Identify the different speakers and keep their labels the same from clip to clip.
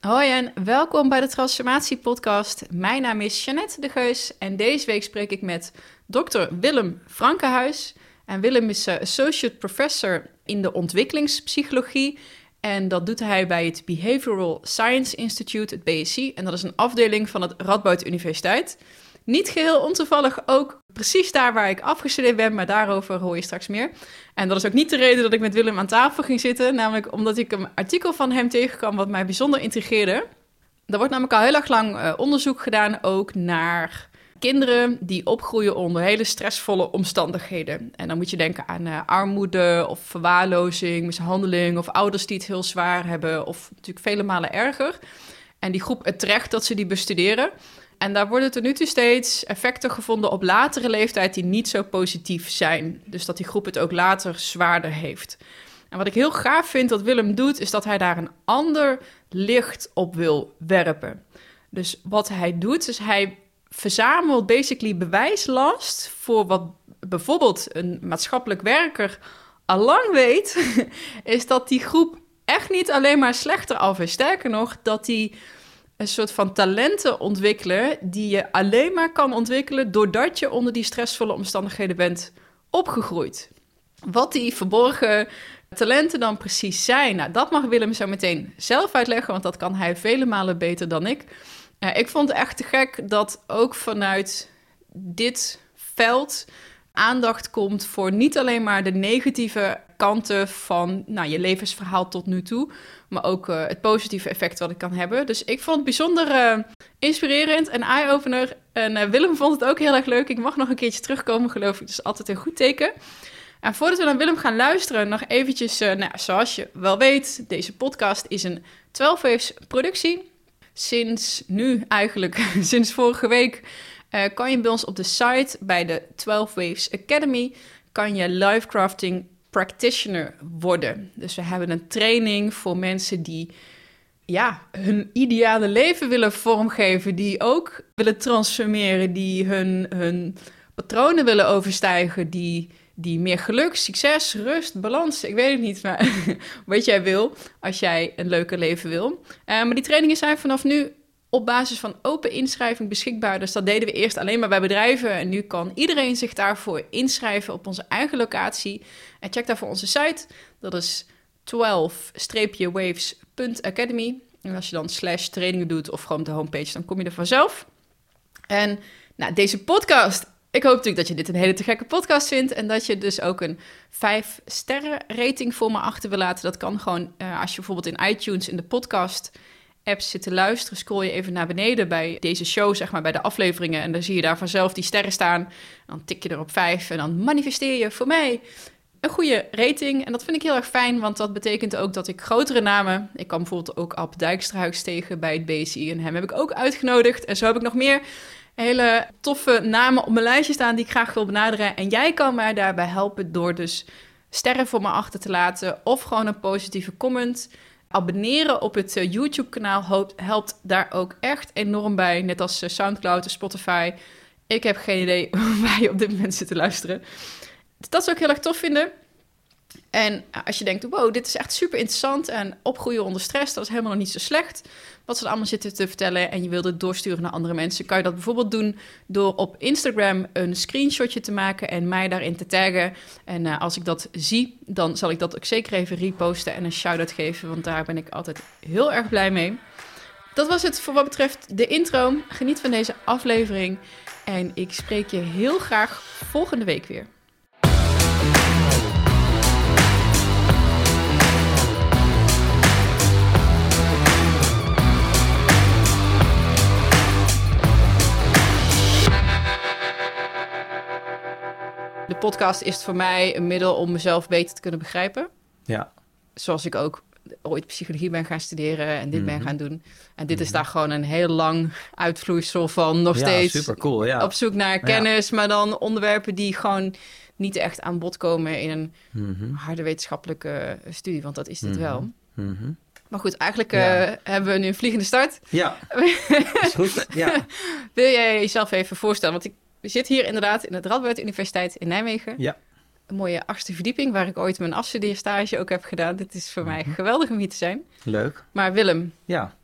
Speaker 1: Hoi en welkom bij de Transformatie Podcast. Mijn naam is Jeannette de Geus en deze week spreek ik met Dr. Willem Frankenhuis. En Willem is uh, Associate Professor in de ontwikkelingspsychologie. En dat doet hij bij het Behavioral Science Institute, het BSI. En dat is een afdeling van het Radboud Universiteit. Niet geheel ontoevallig ook precies daar waar ik afgestudeerd ben, maar daarover hoor je straks meer. En dat is ook niet de reden dat ik met Willem aan tafel ging zitten, namelijk omdat ik een artikel van hem tegenkwam wat mij bijzonder intrigeerde. Er wordt namelijk al heel erg lang uh, onderzoek gedaan ook naar kinderen die opgroeien onder hele stressvolle omstandigheden. En dan moet je denken aan uh, armoede of verwaarlozing, mishandeling of ouders die het heel zwaar hebben of natuurlijk vele malen erger. En die groep, het terecht dat ze die bestuderen. En daar worden tot nu toe steeds effecten gevonden op latere leeftijd die niet zo positief zijn. Dus dat die groep het ook later zwaarder heeft. En wat ik heel gaaf vind dat Willem doet, is dat hij daar een ander licht op wil werpen. Dus wat hij doet, is hij verzamelt basically bewijslast voor wat bijvoorbeeld een maatschappelijk werker al lang weet, is dat die groep echt niet alleen maar slechter af is. Sterker nog, dat die een soort van talenten ontwikkelen die je alleen maar kan ontwikkelen doordat je onder die stressvolle omstandigheden bent opgegroeid. Wat die verborgen talenten dan precies zijn, nou, dat mag Willem zo meteen zelf uitleggen, want dat kan hij vele malen beter dan ik. Uh, ik vond het echt te gek dat ook vanuit dit veld aandacht komt voor niet alleen maar de negatieve kanten van nou, je levensverhaal tot nu toe, maar ook uh, het positieve effect wat het kan hebben. Dus ik vond het bijzonder uh, inspirerend en eye-opener. En uh, Willem vond het ook heel erg leuk. Ik mag nog een keertje terugkomen, geloof ik. Dus altijd een goed teken. En voordat we naar Willem gaan luisteren, nog eventjes, nou, zoals je wel weet, deze podcast is een 12 Waves productie. Sinds nu eigenlijk, sinds vorige week, kan je bij ons op de site bij de 12 Waves Academy, kan je live crafting practitioner worden. Dus we hebben een training voor mensen die ja, hun ideale leven willen vormgeven, die ook willen transformeren, die hun, hun patronen willen overstijgen, die, die meer geluk, succes, rust, balans, ik weet het niet, maar wat jij wil als jij een leuker leven wil. Uh, maar die trainingen zijn vanaf nu op basis van open inschrijving beschikbaar. Dus dat deden we eerst alleen maar bij bedrijven. En nu kan iedereen zich daarvoor inschrijven op onze eigen locatie. En check daarvoor onze site. Dat is 12-waves.academy. En als je dan slash trainingen doet of gewoon de homepage, dan kom je er vanzelf. En nou, deze podcast. Ik hoop natuurlijk dat je dit een hele te gekke podcast vindt. En dat je dus ook een 5 sterren rating voor me achter wil laten. Dat kan gewoon uh, als je bijvoorbeeld in iTunes in de podcast apps zitten luisteren, scroll je even naar beneden bij deze show, zeg maar, bij de afleveringen. En dan zie je daar vanzelf die sterren staan. Dan tik je er op vijf en dan manifesteer je voor mij een goede rating. En dat vind ik heel erg fijn, want dat betekent ook dat ik grotere namen... Ik kan bijvoorbeeld ook Ab Dijkstrahuis tegen bij het BSI. En hem heb ik ook uitgenodigd. En zo heb ik nog meer hele toffe namen op mijn lijstje staan die ik graag wil benaderen. En jij kan mij daarbij helpen door dus sterren voor me achter te laten... of gewoon een positieve comment... Abonneren op het eh, YouTube-kanaal helpt, daar ook echt enorm bij. Net als uh, Soundcloud en Spotify. Ik heb geen idee waar je op dit moment zit te luisteren. Dat zou ik heel erg tof vinden. En als je denkt, wow, dit is echt super interessant en opgroeien onder stress, dat is helemaal nog niet zo slecht. Wat ze allemaal zitten te vertellen en je wilt het doorsturen naar andere mensen, kan je dat bijvoorbeeld doen door op Instagram een screenshotje te maken en mij daarin te taggen. En uh, als ik dat zie, dan zal ik dat ook zeker even reposten en een shout-out geven, want daar ben ik altijd heel erg blij mee. Dat was het voor wat betreft de intro. Geniet van deze aflevering en ik spreek je heel graag volgende week weer. Podcast is voor mij een middel om mezelf beter te kunnen begrijpen.
Speaker 2: Ja.
Speaker 1: Zoals ik ook ooit psychologie ben gaan studeren en dit ben
Speaker 2: Mhm.
Speaker 1: gaan doen. En dit is
Speaker 2: Mhm.
Speaker 1: daar gewoon een heel lang uitvloeisel van nog
Speaker 2: Ja,
Speaker 1: steeds
Speaker 2: super cool, ja.
Speaker 1: op zoek naar kennis, maar dan onderwerpen die gewoon niet echt aan bod komen in een
Speaker 2: Mhm.
Speaker 1: harde wetenschappelijke studie, want dat is dit wel. Maar goed, eigenlijk
Speaker 2: Ja.
Speaker 1: eh, hebben we nu een vliegende start.
Speaker 2: Ja, is goed. Ja.
Speaker 1: Wil jij jezelf even voorstellen? Want ik zit hier inderdaad in de Radboud Universiteit in Nijmegen.
Speaker 2: Ja.
Speaker 1: Een mooie achtste verdieping, waar ik ooit mijn afstudeerstage ook heb gedaan. Dit is voor mij
Speaker 2: Mhm.
Speaker 1: geweldig om hier te zijn.
Speaker 2: Leuk.
Speaker 1: Maar Willem,
Speaker 2: Ja.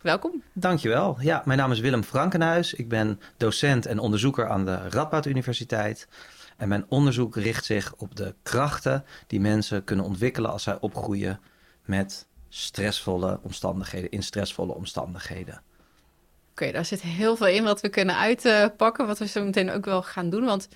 Speaker 1: welkom.
Speaker 2: Dankjewel. Ja, mijn naam is Willem Frankenhuis. Ik ben docent en onderzoeker aan de Radboud Universiteit. En mijn onderzoek richt zich op de krachten die mensen kunnen ontwikkelen als zij opgroeien met stressvolle omstandigheden, in stressvolle omstandigheden.
Speaker 1: Oké, daar zit heel veel in wat we kunnen uitpakken, wat we zo meteen ook wel gaan doen. Want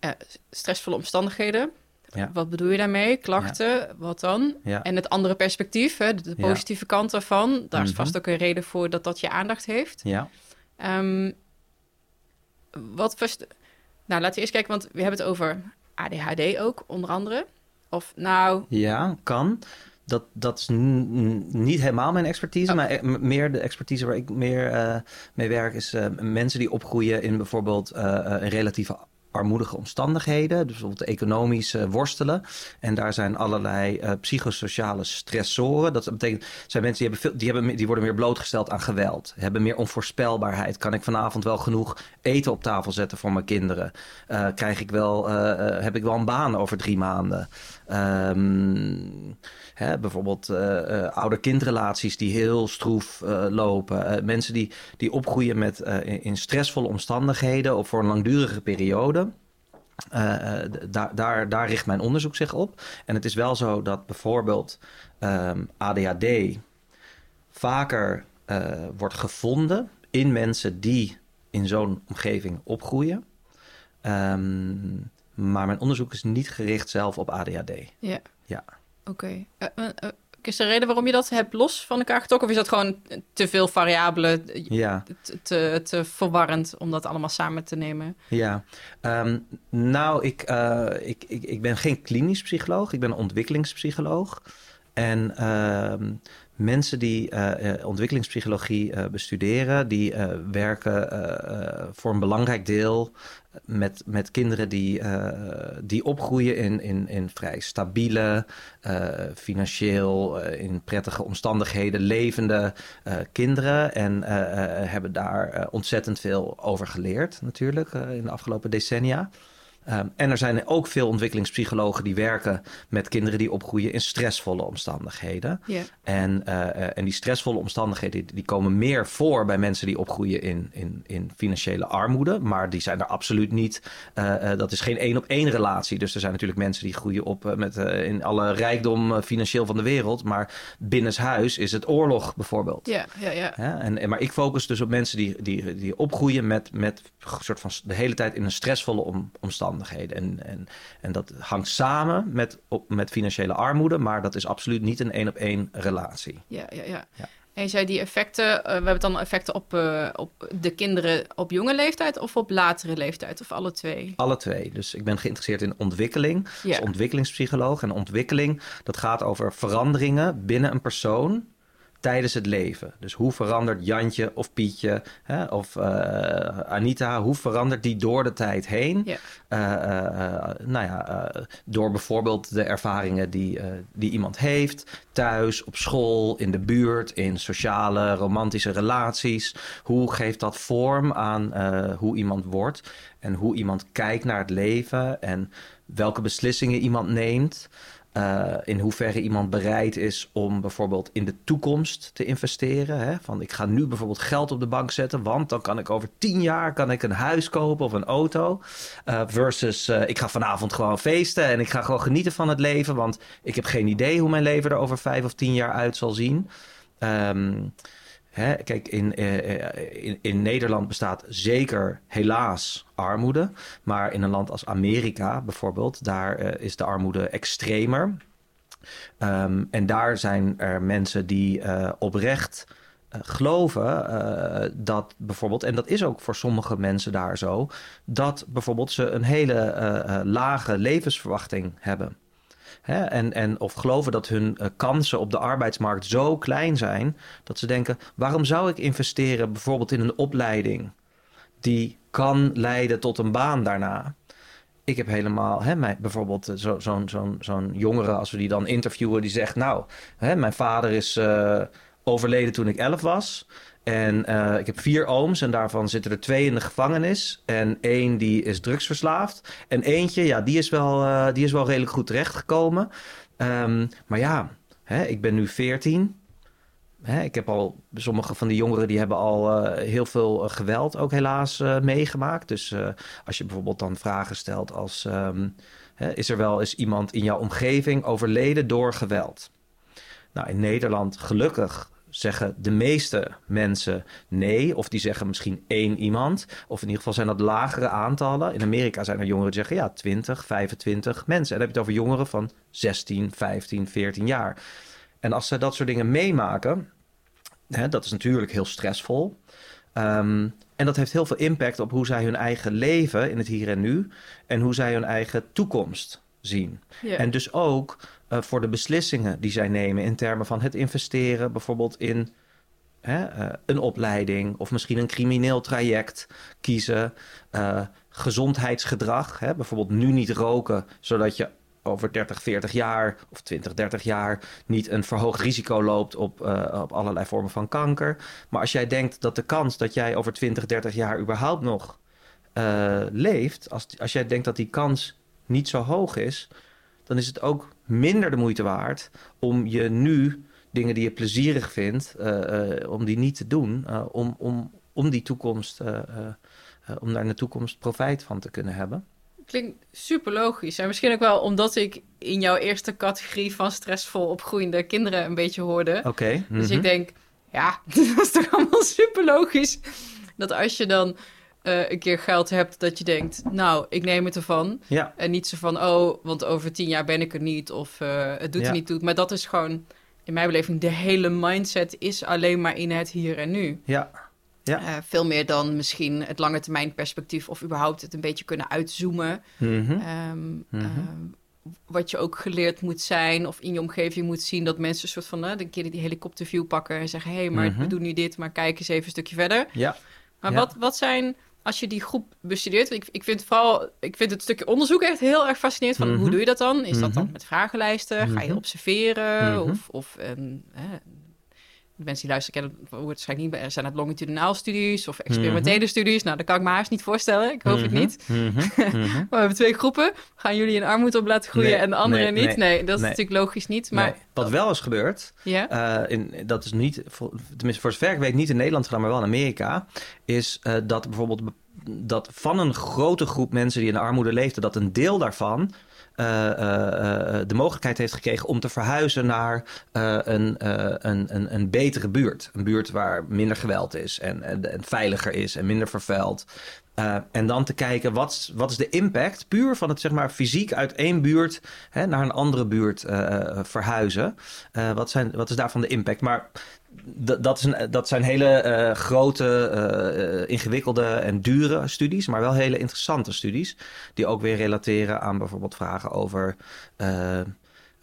Speaker 1: uh, stressvolle omstandigheden, ja. wat bedoel je daarmee? Klachten, wat dan?
Speaker 2: Ja.
Speaker 1: En het andere perspectief, hè, de positieve kant daarvan, daar is
Speaker 2: Mhm.
Speaker 1: vast ook een reden voor dat dat je aandacht heeft.
Speaker 2: Ja,
Speaker 1: Ehm, wat verst- nou, laten we eerst kijken, want we hebben het over ADHD ook, onder andere. Of nou,
Speaker 2: ja kan. Dat, dat is niet helemaal mijn expertise,
Speaker 1: Oh.
Speaker 2: maar e- meer de expertise waar ik meer eh, mee werk is eh, mensen die opgroeien in bijvoorbeeld eh, een relatieve armoedige omstandigheden, dus bijvoorbeeld economisch worstelen. En daar zijn allerlei psychosociale stressoren. Dat betekent, zijn mensen die, hebben veel, die, hebben, die worden meer blootgesteld aan geweld, hebben meer onvoorspelbaarheid. Kan ik vanavond wel genoeg eten op tafel zetten voor mijn kinderen? Krijg ik wel, heb ik wel een baan over drie maanden? Ehm, hè, bijvoorbeeld eh, eh, ouder-kindrelaties die heel stroef eh, lopen. Mensen die, die opgroeien met, in, stressvolle omstandigheden of voor een langdurige periode. Daar, daar, daar richt mijn onderzoek zich op. En het is wel zo dat bijvoorbeeld ehm, ADHD vaker wordt gevonden in mensen die in zo'n omgeving opgroeien. Ehm, maar mijn onderzoek is niet gericht zelf op ADHD.
Speaker 1: ja.
Speaker 2: Ja.
Speaker 1: Oké. Eh, eh, eh, is er een reden waarom je dat hebt los van elkaar getrokken? Of is dat gewoon te veel variabelen,
Speaker 2: Ja,
Speaker 1: te, te, te verwarrend om dat allemaal samen te nemen?
Speaker 2: ja. Ehm, nou, ik, ik, ik, ik ben geen klinisch psycholoog, ik ben een ontwikkelingspsycholoog. En ehm, mensen die ontwikkelingspsychologie bestuderen, die werken voor een belangrijk deel met, met kinderen die, eh, die opgroeien in, in, in vrij stabiele, eh, financieel, eh, in prettige omstandigheden levende kinderen. En hebben daar ontzettend veel over geleerd, natuurlijk, in de afgelopen decennia. Um, en er zijn ook veel ontwikkelingspsychologen die werken met kinderen die opgroeien in stressvolle omstandigheden. En, uh, en die stressvolle omstandigheden die komen meer voor bij mensen die opgroeien in, in, in financiële armoede. Maar die zijn er absoluut niet. Uh, dat is geen één op één relatie. Dus er zijn natuurlijk mensen die groeien op met in alle rijkdom financieel van de wereld. Maar binnenshuis is het oorlog bijvoorbeeld.
Speaker 1: Ja, ja, ja.
Speaker 2: ja en, en, maar ik focus dus op mensen die, die, die opgroeien met, met soort van de hele tijd in een stressvolle om, omstandigheden. En, en, en dat hangt samen met, op, met financiële armoede, maar dat is absoluut niet een één op één relatie.
Speaker 1: Ja, ja, ja.
Speaker 2: ja.
Speaker 1: En je zei die effecten, uh, we hebben dan effecten op, uh, op de kinderen op jonge leeftijd of op latere leeftijd, of alle twee?
Speaker 2: Alle twee. Dus ik ben geïnteresseerd in ontwikkeling, ja. als ontwikkelingspsycholoog. En ontwikkeling, dat gaat over veranderingen binnen een persoon tijdens het leven. Dus hoe verandert Jantje of Pietje hè, of uh, Anita, hoe verandert die door de tijd heen?
Speaker 1: Ja.
Speaker 2: Uh, uh, nou ja, door bijvoorbeeld de ervaringen die, die iemand heeft, thuis, op school, in de buurt, in sociale, romantische relaties. Hoe geeft dat vorm aan hoe iemand wordt en hoe iemand kijkt naar het leven en welke beslissingen iemand neemt? Uh, in hoeverre iemand bereid is om bijvoorbeeld in de toekomst te investeren. Hè? Van ik ga nu bijvoorbeeld geld op de bank zetten, want dan kan ik over tien jaar kan ik een huis kopen of een auto. Uh, versus uh, ik ga vanavond gewoon feesten en ik ga gewoon genieten van het leven, want ik heb geen idee hoe mijn leven er over vijf of tien jaar uit zal zien. Um, Hè, kijk, in, in, in Nederland bestaat zeker helaas armoede. Maar in een land als Amerika bijvoorbeeld, daar uh, is de armoede extremer. Um, en daar zijn er mensen die oprecht geloven dat bijvoorbeeld, en dat is ook voor sommige mensen daar zo, dat bijvoorbeeld ze een hele lage levensverwachting hebben. Hè, en, en, of geloven dat hun uh, kansen op de arbeidsmarkt zo klein zijn dat ze denken: waarom zou ik investeren bijvoorbeeld in een opleiding die kan leiden tot een baan daarna? Ik heb helemaal, hè, bijvoorbeeld zo'n zo, jongere, als we die dan interviewen, die zegt: Nou, hè, mijn vader is uh, overleden toen ik elf was. En uh, ik heb vier ooms en daarvan zitten er twee in de gevangenis. En één die is drugsverslaafd. En eentje, ja, die is wel, uh, die is wel redelijk goed terechtgekomen. Um, maar ja, hè, ik ben nu veertien. ik heb al sommige van die jongeren die hebben al eh, heel veel eh, geweld ook helaas eh, meegemaakt. Dus eh, als je bijvoorbeeld dan vragen stelt als ehm, hè, is er wel eens iemand in jouw omgeving overleden door geweld? Nou, in Nederland gelukkig zeggen de meeste mensen nee. Of die zeggen misschien één iemand. Of in ieder geval zijn dat lagere aantallen. In Amerika zijn er jongeren die zeggen ja, 20, 25 mensen. En dan heb je het over jongeren van 16, 15, 14 jaar. En als ze dat soort dingen meemaken, hè, dat is natuurlijk heel stressvol. Ehm, en dat heeft heel veel impact op hoe zij hun eigen leven in het hier en nu en hoe zij hun eigen toekomst zien. En dus ook eh, voor de beslissingen die zij nemen in termen van het investeren, bijvoorbeeld in hè, eh, een opleiding of misschien een crimineel traject kiezen, eh, gezondheidsgedrag, hè, bijvoorbeeld nu niet roken, zodat je over 30, 40 jaar of 20, 30 jaar niet een verhoogd risico loopt op, op allerlei vormen van kanker. Maar als jij denkt dat de kans dat jij over 20, 30 jaar überhaupt nog leeft, als, als jij denkt dat die kans niet zo hoog is, dan is het ook minder de moeite waard om je nu dingen die je plezierig vindt, eh, eh, om die niet te doen, eh, om, om, om die toekomst, om daar in de toekomst profijt van te kunnen hebben.
Speaker 1: Klinkt super logisch. En misschien ook wel omdat ik in jouw eerste categorie van stressvol opgroeiende kinderen een beetje hoorde.
Speaker 2: Oké.
Speaker 1: Dus
Speaker 2: mhm.
Speaker 1: ik denk, ja, dat is toch allemaal super logisch. Dat als je dan eh, een keer geld hebt, dat je denkt, nou, ik neem het ervan.
Speaker 2: Ja,
Speaker 1: En niet zo van, oh, want over tien jaar ben ik er niet. Of eh, het doet
Speaker 2: Ja.
Speaker 1: er niet toe. Maar dat is gewoon, in mijn beleving, de hele mindset is alleen maar in het hier en nu.
Speaker 2: ja, Ja.
Speaker 1: Eh, veel meer dan misschien het lange termijn perspectief of überhaupt het een beetje kunnen uitzoomen.
Speaker 2: mhm.
Speaker 1: Ehm,
Speaker 2: Mhm.
Speaker 1: ehm, wat je ook geleerd moet zijn of in je omgeving moet zien dat mensen een soort van een keer die helikopterview pakken en zeggen: hé, hey, maar
Speaker 2: Mhm.
Speaker 1: we doen nu dit, maar kijk eens even een stukje verder.
Speaker 2: ja.
Speaker 1: Maar
Speaker 2: Ja.
Speaker 1: wat, wat zijn, als je die groep bestudeert, ik, ik vind vooral, ik vind het stukje onderzoek echt heel erg fascinerend. Van
Speaker 2: Mhm.
Speaker 1: hoe doe je dat dan? Is dat dan
Speaker 2: Mhm.
Speaker 1: met vragenlijsten? Ga je
Speaker 2: Mhm.
Speaker 1: observeren?
Speaker 2: Mhm.
Speaker 1: Of, of hè, de mensen die luisteren kennen het waarschijnlijk niet. Er zijn het longitudinaal studies of experimentele studies. Nou, dat kan ik me haast niet voorstellen. Ik hoop het
Speaker 2: Mhm.
Speaker 1: niet.
Speaker 2: Mhm. Mhm.
Speaker 1: Maar we hebben twee groepen. Gaan jullie in armoede op laten groeien
Speaker 2: Nee,
Speaker 1: en de anderen
Speaker 2: nee,
Speaker 1: niet? Nee, dat is natuurlijk logisch niet. Maar
Speaker 2: wat wel is gebeurd, eh, in, dat is niet, voor- tenminste voor zover ik weet, niet in Nederland gedaan, maar wel in Amerika, is eh, dat bijvoorbeeld be- dat van een grote groep mensen die in de armoede leefden, dat een deel daarvan de mogelijkheid heeft gekregen om te verhuizen naar eh, een, eh, een, een, een betere buurt. Een buurt waar minder geweld is en, en, en veiliger is en minder vervuild. Eh, en dan te kijken, wat, wat is de impact puur van het zeg maar, fysiek uit één buurt hè, naar een andere buurt eh, verhuizen. Eh, wat, zijn, wat is daarvan de impact? Maar dat, is een, dat zijn hele grote, ingewikkelde en dure studies, maar wel hele interessante studies. Die ook weer relateren aan bijvoorbeeld vragen over.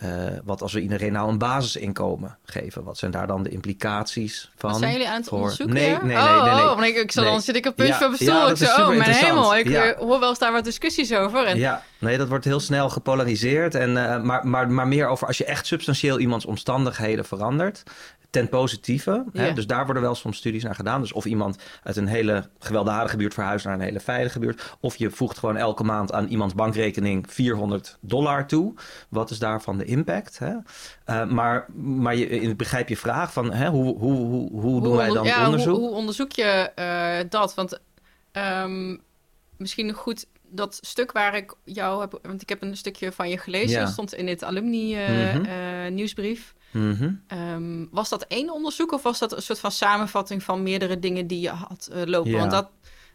Speaker 2: Eh, wat als we iedereen nou een basisinkomen geven? Wat zijn daar dan de implicaties van?
Speaker 1: wat zijn jullie aan het
Speaker 2: voor-
Speaker 1: onderzoeken?
Speaker 2: Nee, nee, nee,
Speaker 1: oh,
Speaker 2: nee, nee.
Speaker 1: Oh, want ik, ik zal, dan zit ik op puntje van mijn stoel. ik zo, oh, mijn hemel. Ik
Speaker 2: Ja.
Speaker 1: eh, hoor wel eens daar wat discussies over. En,
Speaker 2: Ja, nee, dat wordt heel snel gepolariseerd. En, eh, maar, maar, maar meer over als je echt substantieel iemands omstandigheden verandert. Ten positieve.
Speaker 1: Ja.
Speaker 2: Hè? Dus daar worden wel soms studies naar gedaan. Dus of iemand uit een hele gewelddadige buurt verhuist naar een hele veilige buurt. Of je voegt gewoon elke maand aan iemands bankrekening 400 dollar toe. Wat is daarvan de impact? Hè? Eh, maar maar je, ik begrijp je vraag van hè, hoe, hoe, hoe, hoe doen wij dan
Speaker 1: ja,
Speaker 2: onderzoek?
Speaker 1: Hoe, hoe onderzoek je eh, dat? Want ehm, misschien goed dat stuk waar ik jou heb... Want ik heb een stukje van je gelezen.
Speaker 2: Ja.
Speaker 1: Stond in dit alumni eh,
Speaker 2: Mhm.
Speaker 1: nieuwsbrief.
Speaker 2: Mhm.
Speaker 1: Ehm, was dat één onderzoek of was dat een soort van samenvatting van meerdere dingen die je had eh, lopen?
Speaker 2: Ja.
Speaker 1: Want dat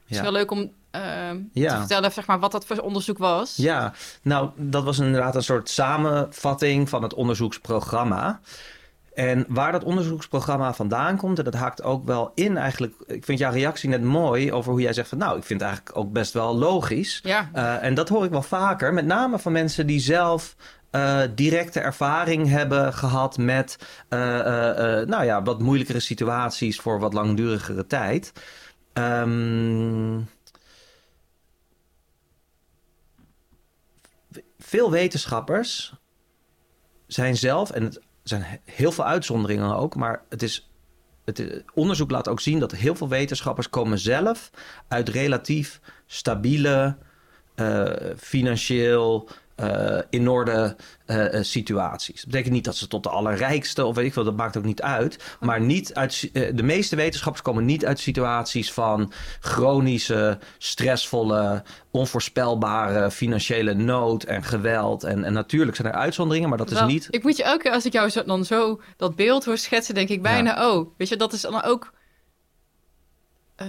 Speaker 1: is
Speaker 2: Ja.
Speaker 1: wel leuk om ehm,
Speaker 2: Ja.
Speaker 1: te vertellen, zeg maar, wat dat voor onderzoek was.
Speaker 2: Ja, nou, dat was inderdaad een soort samenvatting van het onderzoeksprogramma. En waar dat onderzoeksprogramma vandaan komt, en dat haakt ook wel in eigenlijk. Ik vind jouw reactie net mooi over hoe jij zegt van, nou, ik vind het eigenlijk ook best wel logisch.
Speaker 1: Ja,
Speaker 2: Eh, en dat hoor ik wel vaker, met name van mensen die zelf eh, directe ervaring hebben gehad met eh, eh, nou ja, wat moeilijkere situaties voor wat langdurigere tijd. Ehm, veel wetenschappers zijn zelf, en het zijn heel veel uitzonderingen ook, maar het is. Het onderzoek laat ook zien dat heel veel wetenschappers komen zelf uit relatief stabiele, financieel uh, in orde uh, situaties. Dat betekent niet dat ze tot de allerrijkste of weet ik veel, dat maakt ook niet uit. Maar niet uit, de meeste wetenschappers komen niet uit situaties van chronische, stressvolle, onvoorspelbare financiële nood en geweld. En, en natuurlijk zijn er uitzonderingen, maar dat is niet.
Speaker 1: Ik moet je elke keer als ik jou zo, dan zo dat beeld hoor schetsen, denk ik bijna, oh, weet je, dat is dan ook. Uh,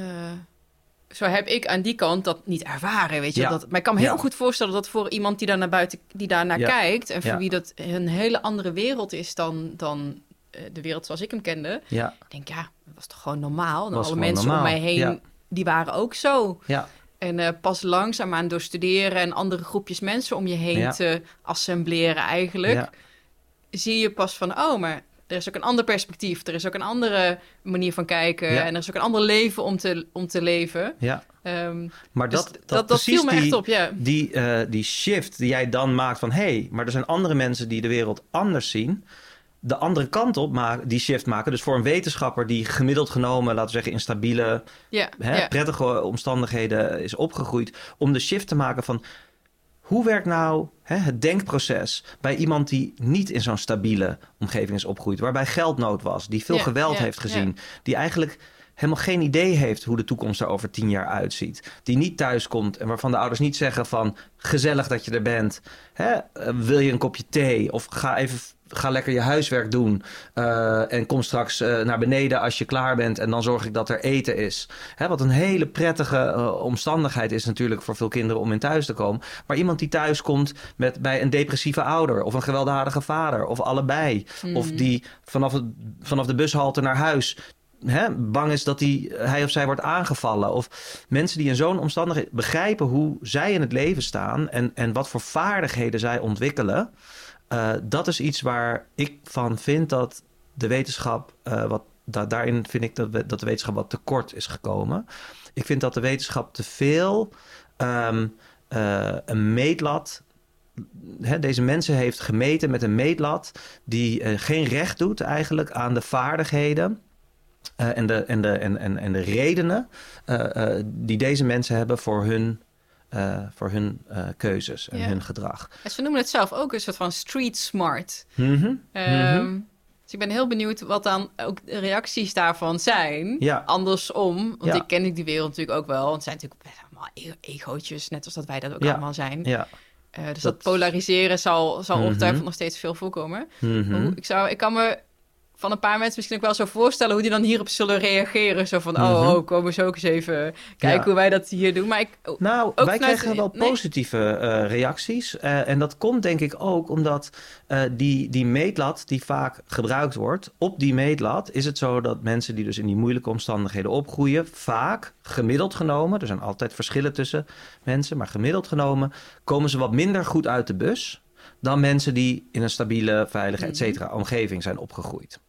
Speaker 1: zo heb ik aan die kant dat niet ervaren, weet je. Dat, maar ik kan me heel goed voorstellen dat voor iemand die daar naar buiten, die daar naar kijkt... en voor wie dat een hele andere wereld is dan, dan uh, de wereld zoals ik hem kende...
Speaker 2: Ja.
Speaker 1: Ik denk, ja, dat was toch gewoon normaal? En alle mensen om mij heen, die waren ook zo.
Speaker 2: Ja.
Speaker 1: En uh, pas langzaamaan door studeren en andere groepjes mensen om je heen te assembleren eigenlijk... zie je pas van, oh, maar er is ook een ander perspectief. Er is ook een andere manier van kijken. En er is ook een ander leven om te, om te leven.
Speaker 2: Ja.
Speaker 1: Um,
Speaker 2: maar
Speaker 1: dus
Speaker 2: dat, dat,
Speaker 1: dat, dat viel me
Speaker 2: die,
Speaker 1: echt op, ja.
Speaker 2: Die, uh, die shift die jij dan maakt van... hé, hey, maar er zijn andere mensen die de wereld anders zien... de andere kant op maken, die shift maken. Dus voor een wetenschapper die gemiddeld genomen... laten we zeggen in stabiele,
Speaker 1: ja,
Speaker 2: hè,
Speaker 1: ja.
Speaker 2: prettige omstandigheden is opgegroeid... om de shift te maken van hoe werkt nou hè, het denkproces bij iemand die niet in zo'n stabiele omgeving is opgegroeid, waarbij geldnood was, die veel geweld heeft gezien, die eigenlijk helemaal geen idee heeft hoe de toekomst er over tien jaar uitziet, die niet thuis komt en waarvan de ouders niet zeggen van gezellig dat je er bent, hè, eh, wil je een kopje thee of ga even ga lekker je huiswerk doen. Uh, en kom straks uh, naar beneden als je klaar bent. En dan zorg ik dat er eten is. Hè, wat een hele prettige uh, omstandigheid is natuurlijk voor veel kinderen om in thuis te komen. Maar iemand die thuis komt met, bij een depressieve ouder. Of een gewelddadige vader. Of allebei. Mm. Of die vanaf, het, vanaf de bushalte naar huis Hè, bang is dat hij, hij of zij wordt aangevallen. Of mensen die in zo'n omstandigheid begrijpen hoe zij in het leven staan en, en wat voor vaardigheden zij ontwikkelen. Uh, dat is iets waar ik van vind dat de wetenschap, uh, wat, da daarin vind ik dat, we, dat de wetenschap wat tekort is gekomen. Ik vind dat de wetenschap te veel um, uh, een meetlat. Hè, deze mensen heeft gemeten met een meetlat die geen recht doet eigenlijk aan de vaardigheden. En, de, en, de, en, en, en de redenen die deze mensen hebben voor hun uh, voor hun uh, keuzes en ja. hun gedrag.
Speaker 1: En ze noemen het zelf ook een soort van street smart.
Speaker 2: Mm -hmm.
Speaker 1: um, mm -hmm. Dus ik ben heel benieuwd wat dan ook de reacties daarvan zijn.
Speaker 2: Ja.
Speaker 1: Andersom, want ja. ik ken die wereld natuurlijk ook wel. Want het zijn natuurlijk allemaal egootjes, net als dat wij dat ook allemaal zijn.
Speaker 2: Ja.
Speaker 1: Uh, dus dat, dat, polariseren zal, zal
Speaker 2: Mhm.
Speaker 1: ongetwijfeld nog steeds veel voorkomen.
Speaker 2: Mhm.
Speaker 1: Hoe- Ik, zou, ik kan me van een paar mensen misschien ook wel zo voorstellen hoe die dan hierop zullen reageren. Zo van, oh,
Speaker 2: Mhm.
Speaker 1: oh, komen zo ook eens even kijken
Speaker 2: Ja.
Speaker 1: hoe wij dat hier doen. Maar ik, oh,
Speaker 2: Nou, wij krijgen wel
Speaker 1: nee.
Speaker 2: positieve eh, reacties. Eh, en dat komt denk ik ook omdat eh, die, die meetlat die vaak gebruikt wordt... op die meetlat is het zo dat mensen die dus in die moeilijke omstandigheden opgroeien... vaak, gemiddeld genomen, er zijn altijd verschillen tussen mensen... maar gemiddeld genomen komen ze wat minder goed uit de bus... dan mensen die in een stabiele, veilige, et cetera, omgeving zijn opgegroeid.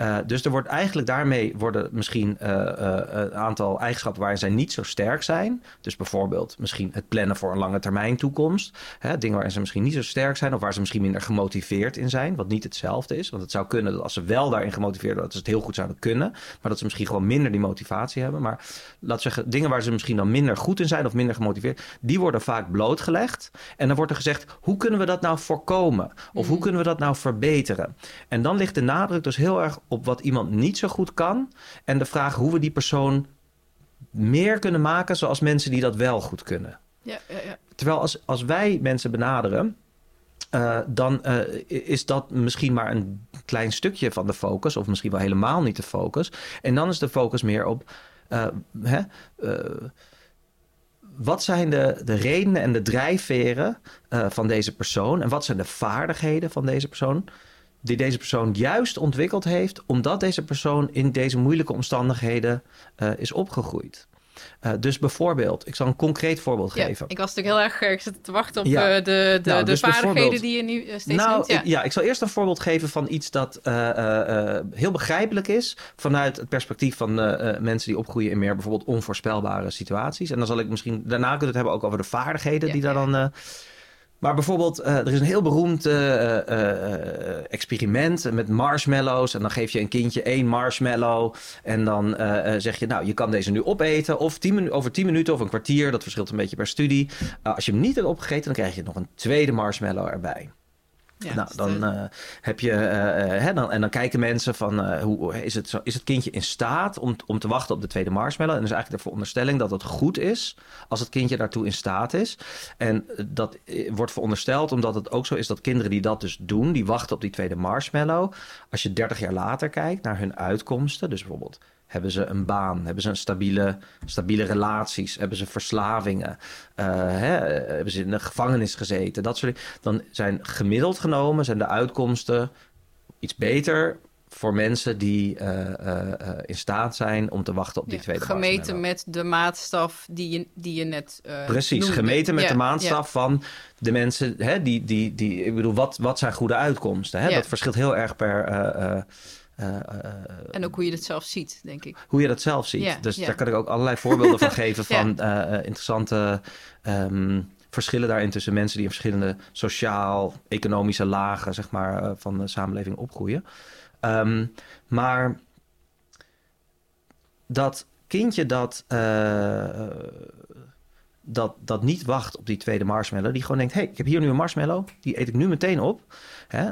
Speaker 2: Uh, dus er wordt eigenlijk daarmee worden misschien uh, uh, een aantal eigenschappen waarin zij niet zo sterk zijn. Dus bijvoorbeeld misschien het plannen voor een lange termijn toekomst. Hè, dingen waarin ze misschien niet zo sterk zijn of waar ze misschien minder gemotiveerd in zijn. Wat niet hetzelfde is. Want het zou kunnen dat als ze wel daarin gemotiveerd zijn, dat ze het heel goed zouden kunnen. Maar dat ze misschien gewoon minder die motivatie hebben. Maar laat zeggen, dingen waar ze misschien dan minder goed in zijn of minder gemotiveerd, die worden vaak blootgelegd. En dan wordt er gezegd, hoe kunnen we dat nou voorkomen? Of hoe kunnen we dat nou verbeteren? En dan ligt de nadruk dus heel erg op wat iemand niet zo goed kan. En de vraag hoe we die persoon meer kunnen maken zoals mensen die dat wel goed kunnen.
Speaker 1: ja, ja, ja.
Speaker 2: Terwijl als, als wij mensen benaderen, uh, dan uh, is dat misschien maar een klein stukje van de focus, of misschien wel helemaal niet de focus. En dan is de focus meer op. Uh, hè, wat zijn de, de redenen en de drijfveren van deze persoon? En wat zijn de vaardigheden van deze persoon? Die deze persoon juist ontwikkeld heeft, omdat deze persoon in deze moeilijke omstandigheden uh, is opgegroeid. Uh, dus bijvoorbeeld, ik zal een concreet voorbeeld
Speaker 1: Ja,
Speaker 2: geven.
Speaker 1: ik was natuurlijk heel erg ik zat te wachten op
Speaker 2: Ja.
Speaker 1: eh, de, de,
Speaker 2: Nou,
Speaker 1: de
Speaker 2: dus
Speaker 1: vaardigheden die je nu eh, steeds
Speaker 2: nou,
Speaker 1: noemt. Ja.
Speaker 2: ik, ja, ik zal eerst een voorbeeld geven van iets dat uh, heel begrijpelijk is vanuit het perspectief van mensen die opgroeien in meer bijvoorbeeld onvoorspelbare situaties. En dan zal ik misschien daarna kunnen het hebben ook over de vaardigheden die daar dan Maar bijvoorbeeld, eh, er is een heel beroemd eh, eh, experiment met marshmallows. En dan geef je een kindje één marshmallow. En dan zeg je, nou, je kan deze nu opeten. Of over tien minuten of een kwartier. Dat verschilt een beetje per studie. als je hem niet hebt opgegeten, dan krijg je nog een tweede marshmallow erbij. Ja, nou, dan uh, heb je. Uh, hè, dan, en dan kijken mensen van uh, hoe is het, is het kindje in staat om, om te wachten op de tweede marshmallow? En dat is eigenlijk de veronderstelling dat het goed is als het kindje daartoe in staat is. En dat wordt verondersteld omdat het ook zo is dat kinderen die dat dus doen, die wachten op die tweede marshmallow. Als je 30 jaar later kijkt naar hun uitkomsten, dus bijvoorbeeld hebben ze een baan? Hebben ze een stabiele, stabiele relaties? Hebben ze verslavingen? Uh, hè, hebben ze in de gevangenis gezeten? Dat soort dingen. Dan zijn gemiddeld genomen zijn de uitkomsten iets beter voor mensen die uh, uh, in staat zijn om te wachten op die ja, tweede
Speaker 1: Gemeten met de maatstaf die je, die je net
Speaker 2: Precies, gemeten met de maatstaf van de mensen... Hè, die, die, die, ik bedoel, wat, wat zijn goede uitkomsten? Hè? Dat verschilt heel erg per
Speaker 1: eh, eh, eh, en ook hoe je het zelf ziet, denk ik.
Speaker 2: Hoe je dat zelf ziet. dus daar kan ik ook allerlei voorbeelden van geven van interessante ehm, verschillen daarin tussen mensen die in verschillende sociaal-economische lagen zeg maar, van de samenleving opgroeien. Ehm, maar dat kindje dat, dat, dat niet wacht op die tweede marshmallow, die gewoon denkt: hé, hey, ik heb hier nu een marshmallow, die eet ik nu meteen op. Hè?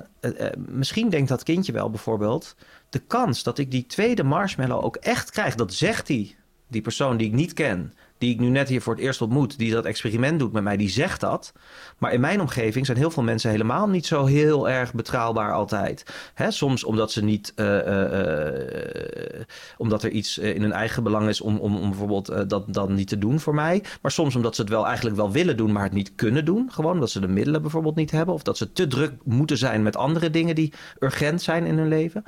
Speaker 2: misschien denkt dat kindje wel bijvoorbeeld: de kans dat ik die tweede marshmallow ook echt krijg, dat zegt hij, die persoon die ik niet ken, die ik nu net hier voor het eerst ontmoet, die dat experiment doet met mij, die zegt dat. Maar in mijn omgeving zijn heel veel mensen helemaal niet zo heel erg betrouwbaar altijd. Hè, soms omdat ze niet, uh, uh, omdat er iets in hun eigen belang is om, om, om bijvoorbeeld dat dan niet te doen voor mij. Maar soms omdat ze het wel eigenlijk wel willen doen, maar het niet kunnen doen. Gewoon omdat ze de middelen bijvoorbeeld niet hebben. Of dat ze te druk moeten zijn met andere dingen die urgent zijn in hun leven.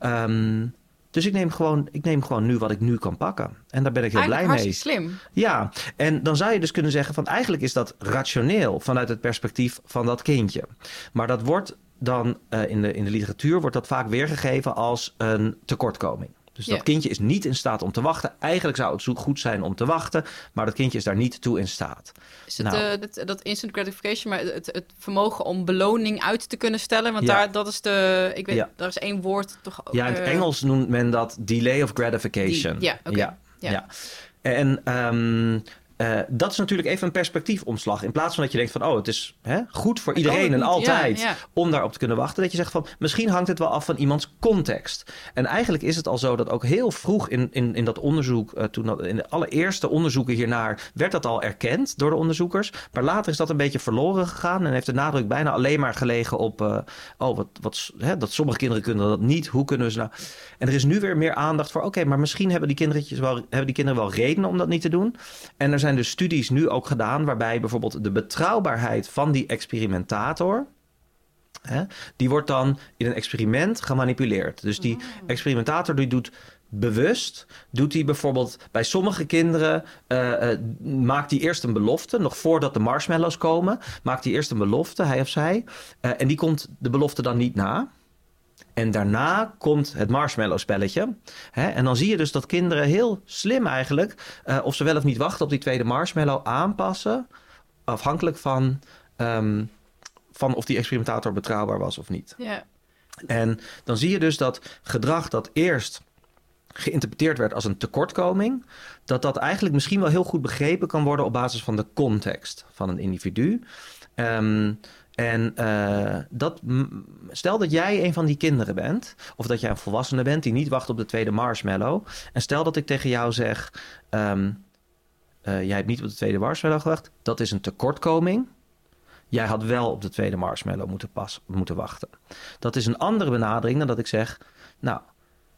Speaker 2: Um, dus ik neem, gewoon, ik neem gewoon nu wat ik nu kan pakken. En daar ben ik heel blij mee.
Speaker 1: slim.
Speaker 2: Ja, en dan zou je dus kunnen zeggen van eigenlijk is dat rationeel vanuit het perspectief van dat kindje. Maar dat wordt dan uh, in, de, in de literatuur wordt dat vaak weergegeven als een tekortkoming. Dus dat kindje is niet in staat om te wachten. Eigenlijk zou het goed zijn om te wachten, maar dat kindje is daar niet toe in staat.
Speaker 1: Is het nou. uh, dat, dat, instant gratification, maar het, het, vermogen om beloning uit te kunnen stellen? Want daar, dat is de, ik weet, ja. daar is één woord toch
Speaker 2: Ja, in het uh, Engels noemt men dat delay of gratification.
Speaker 1: Die, ja.
Speaker 2: Ja, ja. En um, uh, dat is natuurlijk even een perspectiefomslag. In plaats van dat je denkt van, oh, het is hè, goed voor iedereen en altijd ja, ja. om daarop te kunnen wachten. Dat je zegt van, misschien hangt het wel af van iemands context. En eigenlijk is het al zo dat ook heel vroeg in, in, in dat onderzoek, uh, toen dat, in de allereerste onderzoeken hiernaar, werd dat al erkend door de onderzoekers. Maar later is dat een beetje verloren gegaan en heeft de nadruk bijna alleen maar gelegen op, uh, oh, wat, wat, hè, dat sommige kinderen kunnen dat niet. Hoe kunnen ze nou... En er is nu weer meer aandacht voor, oké, okay, maar misschien hebben die, kindertjes wel, hebben die kinderen wel redenen om dat niet te doen. En er zijn zijn dus studies nu ook gedaan waarbij bijvoorbeeld de betrouwbaarheid van die experimentator. Hè, die wordt dan in een experiment gemanipuleerd. Dus die oh. experimentator die doet bewust, doet hij bijvoorbeeld bij sommige kinderen, uh, uh, maakt hij eerst een belofte, nog voordat de marshmallows komen, maakt hij eerst een belofte, hij of zij, uh, en die komt de belofte dan niet na. En daarna komt het marshmallow spelletje. Hè? En dan zie je dus dat kinderen heel slim eigenlijk, uh, of ze wel of niet wachten op die tweede marshmallow, aanpassen. Afhankelijk van, um, van of die experimentator betrouwbaar was of niet.
Speaker 1: Ja.
Speaker 2: En dan zie je dus dat gedrag dat eerst geïnterpreteerd werd als een tekortkoming, dat dat eigenlijk misschien wel heel goed begrepen kan worden op basis van de context van een individu. Um, en uh, dat, stel dat jij een van die kinderen bent, of dat jij een volwassene bent die niet wacht op de tweede marshmallow. En stel dat ik tegen jou zeg: um, uh, Jij hebt niet op de tweede marshmallow gewacht. Dat is een tekortkoming. Jij had wel op de tweede marshmallow moeten, pas, moeten wachten. Dat is een andere benadering dan dat ik zeg: Nou,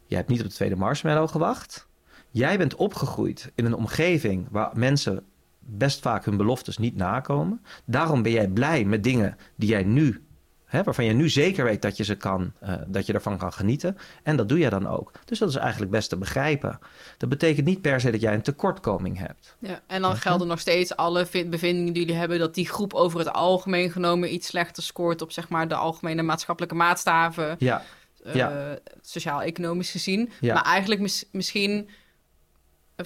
Speaker 2: jij hebt niet op de tweede marshmallow gewacht. Jij bent opgegroeid in een omgeving waar mensen best vaak hun beloftes niet nakomen. Daarom ben jij blij met dingen die jij nu, hè, waarvan je nu zeker weet dat je ze kan, uh, dat je ervan kan genieten. En dat doe je dan ook. Dus dat is eigenlijk best te begrijpen. Dat betekent niet per se dat jij een tekortkoming hebt.
Speaker 1: Ja, en dan gelden nog steeds alle bevindingen die jullie hebben dat die groep over het algemeen genomen iets slechter scoort op zeg maar de algemene maatschappelijke maatstaven.
Speaker 2: Ja.
Speaker 1: Uh, Sociaal-economisch gezien. Ja. Maar eigenlijk mis misschien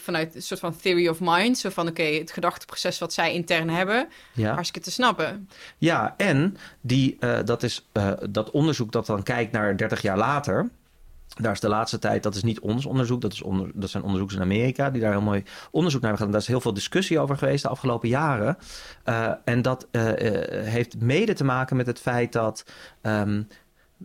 Speaker 1: vanuit een soort van theory of mind. Zo van, oké, het gedachteproces wat zij intern hebben,
Speaker 2: Ja.
Speaker 1: hartstikke te snappen.
Speaker 2: Ja, en die, eh, dat, is, eh, dat onderzoek dat dan kijkt naar 30 jaar later. Daar is de laatste tijd, dat is niet ons onderzoek, dat, is onder, dat zijn onderzoekers in Amerika die daar heel mooi onderzoek naar hebben gedaan. Daar is heel veel discussie over geweest de afgelopen jaren. Eh, en dat heeft mede te maken met het feit dat ehm,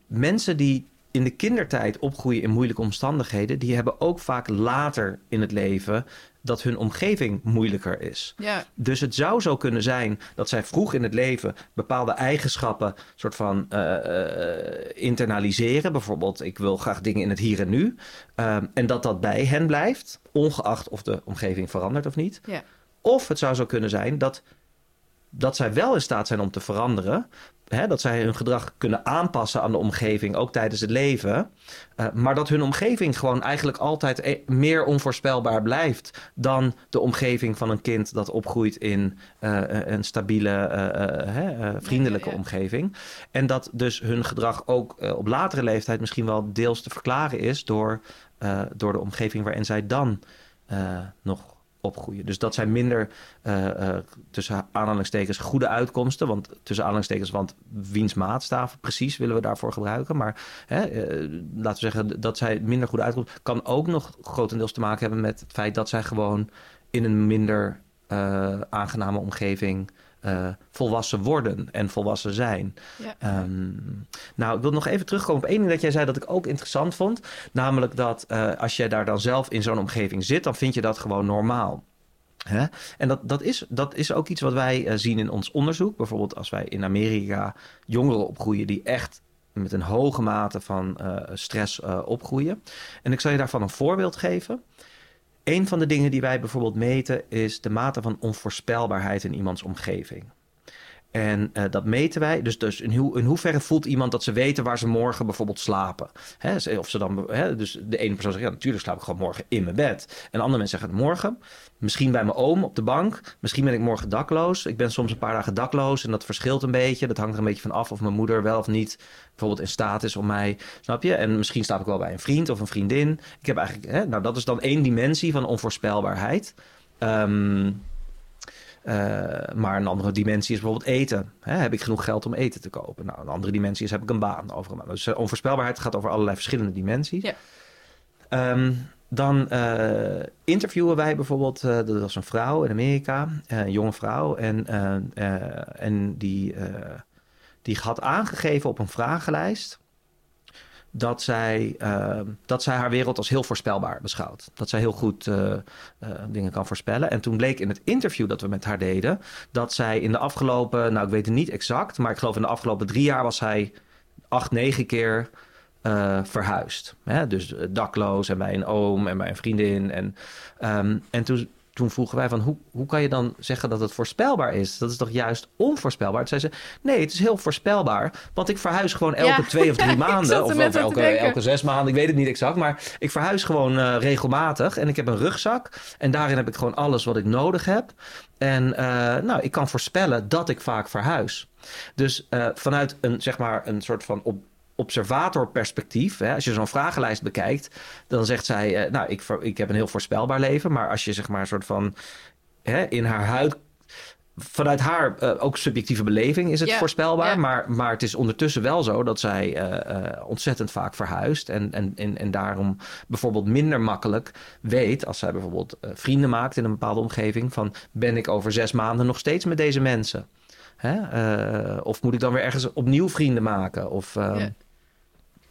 Speaker 2: mensen die in de kindertijd opgroeien in moeilijke omstandigheden, die hebben ook vaak later in het leven dat hun omgeving moeilijker is.
Speaker 1: Ja,
Speaker 2: Dus het zou zo kunnen zijn dat zij vroeg in het leven bepaalde eigenschappen soort van eh, eh, internaliseren. Bijvoorbeeld, ik wil graag dingen in het hier en nu. Ehm, en dat dat bij hen blijft, ongeacht of de omgeving verandert of niet.
Speaker 1: ja,
Speaker 2: Of het zou zo kunnen zijn dat, dat zij wel in staat zijn om te veranderen. Hè, dat zij hun gedrag kunnen aanpassen aan de omgeving, ook tijdens het leven. Eh, maar dat hun omgeving gewoon eigenlijk altijd e- meer onvoorspelbaar blijft dan de omgeving van een kind dat opgroeit in eh, een stabiele, eh, vriendelijke
Speaker 1: Ja, ja, ja.
Speaker 2: omgeving. En dat dus hun gedrag ook op latere leeftijd misschien wel deels te verklaren is door, door de omgeving waarin zij dan nog opgroeien. Dus dat zijn minder eh, eh, tussen aanhalingstekens goede uitkomsten. Want tussen aanhalingstekens, want wiens maatstaven precies willen we daarvoor gebruiken. Maar hè, eh, laten we zeggen dat zij minder goede uitkomsten. Kan ook nog grotendeels te maken hebben met het feit dat zij gewoon in een minder aangename omgeving. Eh, volwassen worden en volwassen zijn.
Speaker 1: ja.
Speaker 2: Ehm, nou, ik wil nog even terugkomen op één ding dat jij zei dat ik ook interessant vond. Namelijk dat eh, als jij daar dan zelf in zo'n omgeving zit, dan vind je dat gewoon normaal. Hè? En dat, dat, is, dat is ook iets wat wij eh, zien in ons onderzoek. Bijvoorbeeld als wij in Amerika jongeren opgroeien die echt met een hoge mate van stress opgroeien. En ik zal je daarvan een voorbeeld geven. Een van de dingen die wij bijvoorbeeld meten is de mate van onvoorspelbaarheid in iemands omgeving. En eh, dat meten wij. Dus, dus in, in hoeverre voelt iemand dat ze weten waar ze morgen bijvoorbeeld slapen? Hè, of ze dan, hè, dus de ene persoon zegt, ja, natuurlijk slaap ik gewoon morgen in mijn bed. En andere mensen zeggen, morgen, misschien bij mijn oom op de bank. Misschien ben ik morgen dakloos. Ik ben soms een paar dagen dakloos en dat verschilt een beetje. Dat hangt er een beetje van af of mijn moeder wel of niet bijvoorbeeld in staat is om mij, snap je? En misschien slaap ik wel bij een vriend of een vriendin. Ik heb eigenlijk, hè, nou dat is dan één dimensie van onvoorspelbaarheid. Eh, maar een andere dimensie is bijvoorbeeld eten. Hè, heb ik genoeg geld om eten te kopen? Nou, een andere dimensie is heb ik een baan over een baan. Dus eh, onvoorspelbaarheid gaat over allerlei verschillende dimensies.
Speaker 1: Ja.
Speaker 2: Ehm, dan eh, interviewen wij bijvoorbeeld, eh, dat was een vrouw in Amerika, eh, een jonge vrouw. En, eh, eh, en die, eh, die had aangegeven op een vragenlijst dat zij, eh, dat zij haar wereld als heel voorspelbaar beschouwt. Dat zij heel goed eh, eh, dingen kan voorspellen. En toen bleek in het interview dat we met haar deden... dat zij in de afgelopen, nou ik weet het niet exact... maar ik geloof in de afgelopen drie jaar was zij acht, negen keer eh, verhuisd. Hè? Dus dakloos en bij een oom en bij een vriendin. En, ehm, en toen, toen vroegen wij van hoe, hoe kan je dan zeggen dat het voorspelbaar is? Dat is toch juist onvoorspelbaar? Toen zei ze, nee, het is heel voorspelbaar. Want ik verhuis gewoon elke
Speaker 1: Ja.
Speaker 2: twee of drie maanden. Of, elke zes maanden, ik weet het niet exact. Maar ik verhuis gewoon eh, regelmatig. En ik heb een rugzak. En daarin heb ik gewoon alles wat ik nodig heb. En eh, nou, ik kan voorspellen dat ik vaak verhuis. Dus eh, vanuit een, zeg maar, een soort van op, observatorperspectief, hè, als je zo'n vragenlijst bekijkt, dan zegt zij, eh, nou, ik, ik heb een heel voorspelbaar leven, maar als je zeg maar een soort van hè, in haar huid, vanuit haar eh, ook subjectieve beleving is het
Speaker 1: Ja,
Speaker 2: voorspelbaar,
Speaker 1: ja.
Speaker 2: maar, maar het is ondertussen wel zo dat zij eh, ontzettend vaak verhuist en, en, en, en daarom bijvoorbeeld minder makkelijk weet, als zij bijvoorbeeld vrienden maakt in een bepaalde omgeving, van ben ik over zes maanden nog steeds met deze mensen? Hè? Of moet ik dan weer ergens opnieuw vrienden maken? Of, ehm,
Speaker 1: Ja.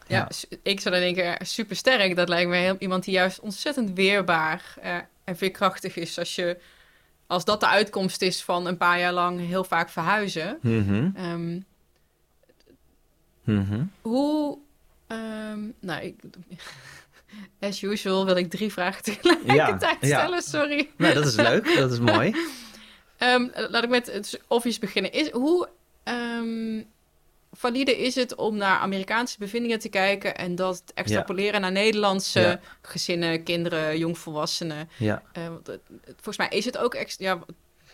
Speaker 1: Ja,
Speaker 2: Ja.
Speaker 1: ik zou dan denken, super sterk. Dat lijkt me heel, iemand die juist ontzettend weerbaar eh, en veerkrachtig is. Als, je, als dat de uitkomst is van een paar jaar lang heel vaak verhuizen.
Speaker 2: mhm,
Speaker 1: Ehm,
Speaker 2: mhm.
Speaker 1: hoe, ehm, nou, ik, as usual wil ik drie vragen tegelijkertijd
Speaker 2: Ja, ja.
Speaker 1: stellen, sorry.
Speaker 2: Nou, dat is leuk, dat is mooi.
Speaker 1: Ehm, laat ik met het obvious beginnen. Is, hoe valide is het om naar Amerikaanse bevindingen te kijken en dat extrapoleren naar Nederlandse
Speaker 2: Ja.
Speaker 1: gezinnen, kinderen, jongvolwassenen?
Speaker 2: Ja,
Speaker 1: Eh, volgens mij is het ook ex- ja,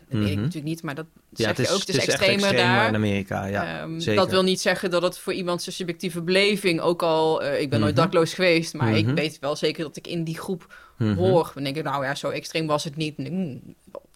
Speaker 1: Dat ik
Speaker 2: Mhm.
Speaker 1: natuurlijk niet, maar dat zeg
Speaker 2: is,
Speaker 1: je ook. Het is, extremer
Speaker 2: extremer
Speaker 1: daar.
Speaker 2: in Amerika. Ja,
Speaker 1: Ehm, dat wil niet zeggen dat het voor iemand zijn subjectieve beleving ook al... eh, ik ben nooit
Speaker 2: Mhm.
Speaker 1: dakloos geweest, maar
Speaker 2: Mhm.
Speaker 1: ik weet wel zeker dat ik in die groep
Speaker 2: Mhm.
Speaker 1: hoor. Dan denk ik, nou ja, zo extreem was het niet.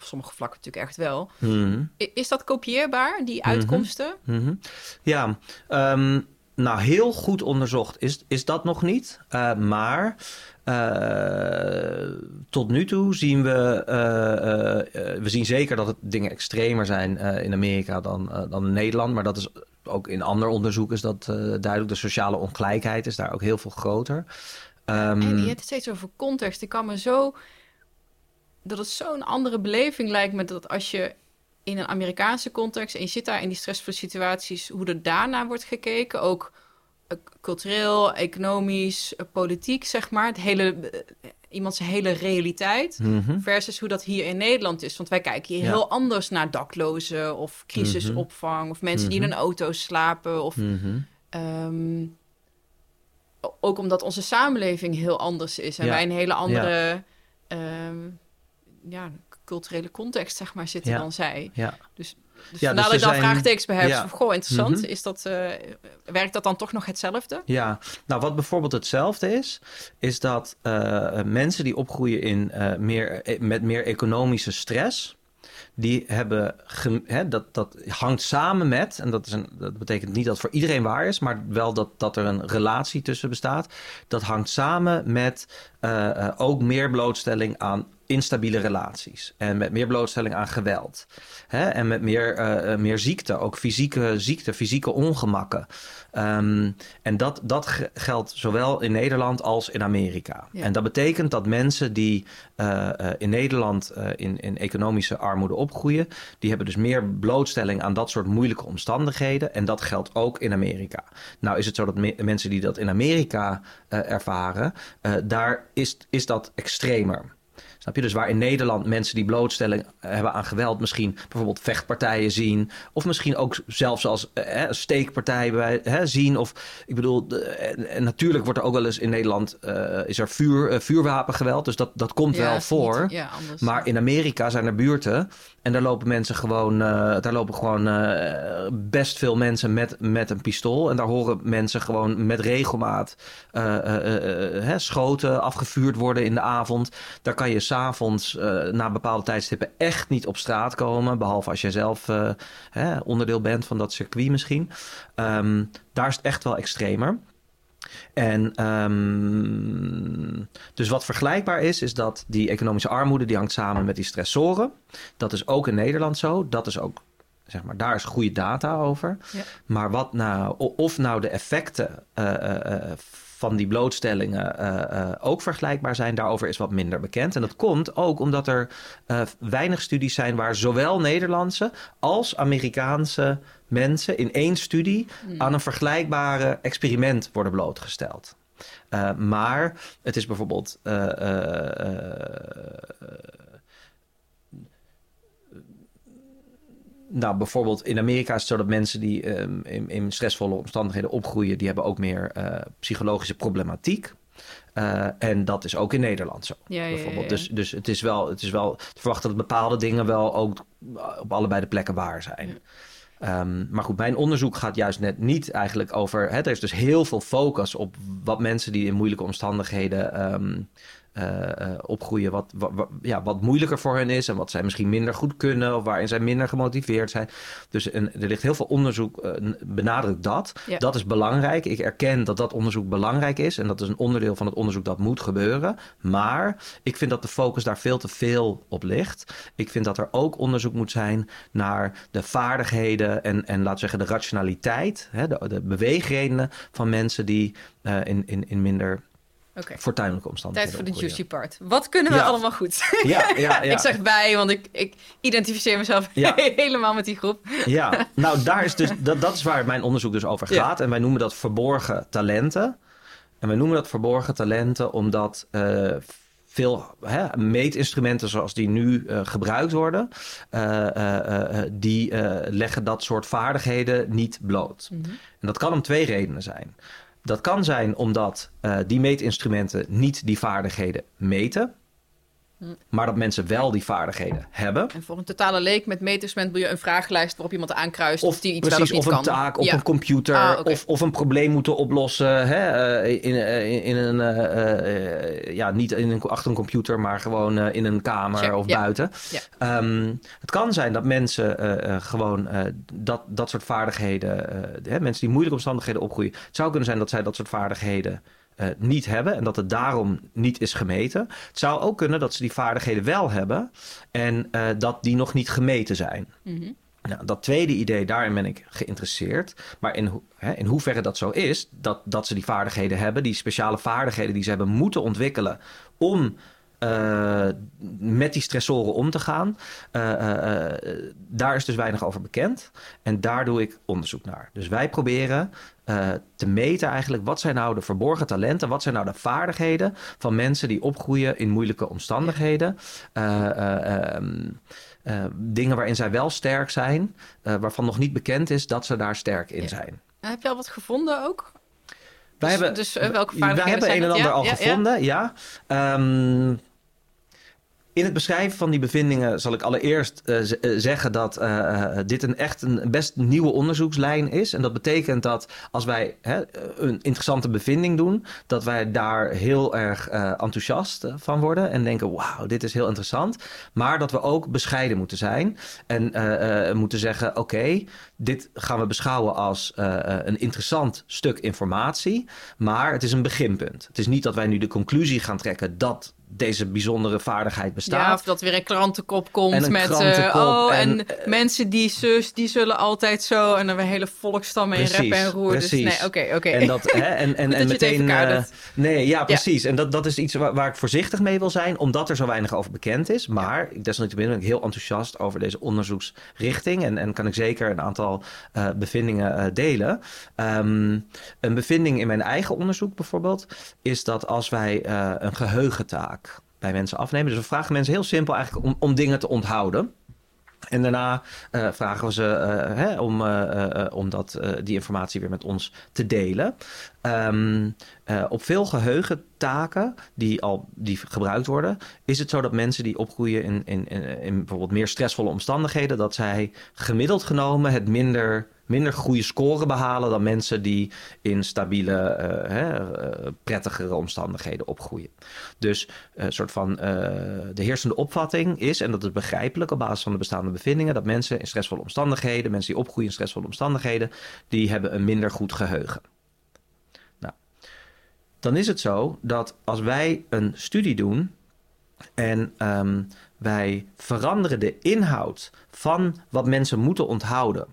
Speaker 1: Op sommige vlakken natuurlijk echt wel.
Speaker 2: Mhm.
Speaker 1: Is dat kopieerbaar, die uitkomsten?
Speaker 2: Mhm. Ja, ehm, nou heel goed onderzocht is, is dat nog niet. Eh, maar eh, tot nu toe zien we, eh, we zien zeker dat het dingen extremer zijn in Amerika dan, dan in Nederland. Maar dat is ook in ander onderzoek is dat duidelijk. De sociale ongelijkheid is daar ook heel veel groter. Ehm,
Speaker 1: En je hebt het steeds over context. Ik kan me zo... Dat het zo'n andere beleving lijkt me dat als je in een Amerikaanse context... en je zit daar in die stressvolle situaties... hoe er daarna wordt gekeken, ook eh, cultureel, economisch, eh, politiek, zeg maar. Het hele, eh, iemands hele realiteit...
Speaker 2: mhm.
Speaker 1: versus hoe dat hier in Nederland is. Want wij kijken hier
Speaker 2: Ja.
Speaker 1: heel anders naar daklozen... of crisisopvang, of mensen die in
Speaker 2: Mhm.
Speaker 1: een auto slapen... of
Speaker 2: Mhm.
Speaker 1: Ehm, ook omdat onze samenleving heel anders is en
Speaker 2: Ja.
Speaker 1: wij een hele andere ehm, ja, culturele context zeg maar, zitten
Speaker 2: Ja.
Speaker 1: dan zij.
Speaker 2: Ja.
Speaker 1: Dus, dus
Speaker 2: Ja, dus
Speaker 1: dat ik dan
Speaker 2: zijn-
Speaker 1: vraagtekens bij heb.
Speaker 2: ja.
Speaker 1: Van, Goh, interessant.
Speaker 2: Mhm.
Speaker 1: Is dat, eh, werkt dat dan toch nog hetzelfde?
Speaker 2: Ja, nou wat bijvoorbeeld hetzelfde is, is dat eh, mensen die opgroeien in, eh, meer, eh, met meer economische stress, die hebben, dat, dat hangt samen met, en dat, is een, dat betekent niet dat het voor iedereen waar is, maar wel dat, dat er een relatie tussen bestaat. Dat hangt samen met eh, eh, ook meer blootstelling aan instabiele relaties en met meer blootstelling aan geweld. Hè? En met meer, eh, meer ziekte, ook fysieke ziekte, fysieke ongemakken. Ehm, en dat, dat ge- geldt zowel in Nederland als in Amerika.
Speaker 1: Ja.
Speaker 2: En dat betekent dat mensen die eh, in Nederland in, in economische armoede opgroeien, die hebben dus meer blootstelling aan dat soort moeilijke omstandigheden. En dat geldt ook in Amerika. Nou is het zo dat me- mensen die dat in Amerika ervaren, daar is, is dat extremer. Snap je? Dus waar in Nederland mensen die blootstelling hebben aan geweld, misschien bijvoorbeeld vechtpartijen zien, of misschien ook zelfs als eh, een steekpartij bij, hè, zien. Of ik bedoel, de- en, natuurlijk wordt er ook wel eens in Nederland eh, is er vuur, eh, vuurwapengeweld, dus dat, dat komt wel voor.
Speaker 1: niet- ja, anders.
Speaker 2: Maar in Amerika zijn er buurten en daar lopen mensen gewoon, eh, daar lopen gewoon eh, best veel mensen met, met een pistool. En daar horen mensen gewoon met regelmaat eh, eh, eh, eh, hè, schoten afgevuurd worden in de avond. Daar kan je s'avonds uh, na bepaalde tijdstippen echt niet op straat komen. Behalve als jij zelf eh, hè, onderdeel bent van dat circuit misschien. Ehm, daar is het echt wel extremer. En um, dus wat vergelijkbaar is, is dat die economische armoede die hangt samen met die stressoren. Dat is ook in Nederland zo. Dat is ook, zeg maar, daar is goede data over.
Speaker 1: Ja.
Speaker 2: Maar wat nou, of nou de effecten uh, van die blootstellingen uh, ook vergelijkbaar zijn, daarover is wat minder bekend. En dat komt ook omdat er uh, weinig studies zijn waar zowel Nederlandse als Amerikaanse mensen in één studie
Speaker 1: Hmm.
Speaker 2: aan een vergelijkbare experiment worden blootgesteld. Maar het is bijvoorbeeld. Nou, bijvoorbeeld in Amerika is het zo dat mensen die um, in, in, stressvolle omstandigheden opgroeien, die hebben ook meer uh, psychologische problematiek. Uh, en dat is ook in Nederland zo.
Speaker 1: Ja,
Speaker 2: bijvoorbeeld.
Speaker 1: Ja, ja,
Speaker 2: dus, dus het is wel, het is wel te verwachten dat bepaalde dingen wel ook op allebei de plekken waar zijn. Um, maar goed, mijn onderzoek gaat juist net niet eigenlijk over. Hè, er is dus heel veel focus op wat mensen die in moeilijke omstandigheden um, uh, opgroeien, wat, wat, wat, ja, wat moeilijker voor hen is en wat zij misschien minder goed kunnen of waarin zij minder gemotiveerd zijn. Dus en, er ligt heel veel onderzoek, uh, benadrukt dat.
Speaker 1: Ja.
Speaker 2: Dat is belangrijk. Ik erken dat dat onderzoek belangrijk is en dat is een onderdeel van het onderzoek dat moet gebeuren. Maar ik vind dat de focus daar veel te veel op ligt. Ik vind dat er ook onderzoek moet zijn naar de vaardigheden en, en laten we zeggen de rationaliteit, hè, de, de beweegredenen van mensen die uh, in, in, in minder
Speaker 1: Okay.
Speaker 2: fortuinlijke omstandigheden.
Speaker 1: Tijd voor de juicy part. Wat kunnen we
Speaker 2: Ja.
Speaker 1: allemaal goed?
Speaker 2: Ja, ja, ja.
Speaker 1: ik zeg bij, want ik, ik identificeer mezelf helemaal met die groep.
Speaker 2: Ja, nou daar is dus, dat, dat is waar mijn onderzoek dus over gaat. En wij noemen dat verborgen talenten. En wij noemen dat verborgen talenten omdat eh, veel hè, meetinstrumenten zoals die nu eh, gebruikt worden, eh, die leggen dat soort vaardigheden niet bloot.
Speaker 1: Mhm.
Speaker 2: En dat kan om twee redenen zijn. Dat kan zijn omdat eh, die meetinstrumenten niet die vaardigheden meten. Maar dat mensen wel die vaardigheden hebben.
Speaker 1: En voor een totale leek met meeters wil je een vragenlijst waarop iemand aankruist of, die iets
Speaker 2: precies,
Speaker 1: wel of,
Speaker 2: of
Speaker 1: niet
Speaker 2: een
Speaker 1: kan.
Speaker 2: taak op
Speaker 1: Ja.
Speaker 2: een computer
Speaker 1: Ah,
Speaker 2: of, of een probleem moeten oplossen. Hè? eh, in, in, in een, eh, eh, ja, niet in een, achter een computer, maar gewoon eh, in een kamer
Speaker 1: Check,
Speaker 2: of
Speaker 1: ja.
Speaker 2: buiten.
Speaker 1: Ja.
Speaker 2: Ehm, het kan zijn dat mensen eh, eh, gewoon eh, dat, dat soort vaardigheden, eh, hè, mensen die moeilijke omstandigheden opgroeien, het zou kunnen zijn dat zij dat soort vaardigheden eh, niet hebben en dat het daarom niet is gemeten. Het zou ook kunnen dat ze die vaardigheden wel hebben en eh, dat die nog niet gemeten zijn.
Speaker 1: Mhm.
Speaker 2: Nou, dat tweede idee, daarin ben ik geïnteresseerd. Maar in, ho- hè, in hoeverre dat zo is, dat, dat ze die vaardigheden hebben, die speciale vaardigheden die ze hebben moeten ontwikkelen om eh, met die stressoren om te gaan, eh, eh, daar is dus weinig over bekend. En daar doe ik onderzoek naar. Dus wij proberen te meten eigenlijk wat zijn nou de verborgen talenten, wat zijn nou de vaardigheden van mensen die opgroeien in moeilijke omstandigheden. Eh, eh, ehm, eh, dingen waarin zij wel sterk zijn, waarvan nog niet bekend is dat ze daar sterk in
Speaker 1: Ja.
Speaker 2: zijn.
Speaker 1: Heb je al wat gevonden ook?
Speaker 2: Wij
Speaker 1: Dus-
Speaker 2: hebben,
Speaker 1: dus, welke
Speaker 2: wij
Speaker 1: vaardigheden
Speaker 2: hebben
Speaker 1: zijn
Speaker 2: een en ander
Speaker 1: Ja,
Speaker 2: al
Speaker 1: ja,
Speaker 2: gevonden, ja. Ehm, in het beschrijven van die bevindingen zal ik allereerst eh, eh, zeggen dat eh, dit een echt een best nieuwe onderzoekslijn is. En dat betekent dat als wij hè, een interessante bevinding doen, dat wij daar heel erg enthousiast van worden en denken: wauw, dit is heel interessant. Maar dat we ook bescheiden moeten zijn en moeten zeggen: oké, dit gaan we beschouwen als een interessant stuk informatie, maar het is een beginpunt. Het is niet dat wij nu de conclusie gaan trekken dat deze bijzondere vaardigheid bestaat.
Speaker 1: Ja, of dat weer een krantenkop komt
Speaker 2: En een
Speaker 1: met... eh, oh, en,
Speaker 2: en, eh,
Speaker 1: mensen die zus, die zullen altijd zo... en dan weer hele volkstammen in rep en roer. Dus
Speaker 2: precies.
Speaker 1: nee, oké, oké.
Speaker 2: En dat, hè, en, en, meteen. eh, nee, ja, precies. En dat, dat is iets waar, waar ik voorzichtig mee wil zijn, omdat er zo weinig over bekend is. Maar ik desalniettemin ben ik heel enthousiast over deze onderzoeksrichting. En, en kan ik zeker een aantal bevindingen delen. Ehm, een bevinding in mijn eigen onderzoek bijvoorbeeld, is dat als wij een geheugentaak bij mensen afnemen. Dus we vragen mensen heel simpel eigenlijk om, om dingen te onthouden. En daarna eh, vragen we ze eh, hè, om, eh, om dat, die informatie weer met ons te delen. Ehm, eh, op veel geheugentaken die al die gebruikt worden, is het zo dat mensen die opgroeien in, in, in bijvoorbeeld meer stressvolle omstandigheden, dat zij gemiddeld genomen het minder, minder goede score behalen dan mensen die in stabiele, eh, hè, eh, prettigere omstandigheden opgroeien. Dus eh, een soort van eh, de heersende opvatting is, en dat is begrijpelijk op basis van de bestaande bevindingen, dat mensen in stressvolle omstandigheden, mensen die opgroeien in stressvolle omstandigheden, die hebben een minder goed geheugen. Nou, dan is het zo dat als wij een studie doen en ehm, wij veranderen de inhoud van wat mensen moeten onthouden,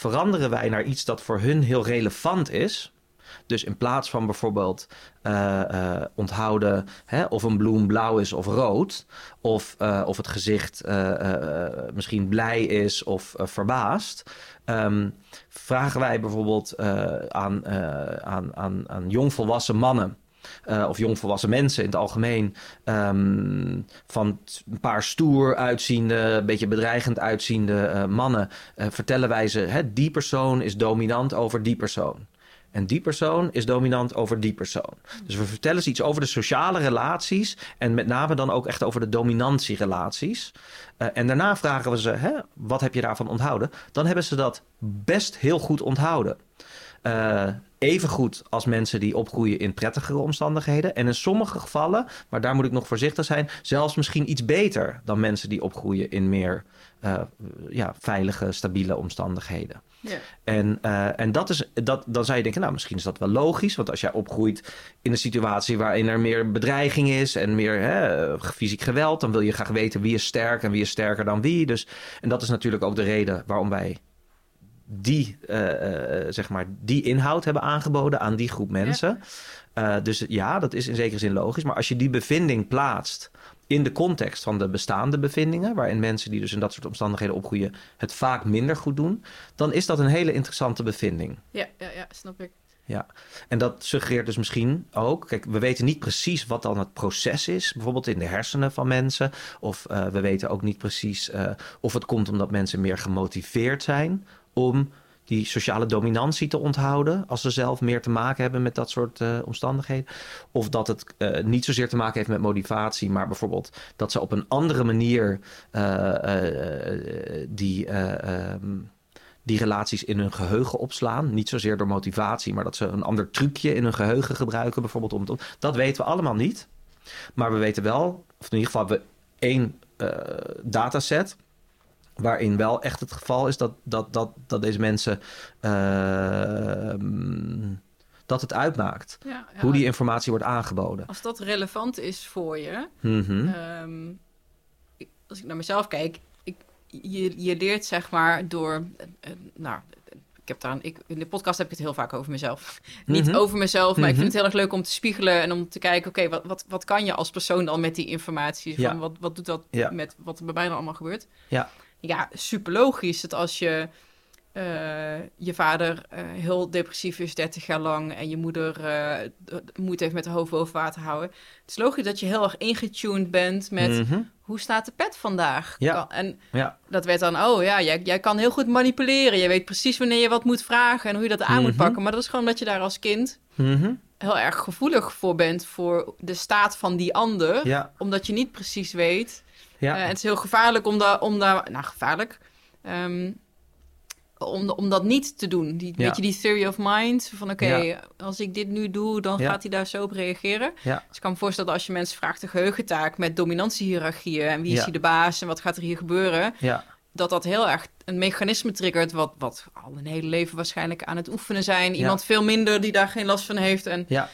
Speaker 2: veranderen wij naar iets dat voor hun heel relevant is. Dus in plaats van bijvoorbeeld eh, eh, onthouden hè, of een bloem blauw is of rood, of, eh, of het gezicht misschien blij is of verbaasd, ehm, vragen wij bijvoorbeeld aan, aan, aan, aan jongvolwassen mannen. Eh, of jongvolwassen mensen in het algemeen. ehm, van een paar stoer uitziende, een beetje bedreigend uitziende eh, mannen. eh, vertellen wij ze: hè, die persoon is dominant over die persoon. En die persoon is dominant over die persoon. Dus we vertellen ze iets over de sociale relaties. En met name dan ook echt over de dominantierelaties. Eh, en daarna vragen we ze: hè, wat heb je daarvan onthouden? Dan hebben ze dat best heel goed onthouden. Eh even goed als mensen die opgroeien in prettigere omstandigheden. En in sommige gevallen, maar daar moet ik nog voorzichtig zijn, zelfs misschien iets beter dan mensen die opgroeien in meer eh, ja, veilige, stabiele omstandigheden.
Speaker 1: Ja.
Speaker 2: En, eh, en dat is, dat, dan zou je denken, nou misschien is dat wel logisch. Want als jij opgroeit in een situatie waarin er meer bedreiging is en meer hè, fysiek geweld, dan wil je graag weten wie is sterk en wie is sterker dan wie. Dus, en dat is natuurlijk ook de reden waarom wij die, eh, eh, zeg maar, die inhoud hebben aangeboden aan die groep mensen. Eh, dus ja, dat is in zekere zin logisch. Maar als je die bevinding plaatst in de context van de bestaande bevindingen, waarin mensen die dus in dat soort omstandigheden opgroeien het vaak minder goed doen, dan is dat een hele interessante bevinding.
Speaker 1: Ja, ja, ja, snap ik.
Speaker 2: Ja, en dat suggereert dus misschien ook. Kijk, we weten niet precies wat dan het proces is, bijvoorbeeld in de hersenen van mensen. Of we weten ook niet precies of het komt omdat mensen meer gemotiveerd zijn om die sociale dominantie te onthouden als ze zelf meer te maken hebben met dat soort uh, omstandigheden. Of dat het uh, niet zozeer te maken heeft met motivatie, maar bijvoorbeeld dat ze op een andere manier uh, die. Um, die relaties in hun geheugen opslaan. Niet zozeer door motivatie, maar dat ze een ander trucje in hun geheugen gebruiken, bijvoorbeeld. Om. Dat weten we allemaal niet. Maar we weten wel, of in ieder geval we één dataset. Waarin wel echt het geval is dat, dat, dat, dat deze mensen. Uh, dat het uitmaakt. Ja, ja. Hoe die informatie wordt aangeboden.
Speaker 1: Als dat relevant is voor je.
Speaker 2: Mm -hmm.
Speaker 1: um, als ik naar mezelf kijk, je, je leert zeg maar door, uh, nou, ik heb daar, ik, in de podcast heb ik het heel vaak over mezelf. Niet
Speaker 2: Mhm.
Speaker 1: over mezelf, maar ik
Speaker 2: Mhm.
Speaker 1: vind het heel erg leuk om te spiegelen en om te kijken, oké, wat, wat, wat kan je als persoon dan met die informatie? Van,
Speaker 2: Ja.
Speaker 1: wat, wat doet dat
Speaker 2: Ja.
Speaker 1: met wat er bij mij dan allemaal gebeurt?
Speaker 2: Ja.
Speaker 1: Ja, super logisch dat als je eh, je vader eh, heel depressief is, 30 jaar lang, en je moeder d- moeite heeft met de hoofd boven water houden. Het is logisch dat je heel erg ingetuned bent met
Speaker 2: Mhm.
Speaker 1: hoe staat de pet vandaag?
Speaker 2: Ja.
Speaker 1: Kan- en
Speaker 2: Ja.
Speaker 1: dat werd dan, oh ja, jij, jij kan heel goed manipuleren. Je weet precies wanneer je wat moet vragen en hoe je dat aan moet
Speaker 2: Mhm.
Speaker 1: pakken. Maar dat is gewoon dat je daar als kind
Speaker 2: Mhm.
Speaker 1: heel erg gevoelig voor bent voor de staat van die ander.
Speaker 2: Ja.
Speaker 1: Omdat je niet precies weet.
Speaker 2: Ja.
Speaker 1: Eh, het is heel gevaarlijk om daar, om daar nou gevaarlijk, Ehm, om, om dat niet te doen. Die,
Speaker 2: Ja.
Speaker 1: Weet je, die theory of mind, van oké,
Speaker 2: Ja.
Speaker 1: als ik dit nu doe, dan gaat hij daar zo op reageren.
Speaker 2: Ja.
Speaker 1: Dus ik kan me voorstellen dat als je mensen vraagt de geheugentaak met dominantiehierarchieën en wie is hier de baas en wat gaat er hier gebeuren,
Speaker 2: ja.
Speaker 1: dat dat heel erg een mechanisme triggert wat, wat al een hele leven waarschijnlijk aan het oefenen zijn. Iemand veel minder die daar geen last van heeft. En,
Speaker 2: Ja.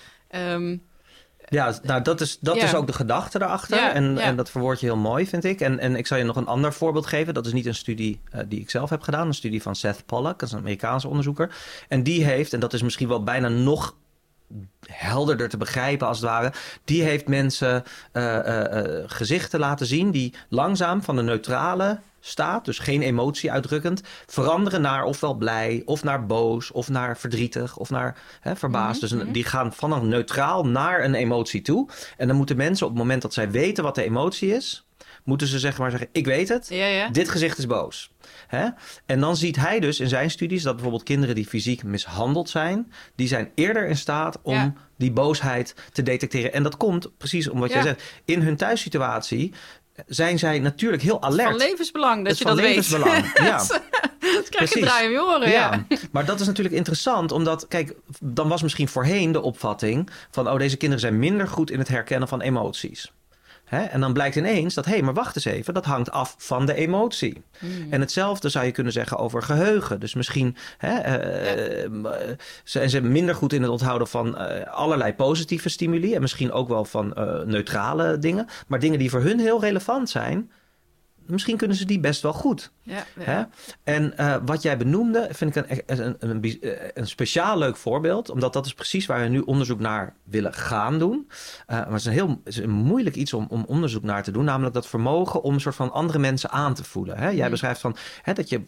Speaker 2: Ja, nou dat is, dat
Speaker 1: Ja.
Speaker 2: is ook de gedachte erachter.
Speaker 1: Ja,
Speaker 2: en,
Speaker 1: ja.
Speaker 2: en dat verwoord je heel mooi, vind ik. En, en ik zal je nog een ander voorbeeld geven. Dat is niet een studie eh, die ik zelf heb gedaan. Een studie van Seth Pollack, dat is een Amerikaanse onderzoeker. En die heeft, en dat is misschien wel bijna nog helderder te begrijpen als het ware. Die heeft mensen eh, eh, gezichten laten zien die langzaam van de neutrale staat, dus geen emotie uitdrukkend, veranderen naar ofwel blij, of naar boos, of naar verdrietig, of naar hè, verbaasd.
Speaker 1: Mhm,
Speaker 2: dus
Speaker 1: mhm.
Speaker 2: die gaan van een neutraal naar een emotie toe. En dan moeten mensen op het moment dat zij weten wat de emotie is, moeten ze zeg maar zeggen: Ik weet het,
Speaker 1: ja, ja.
Speaker 2: dit gezicht is boos. Hè? En dan ziet hij dus in zijn studies dat bijvoorbeeld kinderen die fysiek mishandeld zijn, die zijn eerder in staat om
Speaker 1: Ja.
Speaker 2: die boosheid te detecteren. En dat komt precies om wat jij zegt. In hun thuissituatie zijn zij natuurlijk heel alert.
Speaker 1: Van levensbelang dat
Speaker 2: Het
Speaker 1: je dat
Speaker 2: levensbelang,
Speaker 1: weet.
Speaker 2: ja.
Speaker 1: dat krijg je draai om je oren, ja.
Speaker 2: Ja, maar dat is natuurlijk interessant, omdat, kijk, dan was misschien voorheen de opvatting van, oh, deze kinderen zijn minder goed in het herkennen van emoties. Hè? En dan blijkt ineens dat, hé, hey, maar wacht eens even, dat hangt af van de emotie.
Speaker 1: Hmm.
Speaker 2: En hetzelfde zou je kunnen zeggen over geheugen. Dus misschien hè, eh, eh, zijn ze minder goed in het onthouden van eh, allerlei positieve stimuli. En misschien ook wel van neutrale dingen. Maar dingen die voor hun heel relevant zijn, misschien kunnen ze die best wel goed.
Speaker 1: Ja, ja.
Speaker 2: Hè? En eh, wat jij benoemde, vind ik een, een, een, een, speciaal leuk voorbeeld. Omdat dat is precies waar we nu onderzoek naar willen gaan doen. Eh, maar het is een heel het is een moeilijk iets om, om onderzoek naar te doen. Namelijk dat vermogen om een soort van andere mensen aan te voelen. Hè? Jij
Speaker 1: Mm.
Speaker 2: beschrijft van hè, dat je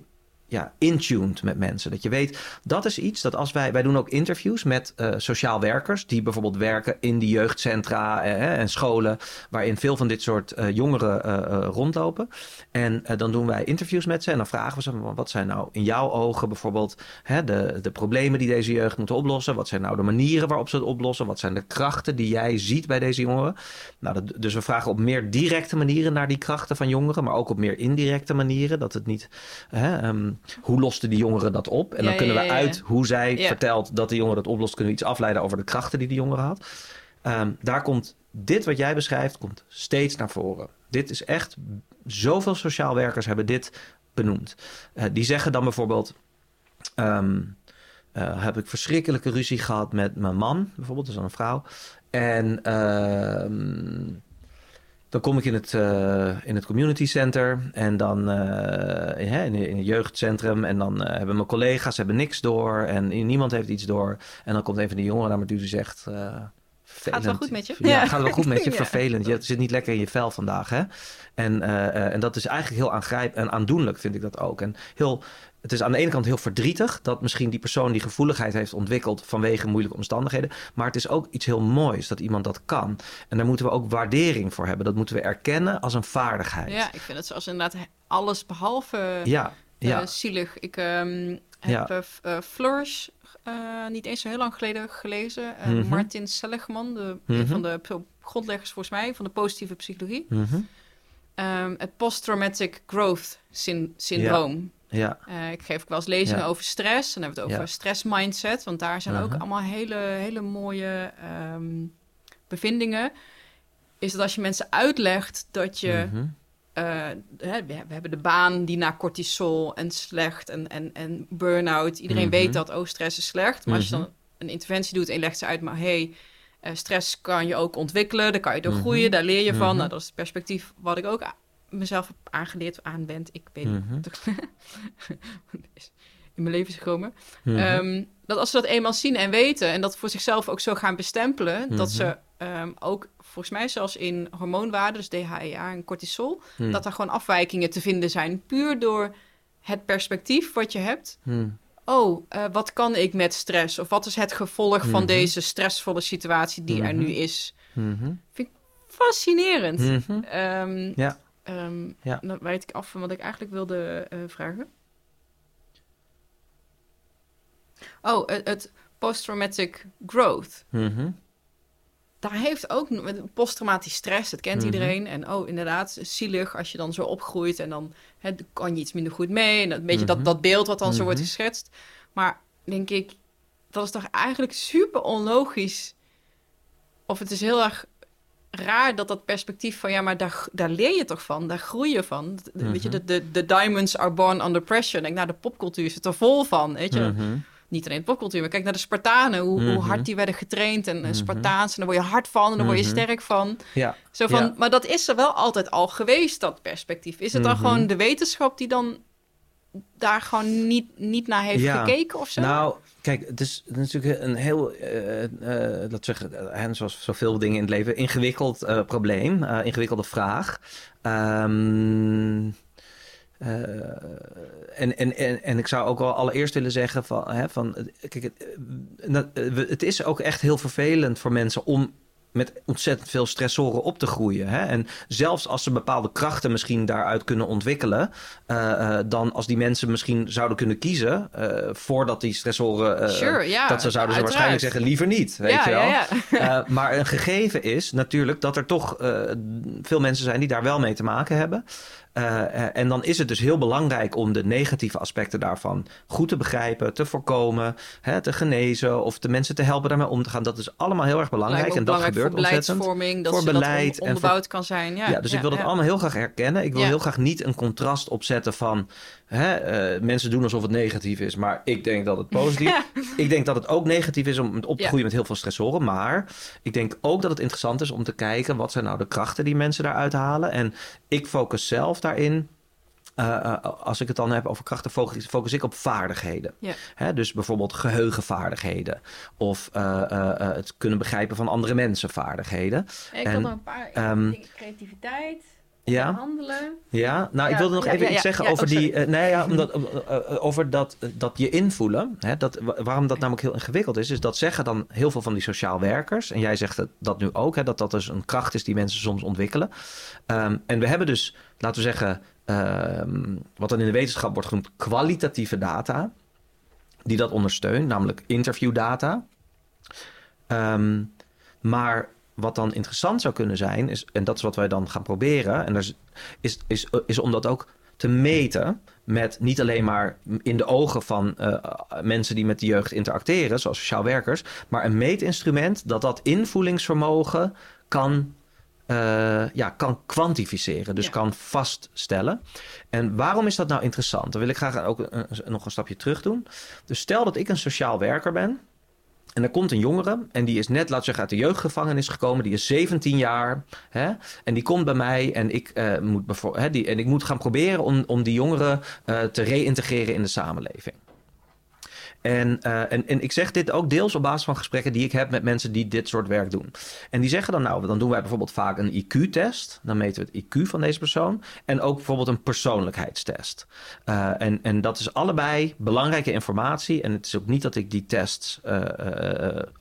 Speaker 2: ja, intuned met mensen. Dat je weet, dat is iets dat als wij... Wij doen ook interviews met eh, sociaal werkers... die bijvoorbeeld werken in die jeugdcentra eh, en scholen... waarin veel van dit soort eh, jongeren rondlopen. En dan doen wij interviews met ze... en dan vragen we ze, wat zijn nou in jouw ogen bijvoorbeeld... Hè, de, de problemen die deze jeugd moeten oplossen? Wat zijn nou de manieren waarop ze het oplossen? Wat zijn de krachten die jij ziet bij deze jongeren? Nou, dus we vragen op meer directe manieren naar die krachten van jongeren... maar ook op meer indirecte manieren, dat het niet... Hè, ehm, hoe losten die jongeren dat op? En dan kunnen we uit hoe zij vertelt dat de jongere dat oplost, kunnen we iets afleiden over de krachten die de jongere had. Ehm, daar komt dit wat jij beschrijft, komt steeds naar voren. Dit is echt, zoveel sociaal werkers hebben dit benoemd. Eh, die zeggen dan bijvoorbeeld, ehm, eh, heb ik verschrikkelijke ruzie gehad met mijn man, bijvoorbeeld, is dan een vrouw. En ehm, dan kom ik in het, eh, in het community center en dan eh, hè, in, in het jeugdcentrum. En dan eh, hebben mijn collega's hebben niks door en niemand heeft iets door. En dan komt een van die jongeren naar me toe die zegt... eh,
Speaker 1: Gaat het wel
Speaker 2: vervelend.
Speaker 1: goed met je?
Speaker 2: Ja,
Speaker 1: Ja.
Speaker 2: gaat wel goed met je? Vervelend. Je zit niet lekker in je vel vandaag, hè? En, en dat is eigenlijk heel aangrijpend en aandoenlijk, vind ik dat ook. En heel, het is aan de ene kant heel verdrietig dat misschien die persoon die gevoeligheid heeft ontwikkeld vanwege moeilijke omstandigheden. Maar het is ook iets heel moois dat iemand dat kan. En daar moeten we ook waardering voor hebben. Dat moeten we erkennen als een vaardigheid.
Speaker 1: Ja, ik vind het zoals inderdaad alles behalve
Speaker 2: Ja, Ja.
Speaker 1: Eh, zielig. Ik ehm,
Speaker 2: Ja.
Speaker 1: heb eh, F- eh, Flourish eh, niet eens zo heel lang geleden gelezen. Eh,
Speaker 2: Mhm.
Speaker 1: Martin Seligman, de, een
Speaker 2: Mhm.
Speaker 1: van de grondleggers volgens mij van de positieve psychologie. Ehm, het post-traumatic growth syn- syndroom.
Speaker 2: Ja.
Speaker 1: Eh, ik geef ook wel eens lezingen
Speaker 2: Ja.
Speaker 1: over stress. Dan hebben we het over stress mindset. Want daar zijn ook
Speaker 2: Mhm.
Speaker 1: allemaal hele, hele mooie ehm, bevindingen. Is dat als je mensen uitlegt dat je...
Speaker 2: Mhm.
Speaker 1: eh, we, hebben de baan die naar cortisol en slecht en, en, en burn-out. Iedereen
Speaker 2: Mhm.
Speaker 1: weet dat, oh, stress is slecht. Maar als je
Speaker 2: Mhm.
Speaker 1: dan een interventie doet en je legt ze uit... maar hey, eh, stress kan je ook ontwikkelen. Daar kan je door groeien, daar leer je van. Nou, dat is het perspectief wat ik ook mezelf heb aangeleerd, aanwend. Ik weet niet is in mijn leven is gekomen.
Speaker 2: Mhm.
Speaker 1: Ehm, dat als ze dat eenmaal zien en weten en dat voor zichzelf ook zo gaan bestempelen, dat
Speaker 2: Mhm.
Speaker 1: ze ehm, ook volgens mij zelfs in hormoonwaarden, dus DHEA en cortisol,
Speaker 2: Mhm.
Speaker 1: dat er gewoon afwijkingen te vinden zijn, puur door het perspectief wat je hebt. Oh, eh, wat kan ik met stress? Of wat is het gevolg van deze stressvolle situatie die er nu is?
Speaker 2: Mhm.
Speaker 1: Fascinerend.
Speaker 2: Mhm.
Speaker 1: Ehm,
Speaker 2: Ja.
Speaker 1: Ehm,
Speaker 2: Ja.
Speaker 1: Dan weet ik af van wat ik eigenlijk wilde eh, vragen. Oh, het, het post-traumatic growth.
Speaker 2: Mhm.
Speaker 1: Daar heeft ook met posttraumatisch stress, dat kent
Speaker 2: Mhm.
Speaker 1: iedereen. En oh, inderdaad, zielig als je dan zo opgroeit en dan hè, kan je iets minder goed mee. En dat, een beetje
Speaker 2: Mhm.
Speaker 1: dat, dat beeld wat dan zo wordt
Speaker 2: Mhm.
Speaker 1: geschetst. Maar denk ik, dat is toch eigenlijk super onlogisch. Of het is heel erg raar dat dat perspectief van ja, maar daar, daar leer je toch van, daar groei je van. D- Weet je,
Speaker 2: Mhm.
Speaker 1: de, de, de diamonds are born under pressure. Denk, nou, de popcultuur zit er vol van. Weet je,
Speaker 2: Mhm.
Speaker 1: niet alleen de popcultuur, maar kijk naar de Spartanen, hoe, hoe
Speaker 2: Mhm.
Speaker 1: hard die werden getraind. En
Speaker 2: Mhm.
Speaker 1: Spartaans, en daar word je hard van en daar word je
Speaker 2: Mhm.
Speaker 1: sterk van.
Speaker 2: Ja.
Speaker 1: Zo van,
Speaker 2: Ja.
Speaker 1: maar dat is er wel altijd al geweest, dat perspectief. Is het dan
Speaker 2: Mhm.
Speaker 1: gewoon de wetenschap die dan daar gewoon niet, niet naar heeft
Speaker 2: Ja.
Speaker 1: gekeken of zo?
Speaker 2: Nou, kijk, het is natuurlijk een heel, eh eh dat zeggen, en zoals zoveel dingen in het leven, ingewikkeld eh, probleem, eh, ingewikkelde vraag. Ehm, eh, en, en, en, en ik zou ook wel allereerst willen zeggen van, hè, van eh, kijk, het, eh, dat- eh, het is ook echt heel vervelend voor mensen om met ontzettend veel stressoren op te groeien. Hè? En zelfs als ze bepaalde krachten misschien daaruit kunnen ontwikkelen, eh, eh, dan als die mensen misschien zouden kunnen kiezen eh, voordat die stressoren,
Speaker 1: Sure,
Speaker 2: dat ze zouden ze waarschijnlijk zeggen liever niet, weet
Speaker 1: ja,
Speaker 2: je wel.
Speaker 1: ja, ja.
Speaker 2: Maar een gegeven is natuurlijk dat er toch veel mensen zijn die daar wel mee te maken hebben. Eh, eh, en dan is het dus heel belangrijk om de negatieve aspecten daarvan goed te begrijpen, te voorkomen, hè, te genezen of de mensen te helpen daarmee om te gaan. Dat is allemaal heel erg belangrijk en dat gebeurt
Speaker 1: voor
Speaker 2: ontzettend.
Speaker 1: beleidsvorming, dat
Speaker 2: Voor beleid
Speaker 1: dat
Speaker 2: en voor-
Speaker 1: onderbouwd kan zijn. Ja,
Speaker 2: Ja, dus ik wil dat
Speaker 1: ja.
Speaker 2: allemaal heel graag herkennen. Ik wil heel graag niet een contrast opzetten van hè, eh, mensen doen alsof het negatief is, maar ik denk dat het positief is. Ik denk dat het ook negatief is om op te
Speaker 1: Ja.
Speaker 2: groeien met heel veel stressoren. Maar ik denk ook dat het interessant is om te kijken wat zijn nou de krachten die mensen daaruit halen. En ik focus zelf daarin. eh, eh, als ik het dan heb over krachten, focus, focus ik op vaardigheden.
Speaker 1: Ja.
Speaker 2: Hè, dus bijvoorbeeld geheugenvaardigheden. Of het kunnen begrijpen van andere mensen vaardigheden.
Speaker 1: Ik
Speaker 2: En,
Speaker 1: een paar
Speaker 2: ehm,
Speaker 1: creativiteit,
Speaker 2: Ja.
Speaker 1: handelen.
Speaker 2: Ja, nou, ik wilde nog
Speaker 1: ja,
Speaker 2: even iets zeggen over
Speaker 1: oh,
Speaker 2: die. eh, nee, ja, omdat, eh, eh, over dat, dat je invoelen. Hè, dat, wa- waarom dat namelijk heel ingewikkeld is, is dat zeggen dan heel veel van die sociaal werkers. En jij zegt het, dat nu ook, hè, dat dat dus een kracht is die mensen soms ontwikkelen. Ehm, en we hebben dus, laten we zeggen, ehm, wat dan in de wetenschap wordt genoemd kwalitatieve data. Die dat ondersteunt, namelijk interviewdata. Ehm, maar wat dan interessant zou kunnen zijn, is, en dat is wat wij dan gaan proberen, en is, is, is, is om dat ook te meten met niet alleen maar in de ogen van eh, mensen die met de jeugd interacteren, zoals sociaal werkers, maar een meetinstrument dat dat invoelingsvermogen kan, eh, ja, kan kwantificeren, dus
Speaker 1: Ja.
Speaker 2: kan vaststellen. En waarom is dat nou interessant? Dan wil ik graag ook nog een stapje terug doen. Dus stel dat ik een sociaal werker ben. En er komt een jongere en die is net, we zeggen, uit de jeugdgevangenis gekomen. Die is 17 jaar. Hè, en die komt bij mij en ik, eh, moet, hè, die, en ik moet gaan proberen om, om die jongere eh, te reïntegreren in de samenleving. En, uh, en, en ik zeg dit ook deels op basis van gesprekken die ik heb met mensen die dit soort werk doen. En die zeggen dan, nou, dan doen wij bijvoorbeeld vaak een IQ-test. Dan meten we het IQ van deze persoon. En ook bijvoorbeeld een persoonlijkheidstest. Uh, en, en dat is allebei belangrijke informatie. En het is ook niet dat ik die tests uh,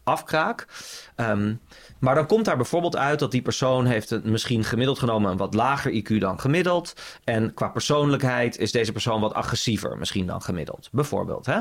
Speaker 2: afkraak. Um, maar dan komt daar bijvoorbeeld uit dat die persoon heeft een, misschien gemiddeld genomen een wat lager IQ dan gemiddeld. En qua persoonlijkheid is deze persoon wat agressiever misschien dan gemiddeld. Bijvoorbeeld. Hè?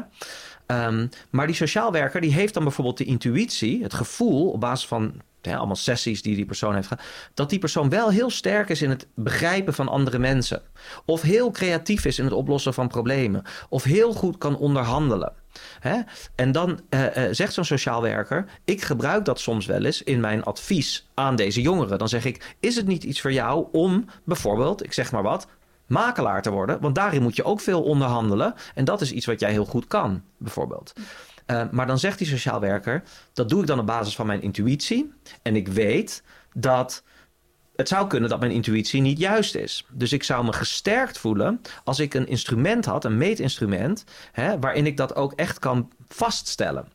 Speaker 2: Um, maar die sociaal werker die heeft dan bijvoorbeeld de intuïtie, het gevoel op basis van allemaal sessies die die persoon heeft gehad, dat die persoon wel heel sterk is in het begrijpen van andere mensen. Of heel creatief is in het oplossen van problemen. Of heel goed kan onderhandelen. Hè? En dan uh, uh, zegt zo'n sociaal werker: Ik gebruik dat soms wel eens in mijn advies aan deze jongeren. Dan zeg ik: Is het niet iets voor jou om bijvoorbeeld, ik zeg maar wat, makelaar te worden? Want daarin moet je ook veel onderhandelen. En dat is iets wat jij heel goed kan, bijvoorbeeld. Uh, maar dan zegt die sociaal werker: Dat doe ik dan op basis van mijn intuïtie. En ik weet dat het zou kunnen dat mijn intuïtie niet juist is. Dus ik zou me gesterkt voelen als ik een instrument had, een meetinstrument, hè, waarin ik dat ook echt kan vaststellen.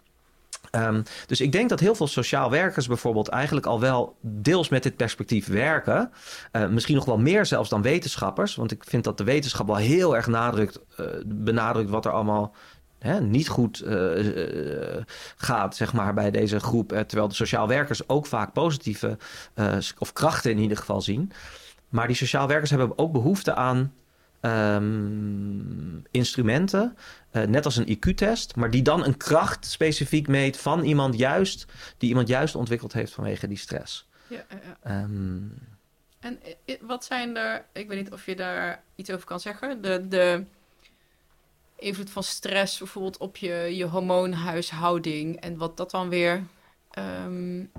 Speaker 2: Um, dus ik denk dat heel veel sociaal werkers bijvoorbeeld eigenlijk al wel deels met dit perspectief werken. Uh, misschien nog wel meer zelfs dan wetenschappers. Want ik vind dat de wetenschap wel heel erg nadrukt, uh, benadrukt wat er allemaal hè, niet goed uh, gaat, zeg maar, bij deze groep. Terwijl de sociaal werkers ook vaak positieve, of krachten in ieder geval zien. Maar die sociaal werkers hebben ook behoefte aan um, instrumenten, net als een IQ-test, maar die dan een kracht specifiek meet van iemand juist, die iemand juist ontwikkeld heeft vanwege die stress. Ja, ja.
Speaker 1: Um, en wat zijn er, ik weet niet of je daar iets over kan zeggen, de, de invloed van stress bijvoorbeeld op je, je hormoonhuishouding en wat dat dan weer um,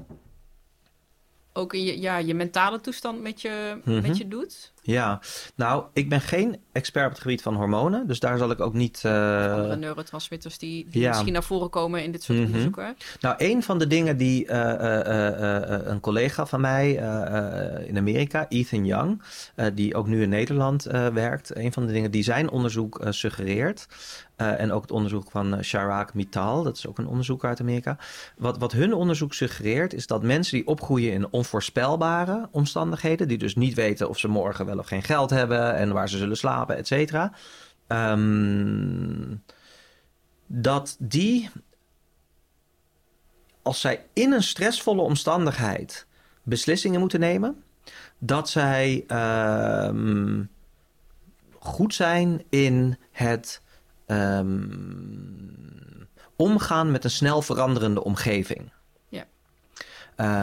Speaker 1: ook in je, ja, je mentale toestand met je, mm -hmm. met je doet?
Speaker 2: Ja, nou, ik ben geen expert op het gebied van hormonen, dus daar zal ik ook niet.
Speaker 1: Uh... Andere neurotransmitters die, die ja. misschien naar voren komen in dit soort mm -hmm. onderzoeken.
Speaker 2: Nou, een van de dingen die uh, uh, een collega van mij in Amerika, Ethan Young, die ook nu in Nederland werkt, een van de dingen die zijn onderzoek suggereert, uh, en ook het onderzoek van Sharak Mittal, dat is ook een onderzoeker uit Amerika. Wat, wat hun onderzoek suggereert is dat mensen die opgroeien in onvoorspelbare omstandigheden, die dus niet weten of ze morgen wel of geen geld hebben en waar ze zullen slapen, et cetera. Um, dat die, als zij in een stressvolle omstandigheid beslissingen moeten nemen, dat zij um, goed zijn in het um, omgaan met een snel veranderende omgeving. Ja.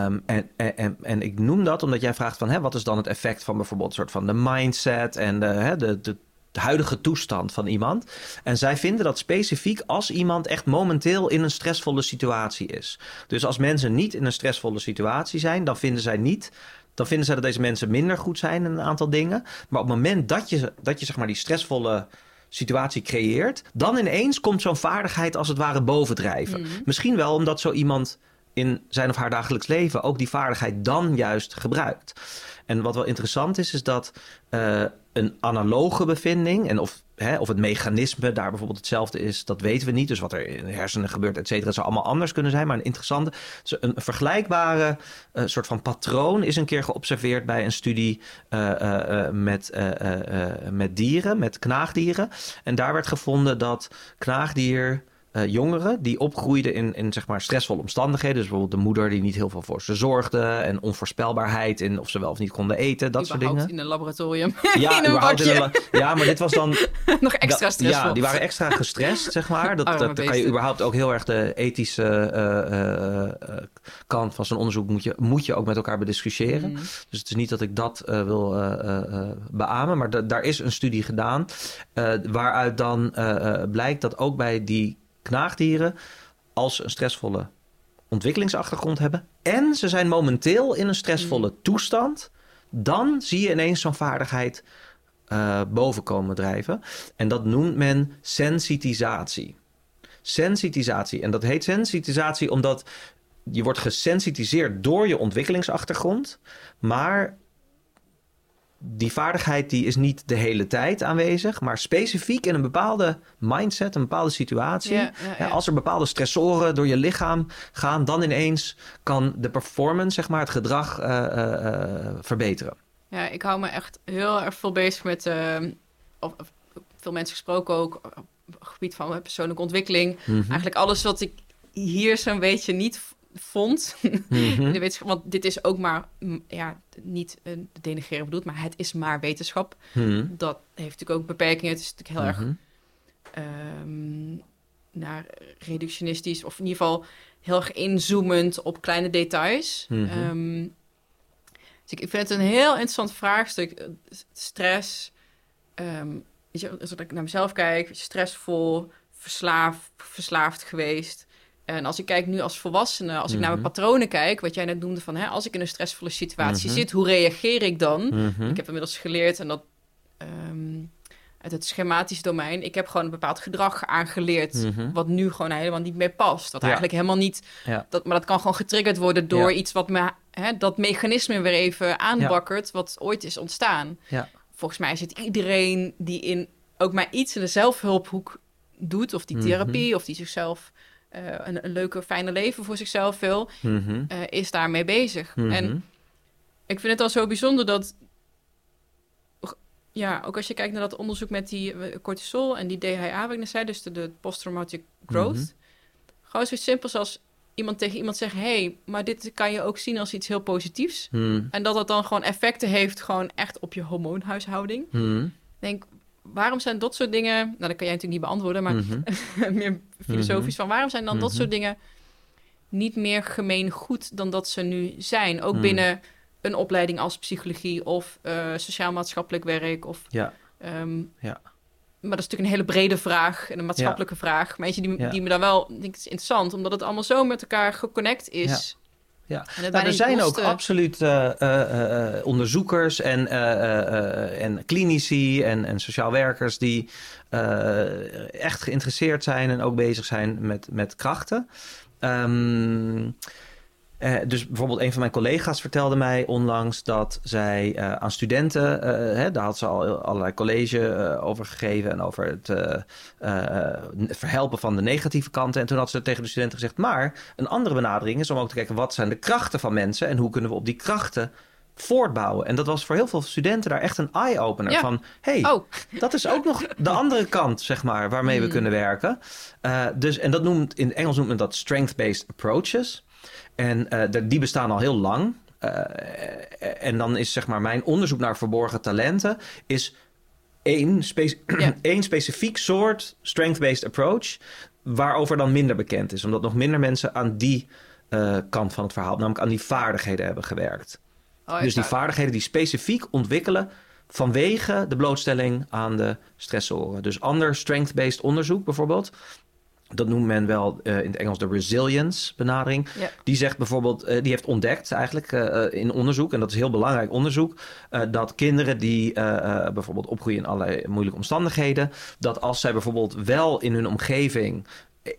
Speaker 2: Um, en, en, en ik noem dat omdat jij vraagt van hè, wat is dan het effect van bijvoorbeeld een soort van de mindset en de, hè, de, de, de huidige toestand van iemand. En zij vinden dat specifiek als iemand echt momenteel in een stressvolle situatie is. Dus als mensen niet in een stressvolle situatie zijn, dan vinden zij niet dan vinden zij dat deze mensen minder goed zijn in een aantal dingen. Maar op het moment dat je, dat je zeg maar die stressvolle situatie creëert, dan ineens komt zo'n vaardigheid als het ware bovendrijven. Mm. Misschien wel omdat zo iemand in zijn of haar dagelijks leven ook die vaardigheid dan juist gebruikt. En wat wel interessant is, is dat uh, een analoge bevinding, en of, hè, of het mechanisme daar bijvoorbeeld hetzelfde is, dat weten we niet. Dus wat er in de hersenen gebeurt, et cetera, zou allemaal anders kunnen zijn. Maar een interessante, een vergelijkbare uh, soort van patroon is een keer geobserveerd bij een studie uh, met, met dieren, met knaagdieren. En daar werd gevonden dat knaagdier uh, jongeren die opgroeiden in, in zeg maar stressvolle omstandigheden. Dus bijvoorbeeld de moeder die niet heel veel voor ze zorgde. En onvoorspelbaarheid in of ze wel of niet konden eten. Dat soort dingen.
Speaker 1: in een laboratorium.
Speaker 2: Ja,
Speaker 1: in
Speaker 2: een in een, ja maar dit was dan...
Speaker 1: Nog extra stressvol.
Speaker 2: Ja, die waren extra gestrest, zeg maar. Dat, dat, dan kan je überhaupt ook heel erg de ethische uh, uh, kant van zo'n onderzoek... Moet je, moet je ook met elkaar bediscussiëren. Mm. Dus het is niet dat ik dat wil beamen. Maar daar is een studie gedaan... waaruit dan blijkt dat ook bij die knaagdieren als een stressvolle ontwikkelingsachtergrond hebben en ze zijn momenteel in een stressvolle mm. toestand, dan zie je ineens zo'n vaardigheid uh, boven komen drijven. En dat noemt men sensitisatie. Sensitisatie. En dat heet sensitisatie omdat je wordt gesensitiseerd door je ontwikkelingsachtergrond, maar die vaardigheid die is niet de hele tijd aanwezig, maar specifiek in een bepaalde mindset, een bepaalde situatie. Als er bepaalde stressoren door je lichaam gaan, dan ineens kan de performance, zeg maar, het gedrag eh, eh, eh, verbeteren.
Speaker 1: Ja, ik hou me echt heel erg veel bezig met, eh, of, of veel mensen gesproken ook, op het gebied van persoonlijke ontwikkeling.
Speaker 2: Mhm.
Speaker 1: Eigenlijk alles wat ik hier zo'n beetje niet vond.
Speaker 2: Mhm.
Speaker 1: De wetenschap, want dit is ook maar, mm, ja, niet uh, denigreren bedoeld, maar het is maar wetenschap.
Speaker 2: Mhm.
Speaker 1: Dat heeft natuurlijk ook beperkingen. Het is natuurlijk heel erg ehm, naar reductionistisch, of in ieder geval heel erg inzoomend op kleine details.
Speaker 2: Mhm.
Speaker 1: Ehm, dus ik, vind het een heel interessant vraagstuk. eh, Stress. je, als ik naar mezelf kijk, stressvol, verslaafd, verslaafd geweest. En als ik kijk nu als volwassene, als ik naar mijn
Speaker 2: Mhm.
Speaker 1: patronen kijk, wat jij net noemde van, hè, als ik in een stressvolle situatie
Speaker 2: Mhm.
Speaker 1: zit, hoe reageer ik dan?
Speaker 2: Mhm.
Speaker 1: Ik heb inmiddels geleerd en dat ehm, uit het schematisch domein, ik heb gewoon een bepaald gedrag aangeleerd, wat nu gewoon helemaal niet meer past. Wat
Speaker 2: Ja.
Speaker 1: eigenlijk helemaal niet,
Speaker 2: Ja.
Speaker 1: dat, maar dat kan gewoon getriggerd worden door
Speaker 2: Ja.
Speaker 1: iets wat me, hè, dat mechanisme weer even aanbakkert, wat ooit is ontstaan.
Speaker 2: Ja.
Speaker 1: Volgens mij zit iedereen die in ook maar iets in de zelfhulphoek doet, of die therapie, of die zichzelf een, een leuke, fijne leven voor zichzelf wil,
Speaker 2: Mhm.
Speaker 1: eh, is daarmee bezig.
Speaker 2: Mhm.
Speaker 1: En ik vind het al zo bijzonder dat. Ja, ook als je kijkt naar dat onderzoek met die eh, cortisol en die DHA, wat ik net zei, dus de, de post-traumatic growth.
Speaker 2: Mhm.
Speaker 1: Gewoon zoiets simpels als iemand tegen iemand zeggen: hé, hey, maar dit kan je ook zien als iets heel positiefs. En dat dat dan gewoon effecten heeft, gewoon echt op je hormoonhuishouding.
Speaker 2: Mhm.
Speaker 1: Ik denk, waarom zijn dat soort dingen. Nou, dat kan jij natuurlijk niet beantwoorden, maar
Speaker 2: Mhm.
Speaker 1: meer filosofisch van waarom zijn dan dat
Speaker 2: Mhm.
Speaker 1: soort dingen niet meer gemeen goed dan dat ze nu zijn? Ook
Speaker 2: Mhm.
Speaker 1: binnen een opleiding als psychologie of eh, sociaal-maatschappelijk werk. Of,
Speaker 2: Ja.
Speaker 1: ehm,
Speaker 2: Ja.
Speaker 1: Maar dat is natuurlijk een hele brede vraag en een maatschappelijke vraag. Maar eentje die,
Speaker 2: Ja.
Speaker 1: die me dan wel, ik denk, het is interessant, omdat het allemaal zo met elkaar geconnect is.
Speaker 2: Ja. Nou, er zijn ook absoluut eh, eh, eh, onderzoekers en, en klinici en, en sociaal werkers die echt geïnteresseerd zijn en ook bezig zijn met, met krachten. Ehm, eh, dus bijvoorbeeld een van mijn collega's vertelde mij onlangs dat zij eh, aan studenten, eh, hè, daar had ze al allerlei college over gegeven en over het verhelpen van de negatieve kanten. En toen had ze tegen de studenten gezegd, maar een andere benadering is om ook te kijken wat zijn de krachten van mensen en hoe kunnen we op die krachten voortbouwen. En dat was voor heel veel studenten daar echt een eye-opener
Speaker 1: Ja.
Speaker 2: van, hey,
Speaker 1: Oh,
Speaker 2: dat is ook nog de andere kant, zeg maar, waarmee we
Speaker 1: Hmm.
Speaker 2: kunnen werken. Dus, en dat noemt, in het Engels noemt men dat strength-based approaches. En eh, die bestaan al heel lang. Eh, en dan is zeg maar mijn onderzoek naar verborgen talenten is één, spe-
Speaker 1: Ja.
Speaker 2: één specifiek soort strength-based approach waarover dan minder bekend is. Omdat nog minder mensen aan die eh, kant van het verhaal, namelijk aan die vaardigheden hebben gewerkt.
Speaker 1: oh,
Speaker 2: Dus die vaardigheden die specifiek ontwikkelen vanwege de blootstelling aan de stressoren. Dus ander strength-based onderzoek bijvoorbeeld. Dat noemt men wel eh, in het Engels de resilience benadering.
Speaker 1: Ja.
Speaker 2: Die zegt bijvoorbeeld, eh, die heeft ontdekt eigenlijk eh, in onderzoek, en dat is heel belangrijk onderzoek, dat kinderen die bijvoorbeeld opgroeien in allerlei moeilijke omstandigheden, dat als zij bijvoorbeeld wel in hun omgeving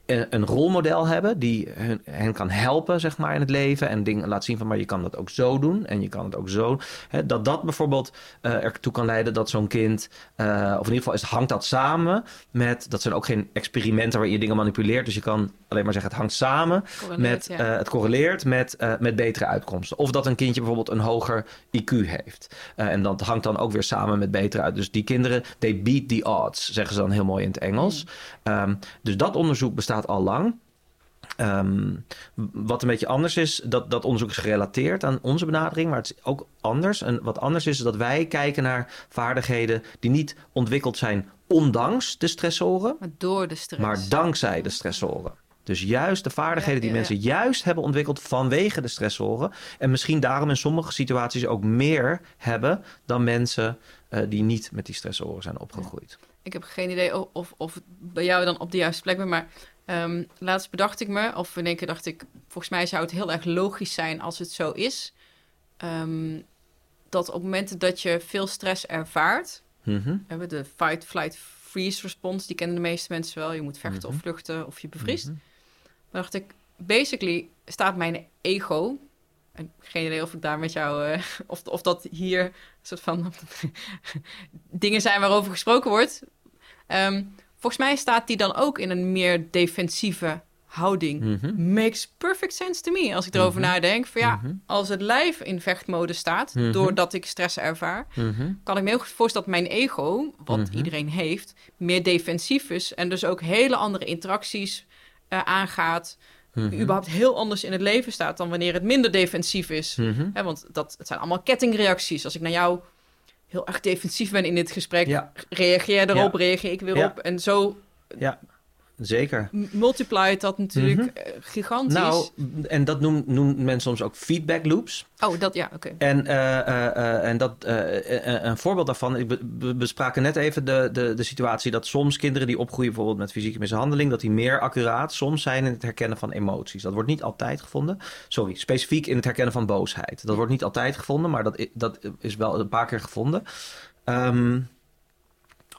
Speaker 2: een rolmodel hebben die hun, hen kan helpen, zeg maar, in het leven. En dingen laat zien van, maar je kan dat ook zo doen. En je kan het ook zo. Hè, dat dat bijvoorbeeld eh, ertoe kan leiden dat zo'n kind... eh, of in ieder geval is, hangt dat samen met... Dat zijn ook geen experimenten waarin je dingen manipuleert. Dus je kan alleen maar zeggen, het hangt samen
Speaker 1: correleert,
Speaker 2: met...
Speaker 1: ja.
Speaker 2: eh, het correleert met, met betere uitkomsten. Of dat een kindje bijvoorbeeld een hoger IQ heeft. En dat hangt dan ook weer samen met betere uit. Dus die kinderen, they beat the odds, zeggen ze dan heel mooi in het Engels. Ehm, dus dat onderzoek bestaat al lang. Ehm, wat een beetje anders is, dat, dat onderzoek is gerelateerd aan onze benadering, maar het is ook anders. En wat anders is, is dat wij kijken naar vaardigheden die niet ontwikkeld zijn ondanks de stressoren,
Speaker 1: maar door de stress.
Speaker 2: maar dankzij de stressoren. Dus juist de vaardigheden
Speaker 1: Ja,
Speaker 2: die
Speaker 1: ja,
Speaker 2: mensen juist hebben ontwikkeld vanwege de stressoren. En misschien daarom in sommige situaties ook meer hebben dan mensen eh, die niet met die stressoren zijn opgegroeid.
Speaker 1: Ik heb geen idee of, of, het bij jou dan op de juiste plek ben, maar ehm, laatst bedacht ik me, of in één keer dacht ik, volgens mij zou het heel erg logisch zijn als het zo is, ehm, dat op momenten dat je veel stress ervaart,
Speaker 2: Mhm.
Speaker 1: we hebben de fight, flight, freeze response, die kennen de meeste mensen wel, je moet vechten
Speaker 2: Mhm.
Speaker 1: of vluchten of je bevriest.
Speaker 2: Mhm.
Speaker 1: Maar dacht ik, basically staat mijn ego geen idee of ik daar met jou, eh, of, of dat hier een soort van dingen zijn waarover gesproken wordt. Ehm, volgens mij staat die dan ook in een meer defensieve houding.
Speaker 2: Mhm.
Speaker 1: Makes perfect sense to me als ik erover
Speaker 2: Mhm.
Speaker 1: nadenk. Van ja,
Speaker 2: Mhm.
Speaker 1: als het lijf in vechtmode staat, doordat ik stress ervaar, kan ik me heel goed voorstellen dat mijn ego, wat iedereen heeft, meer defensief is en dus ook hele andere interacties eh, aangaat.
Speaker 2: Mhm.
Speaker 1: Überhaupt heel anders in het leven staat dan wanneer het minder defensief is.
Speaker 2: Mhm.
Speaker 1: Want dat, het zijn allemaal kettingreacties. Als ik naar jou heel erg defensief ben in dit gesprek,
Speaker 2: Ja.
Speaker 1: reageer erop,
Speaker 2: Ja.
Speaker 1: reageer ik weer
Speaker 2: Ja.
Speaker 1: op. En zo
Speaker 2: Ja, zeker.
Speaker 1: multiplied dat natuurlijk eh, gigantisch.
Speaker 2: Nou, en dat noemen, noemen mensen soms ook feedback loops.
Speaker 1: oh, dat ja, oké.
Speaker 2: En, eh, eh, en dat, een voorbeeld daarvan, ik be- bespraken net even de, de, de situatie dat soms kinderen die opgroeien bijvoorbeeld met fysieke mishandeling, dat die meer accuraat soms zijn in het herkennen van emoties. Dat wordt niet altijd gevonden. Sorry, specifiek in het herkennen van boosheid. Dat wordt niet altijd gevonden, maar dat, dat is wel een paar keer gevonden. Ehm,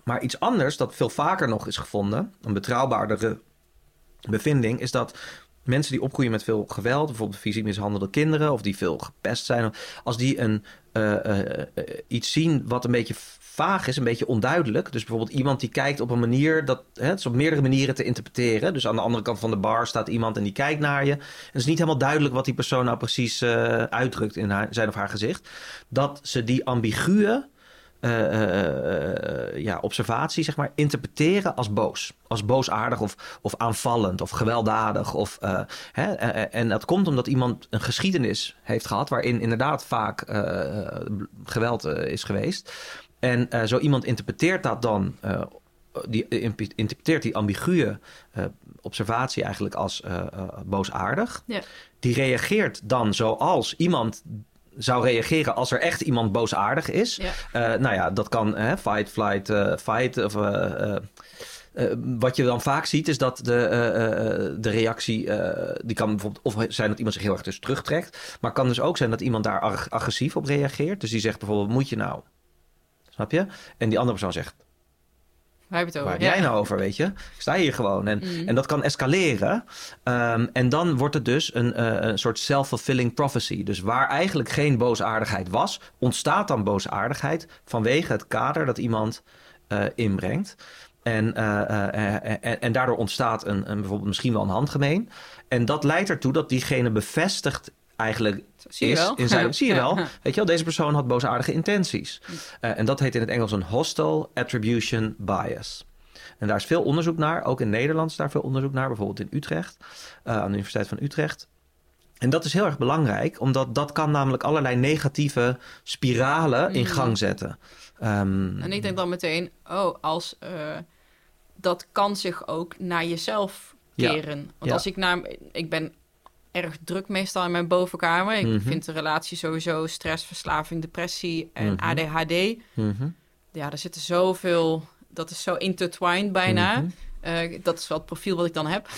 Speaker 2: maar iets anders dat veel vaker nog is gevonden, een betrouwbaardere bevinding, is dat mensen die opgroeien met veel geweld, bijvoorbeeld fysiek mishandelde kinderen of die veel gepest zijn, als die een, eh, eh, iets zien wat een beetje vaag is, een beetje onduidelijk. Dus bijvoorbeeld iemand die kijkt op een manier dat hè, het is op meerdere manieren te interpreteren. Dus aan de andere kant van de bar staat iemand en die kijkt naar je. En het is niet helemaal duidelijk wat die persoon nou precies eh, uitdrukt in haar, zijn of haar gezicht. Dat ze die ambiguë ja, observatie, zeg maar, interpreteren als boos. Als boosaardig of, of aanvallend of gewelddadig. Of, eh, hè, eh, eh, en dat komt omdat iemand een geschiedenis heeft gehad... waarin inderdaad vaak eh, eh, geweld eh, is geweest. En eh, zo iemand interpreteert dat dan... eh, die eh, interpreteert die ambiguë eh, observatie eigenlijk als eh, eh, boosaardig.
Speaker 1: Ja.
Speaker 2: Die reageert dan zoals iemand zou reageren als er echt iemand boosaardig is.
Speaker 1: Ja.
Speaker 2: Eh, nou ja, dat kan hè, fight, flight, eh, fight. Of, eh, wat je dan vaak ziet is dat de, de reactie, die kan bijvoorbeeld of zijn dat iemand zich heel erg dus terugtrekt. Maar kan dus ook zijn dat iemand daar ag- agressief op reageert. Dus die zegt bijvoorbeeld, moet je nou? Snap je? En die andere persoon zegt,
Speaker 1: Waar heb je het
Speaker 2: Waar
Speaker 1: over?
Speaker 2: heb jij nou over, weet je? Ik sta hier gewoon. En,
Speaker 1: Mm.
Speaker 2: en dat kan escaleren. Ehm, en dan wordt het dus een, eh, een soort self-fulfilling prophecy. Dus waar eigenlijk geen boosaardigheid was, ontstaat dan boosaardigheid vanwege het kader dat iemand eh, inbrengt. En, eh, en, en daardoor ontstaat een, een, bijvoorbeeld misschien wel een handgemeen. En dat leidt ertoe dat diegene bevestigt eigenlijk
Speaker 1: Zie je
Speaker 2: is
Speaker 1: wel?
Speaker 2: in zijn... Zie je wel? Weet je wel, deze persoon had boosaardige intenties. Eh, en dat heet in het Engels een hostile attribution bias. En daar is veel onderzoek naar. Ook in Nederland is daar veel onderzoek naar. Bijvoorbeeld in Utrecht, eh, aan de Universiteit van Utrecht. En dat is heel erg belangrijk, omdat dat kan namelijk allerlei negatieve spiralen in
Speaker 1: Mhm.
Speaker 2: gang zetten. Ehm,
Speaker 1: En ik denk dan meteen, oh, als eh, dat kan zich ook naar jezelf
Speaker 2: Ja.
Speaker 1: keren. Want
Speaker 2: Ja.
Speaker 1: als ik naar, ik ben erg druk meestal in mijn bovenkamer. Ik
Speaker 2: Mhm.
Speaker 1: vind de relatie sowieso stress, verslaving, depressie en
Speaker 2: Mhm.
Speaker 1: ADHD.
Speaker 2: mhm,
Speaker 1: Ja, er zitten zoveel, dat is zo intertwined bijna. Eh, dat is wel het profiel wat ik dan heb.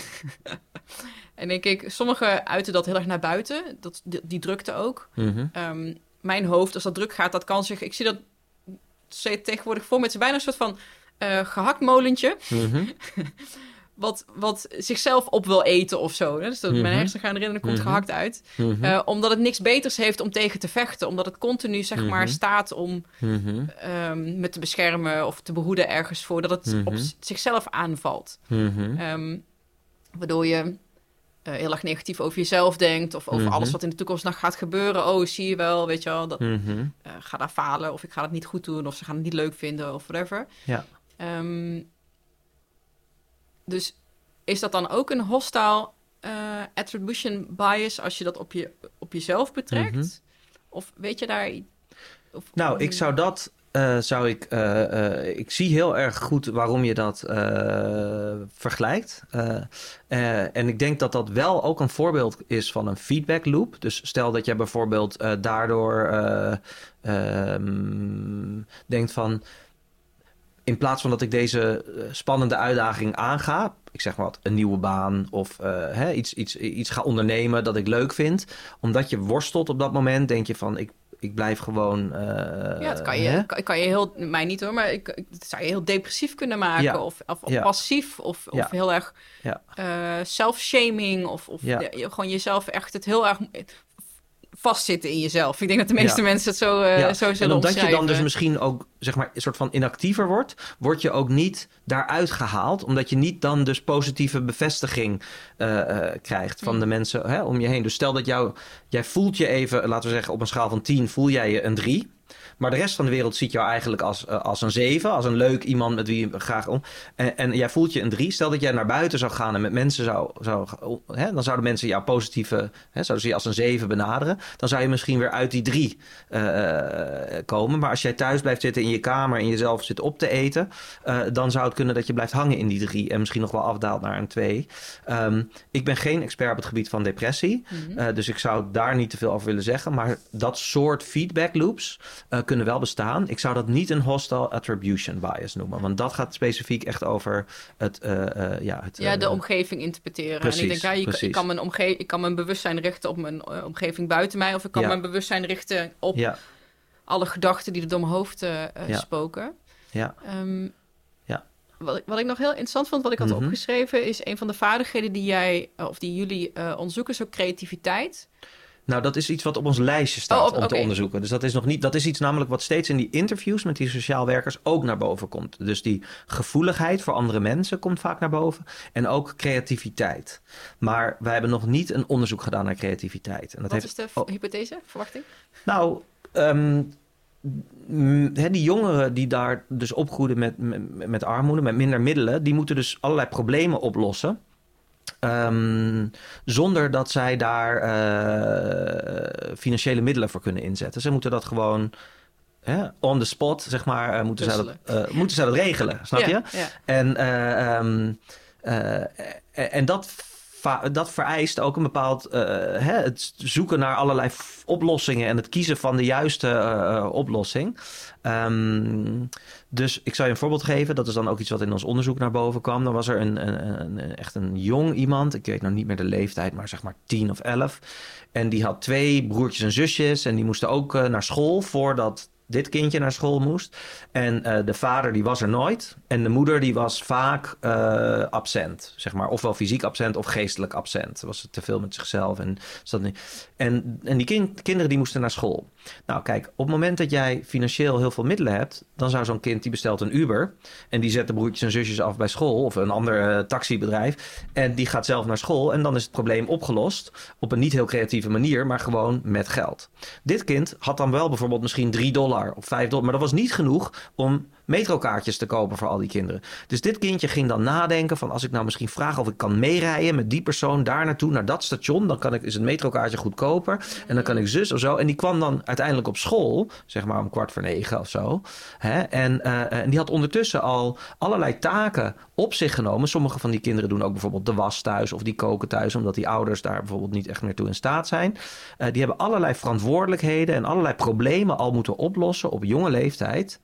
Speaker 1: en denk ik, sommigen uiten dat heel erg naar buiten. Dat, die, die drukte ook. Ehm, mijn hoofd, als dat druk gaat, dat kan zich... Ik zie dat tegenwoordig voor me. Het is bijna een soort van eh gehaktmolentje...
Speaker 2: Mhm.
Speaker 1: Wat, wat zichzelf op wil eten of zo. hè. Dus dat
Speaker 2: Mhm.
Speaker 1: mijn hersenen gaan erin en er komt
Speaker 2: Mhm.
Speaker 1: gehakt uit.
Speaker 2: Mhm.
Speaker 1: Eh, omdat het niks beters heeft om tegen te vechten. Omdat het continu, zeg maar,
Speaker 2: Mhm.
Speaker 1: staat om
Speaker 2: Mhm.
Speaker 1: ehm, me te beschermen... of te behoeden ergens voor. Dat het op
Speaker 2: Mhm.
Speaker 1: zichzelf aanvalt.
Speaker 2: Mhm.
Speaker 1: Ehm, waardoor je eh, heel erg negatief over jezelf denkt... of over
Speaker 2: Mhm.
Speaker 1: alles wat in de toekomst nog gaat gebeuren. Oh, zie je wel, weet je wel... Dat,
Speaker 2: Mhm.
Speaker 1: eh, ga daar falen of ik ga het niet goed doen of ze gaan het niet leuk vinden of whatever.
Speaker 2: Ja.
Speaker 1: Ehm, dus is dat dan ook een hostile eh, attribution bias als je dat op, je, op jezelf betrekt?
Speaker 2: Mhm.
Speaker 1: Of weet je daar... Of,
Speaker 2: Nou, ik zou dat. eh, zou ik, eh, ik zie heel erg goed waarom je dat vergelijkt. En ik denk dat dat wel ook een voorbeeld is van een feedback loop. Dus stel dat je bijvoorbeeld daardoor eh, ehm, denkt van. In plaats van dat ik deze eh, spannende uitdaging aanga, ik zeg maar wat, een nieuwe baan of eh, hè, iets, iets, iets ga ondernemen dat ik leuk vind. Omdat je worstelt op dat moment, denk je van ik, ik blijf gewoon. eh,
Speaker 1: ja, dat kan
Speaker 2: hè?
Speaker 1: je, kan, kan je heel... Mij niet hoor, maar ik, ik- zou je heel depressief kunnen maken.
Speaker 2: Ja.
Speaker 1: Of, of, of
Speaker 2: Ja.
Speaker 1: passief. Of,
Speaker 2: Ja.
Speaker 1: of heel erg
Speaker 2: Ja.
Speaker 1: eh, self-shaming. Of, of
Speaker 2: Ja.
Speaker 1: de- je- gewoon jezelf echt het heel erg... vastzitten in jezelf. Ik denk dat de meeste
Speaker 2: Ja.
Speaker 1: mensen het zo,
Speaker 2: Ja,
Speaker 1: zo
Speaker 2: en
Speaker 1: zullen
Speaker 2: omdat je dan dus misschien ook zeg maar een soort van inactiever wordt, word je ook niet daaruit gehaald, omdat je niet dan dus positieve bevestiging eh, eh, krijgt van
Speaker 1: Mm.
Speaker 2: de mensen hè, om je heen. Dus stel dat jou, jij voelt je even, laten we zeggen op een schaal van 10 voel jij je een 3. Maar de rest van de wereld ziet jou eigenlijk als, eh, als een 7, als een leuk iemand met wie je graag om. En, en jij voelt je een 3. Stel dat jij naar buiten zou gaan en met mensen zou. zou hè, dan zouden mensen jou positieve. Hè, zouden ze je als een 7 benaderen. Dan zou je misschien weer uit die 3 eh, komen. Maar als jij thuis blijft zitten in je kamer en jezelf zit op te eten. eh, dan zou het kunnen dat je blijft hangen in die 3. En misschien nog wel afdaalt naar een 2. Ehm, ik ben geen expert op het gebied van depressie.
Speaker 1: Mhm.
Speaker 2: Eh, dus ik zou daar niet te veel over willen zeggen. Maar dat soort feedback loops eh, kunnen wel bestaan. Ik zou dat niet een hostile attribution bias noemen. Want dat gaat specifiek echt over het... eh, eh, ja, het
Speaker 1: ja, de
Speaker 2: eh,
Speaker 1: omgeving interpreteren. en
Speaker 2: precies,
Speaker 1: ik denk, ja, je, kan- ik,
Speaker 2: precies.
Speaker 1: kan mijn omge ik kan mijn bewustzijn richten op mijn omgeving buiten mij. Of ik kan
Speaker 2: Ja.
Speaker 1: mijn bewustzijn richten op
Speaker 2: Ja,
Speaker 1: alle gedachten die er door mijn hoofd
Speaker 2: Ja.
Speaker 1: spoken.
Speaker 2: ja, Ja.
Speaker 1: Wat, ik- wat ik nog heel interessant vond, wat ik had
Speaker 2: Mhm.
Speaker 1: opgeschreven, is een van de vaardigheden die jij, of die jullie eh, onderzoeken, is ook creativiteit.
Speaker 2: Nou dat is iets wat op ons lijstje staat
Speaker 1: Oh, op-
Speaker 2: om te onderzoeken. Dus dat is nog niet. Dat is iets namelijk wat steeds in die interviews met die sociaal werkers ook naar boven komt. Dus die gevoeligheid voor andere mensen komt vaak naar boven. En ook creativiteit. Maar wij hebben nog niet een onderzoek gedaan naar creativiteit. En dat
Speaker 1: wat
Speaker 2: heeft
Speaker 1: is de
Speaker 2: oh.
Speaker 1: hypothese, verwachting?
Speaker 2: Nou, ehm, die jongeren die daar dus opgroeien met, met, met armoede, met minder middelen, die moeten dus allerlei problemen oplossen. Ehm, zonder dat zij daar eh, financiële middelen voor kunnen inzetten. Ze moeten dat gewoon hè, on the spot, zeg maar, eh, moeten, zij dat, eh, moeten zij dat regelen. Snap je?
Speaker 1: Ja.
Speaker 2: En, eh, en dat, dat vereist ook een bepaald eh, hè, het zoeken naar allerlei oplossingen en het kiezen van de juiste eh, eh, oplossing. Ehm, dus ik zou je een voorbeeld geven. Dat is dan ook iets wat in ons onderzoek naar boven kwam. Dan was er een, een, een, echt een jong iemand. Ik weet nou niet meer de leeftijd, maar zeg maar tien of elf. En die had twee broertjes en zusjes. En die moesten ook naar school voordat dit kindje naar school moest. En eh, de vader die was er nooit. En de moeder die was vaak eh, absent. Zeg maar. Ofwel fysiek absent of geestelijk absent. Was het te veel met zichzelf. En, zat niet. en, en die kind, kinderen die moesten naar school. Nou kijk, op het moment dat jij financieel heel veel middelen hebt... dan zou zo'n kind die bestelt een Uber... en die zet de broertjes en zusjes af bij school... of een ander eh, taxibedrijf... en die gaat zelf naar school... en dan is het probleem opgelost... op een niet heel creatieve manier... maar gewoon met geld. Dit kind had dan wel bijvoorbeeld misschien 3 dollar of 5 dollar... maar dat was niet genoeg om metrokaartjes te kopen voor al die kinderen. Dus dit kindje ging dan nadenken van... als ik nou misschien vraag of ik kan meerijden met die persoon... daar naartoe, naar dat station... dan kan ik, is het metrokaartje goedkoper... en dan kan ik zus of zo. En die kwam dan uiteindelijk op school... zeg maar om kwart voor negen of zo. Hè? En, eh, en die had ondertussen al allerlei taken op zich genomen. Sommige van die kinderen doen ook bijvoorbeeld de was thuis... of die koken thuis, omdat die ouders daar bijvoorbeeld niet echt meer toe in staat zijn. Eh, die hebben allerlei verantwoordelijkheden... en allerlei problemen al moeten oplossen op jonge leeftijd...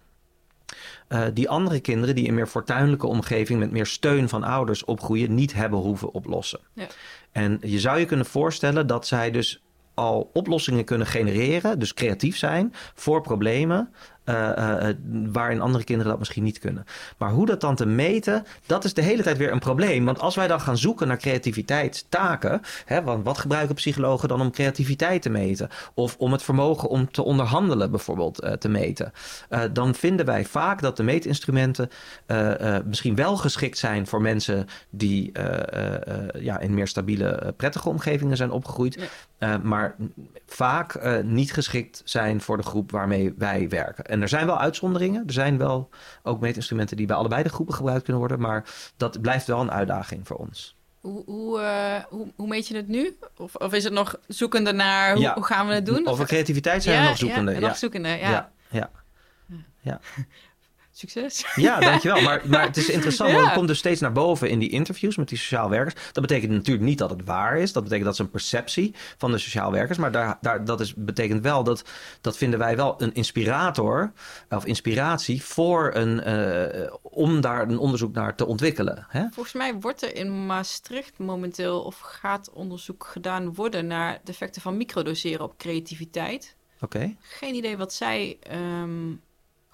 Speaker 2: Eh, die andere kinderen die in meer fortuinlijke omgeving met meer steun van ouders opgroeien, niet hebben hoeven oplossen.
Speaker 1: Ja.
Speaker 2: En je zou je kunnen voorstellen dat zij dus al oplossingen kunnen genereren, dus creatief zijn voor problemen. Eh, eh, waarin andere kinderen dat misschien niet kunnen. Maar hoe dat dan te meten, dat is de hele tijd weer een probleem. Want als wij dan gaan zoeken naar creativiteitstaken, hè, want wat gebruiken psychologen dan om creativiteit te meten? Of om het vermogen om te onderhandelen bijvoorbeeld eh, te meten? Eh, dan vinden wij vaak dat de meetinstrumenten eh, eh, misschien wel geschikt zijn voor mensen die eh, eh, eh, ja, in meer stabiele, eh, prettige omgevingen zijn opgegroeid. Eh, maar vaak eh, niet geschikt zijn voor de groep waarmee wij werken. En er zijn wel uitzonderingen. Er zijn wel ook meetinstrumenten die bij allebei de groepen gebruikt kunnen worden. Maar dat blijft wel een uitdaging voor ons.
Speaker 1: Hoe, hoe, eh, hoe, hoe meet je het nu? Of, of is het nog zoekende naar hoe,
Speaker 2: Ja.
Speaker 1: hoe gaan we het doen?
Speaker 2: Over
Speaker 1: Of-
Speaker 2: creativiteit zijn we nog zoekende.
Speaker 1: Ja,
Speaker 2: Ja,
Speaker 1: nog zoekende, ja.
Speaker 2: ja. ja.
Speaker 1: Succes.
Speaker 2: Ja, dankjewel. Maar, maar het is interessant, want
Speaker 1: Ja.
Speaker 2: het komt dus steeds naar boven in die interviews met die sociaal werkers. Dat betekent natuurlijk niet dat het waar is. Dat betekent dat is een perceptie van de sociaal werkers. Maar daar, daar, dat is, betekent wel dat, dat vinden wij wel een inspirator of inspiratie voor een, eh, om daar een onderzoek naar te ontwikkelen. Hè?
Speaker 1: Volgens mij wordt er in Maastricht momenteel of gaat onderzoek gedaan worden naar de effecten van microdoseren op creativiteit.
Speaker 2: Oké.
Speaker 1: Geen idee wat zij ehm,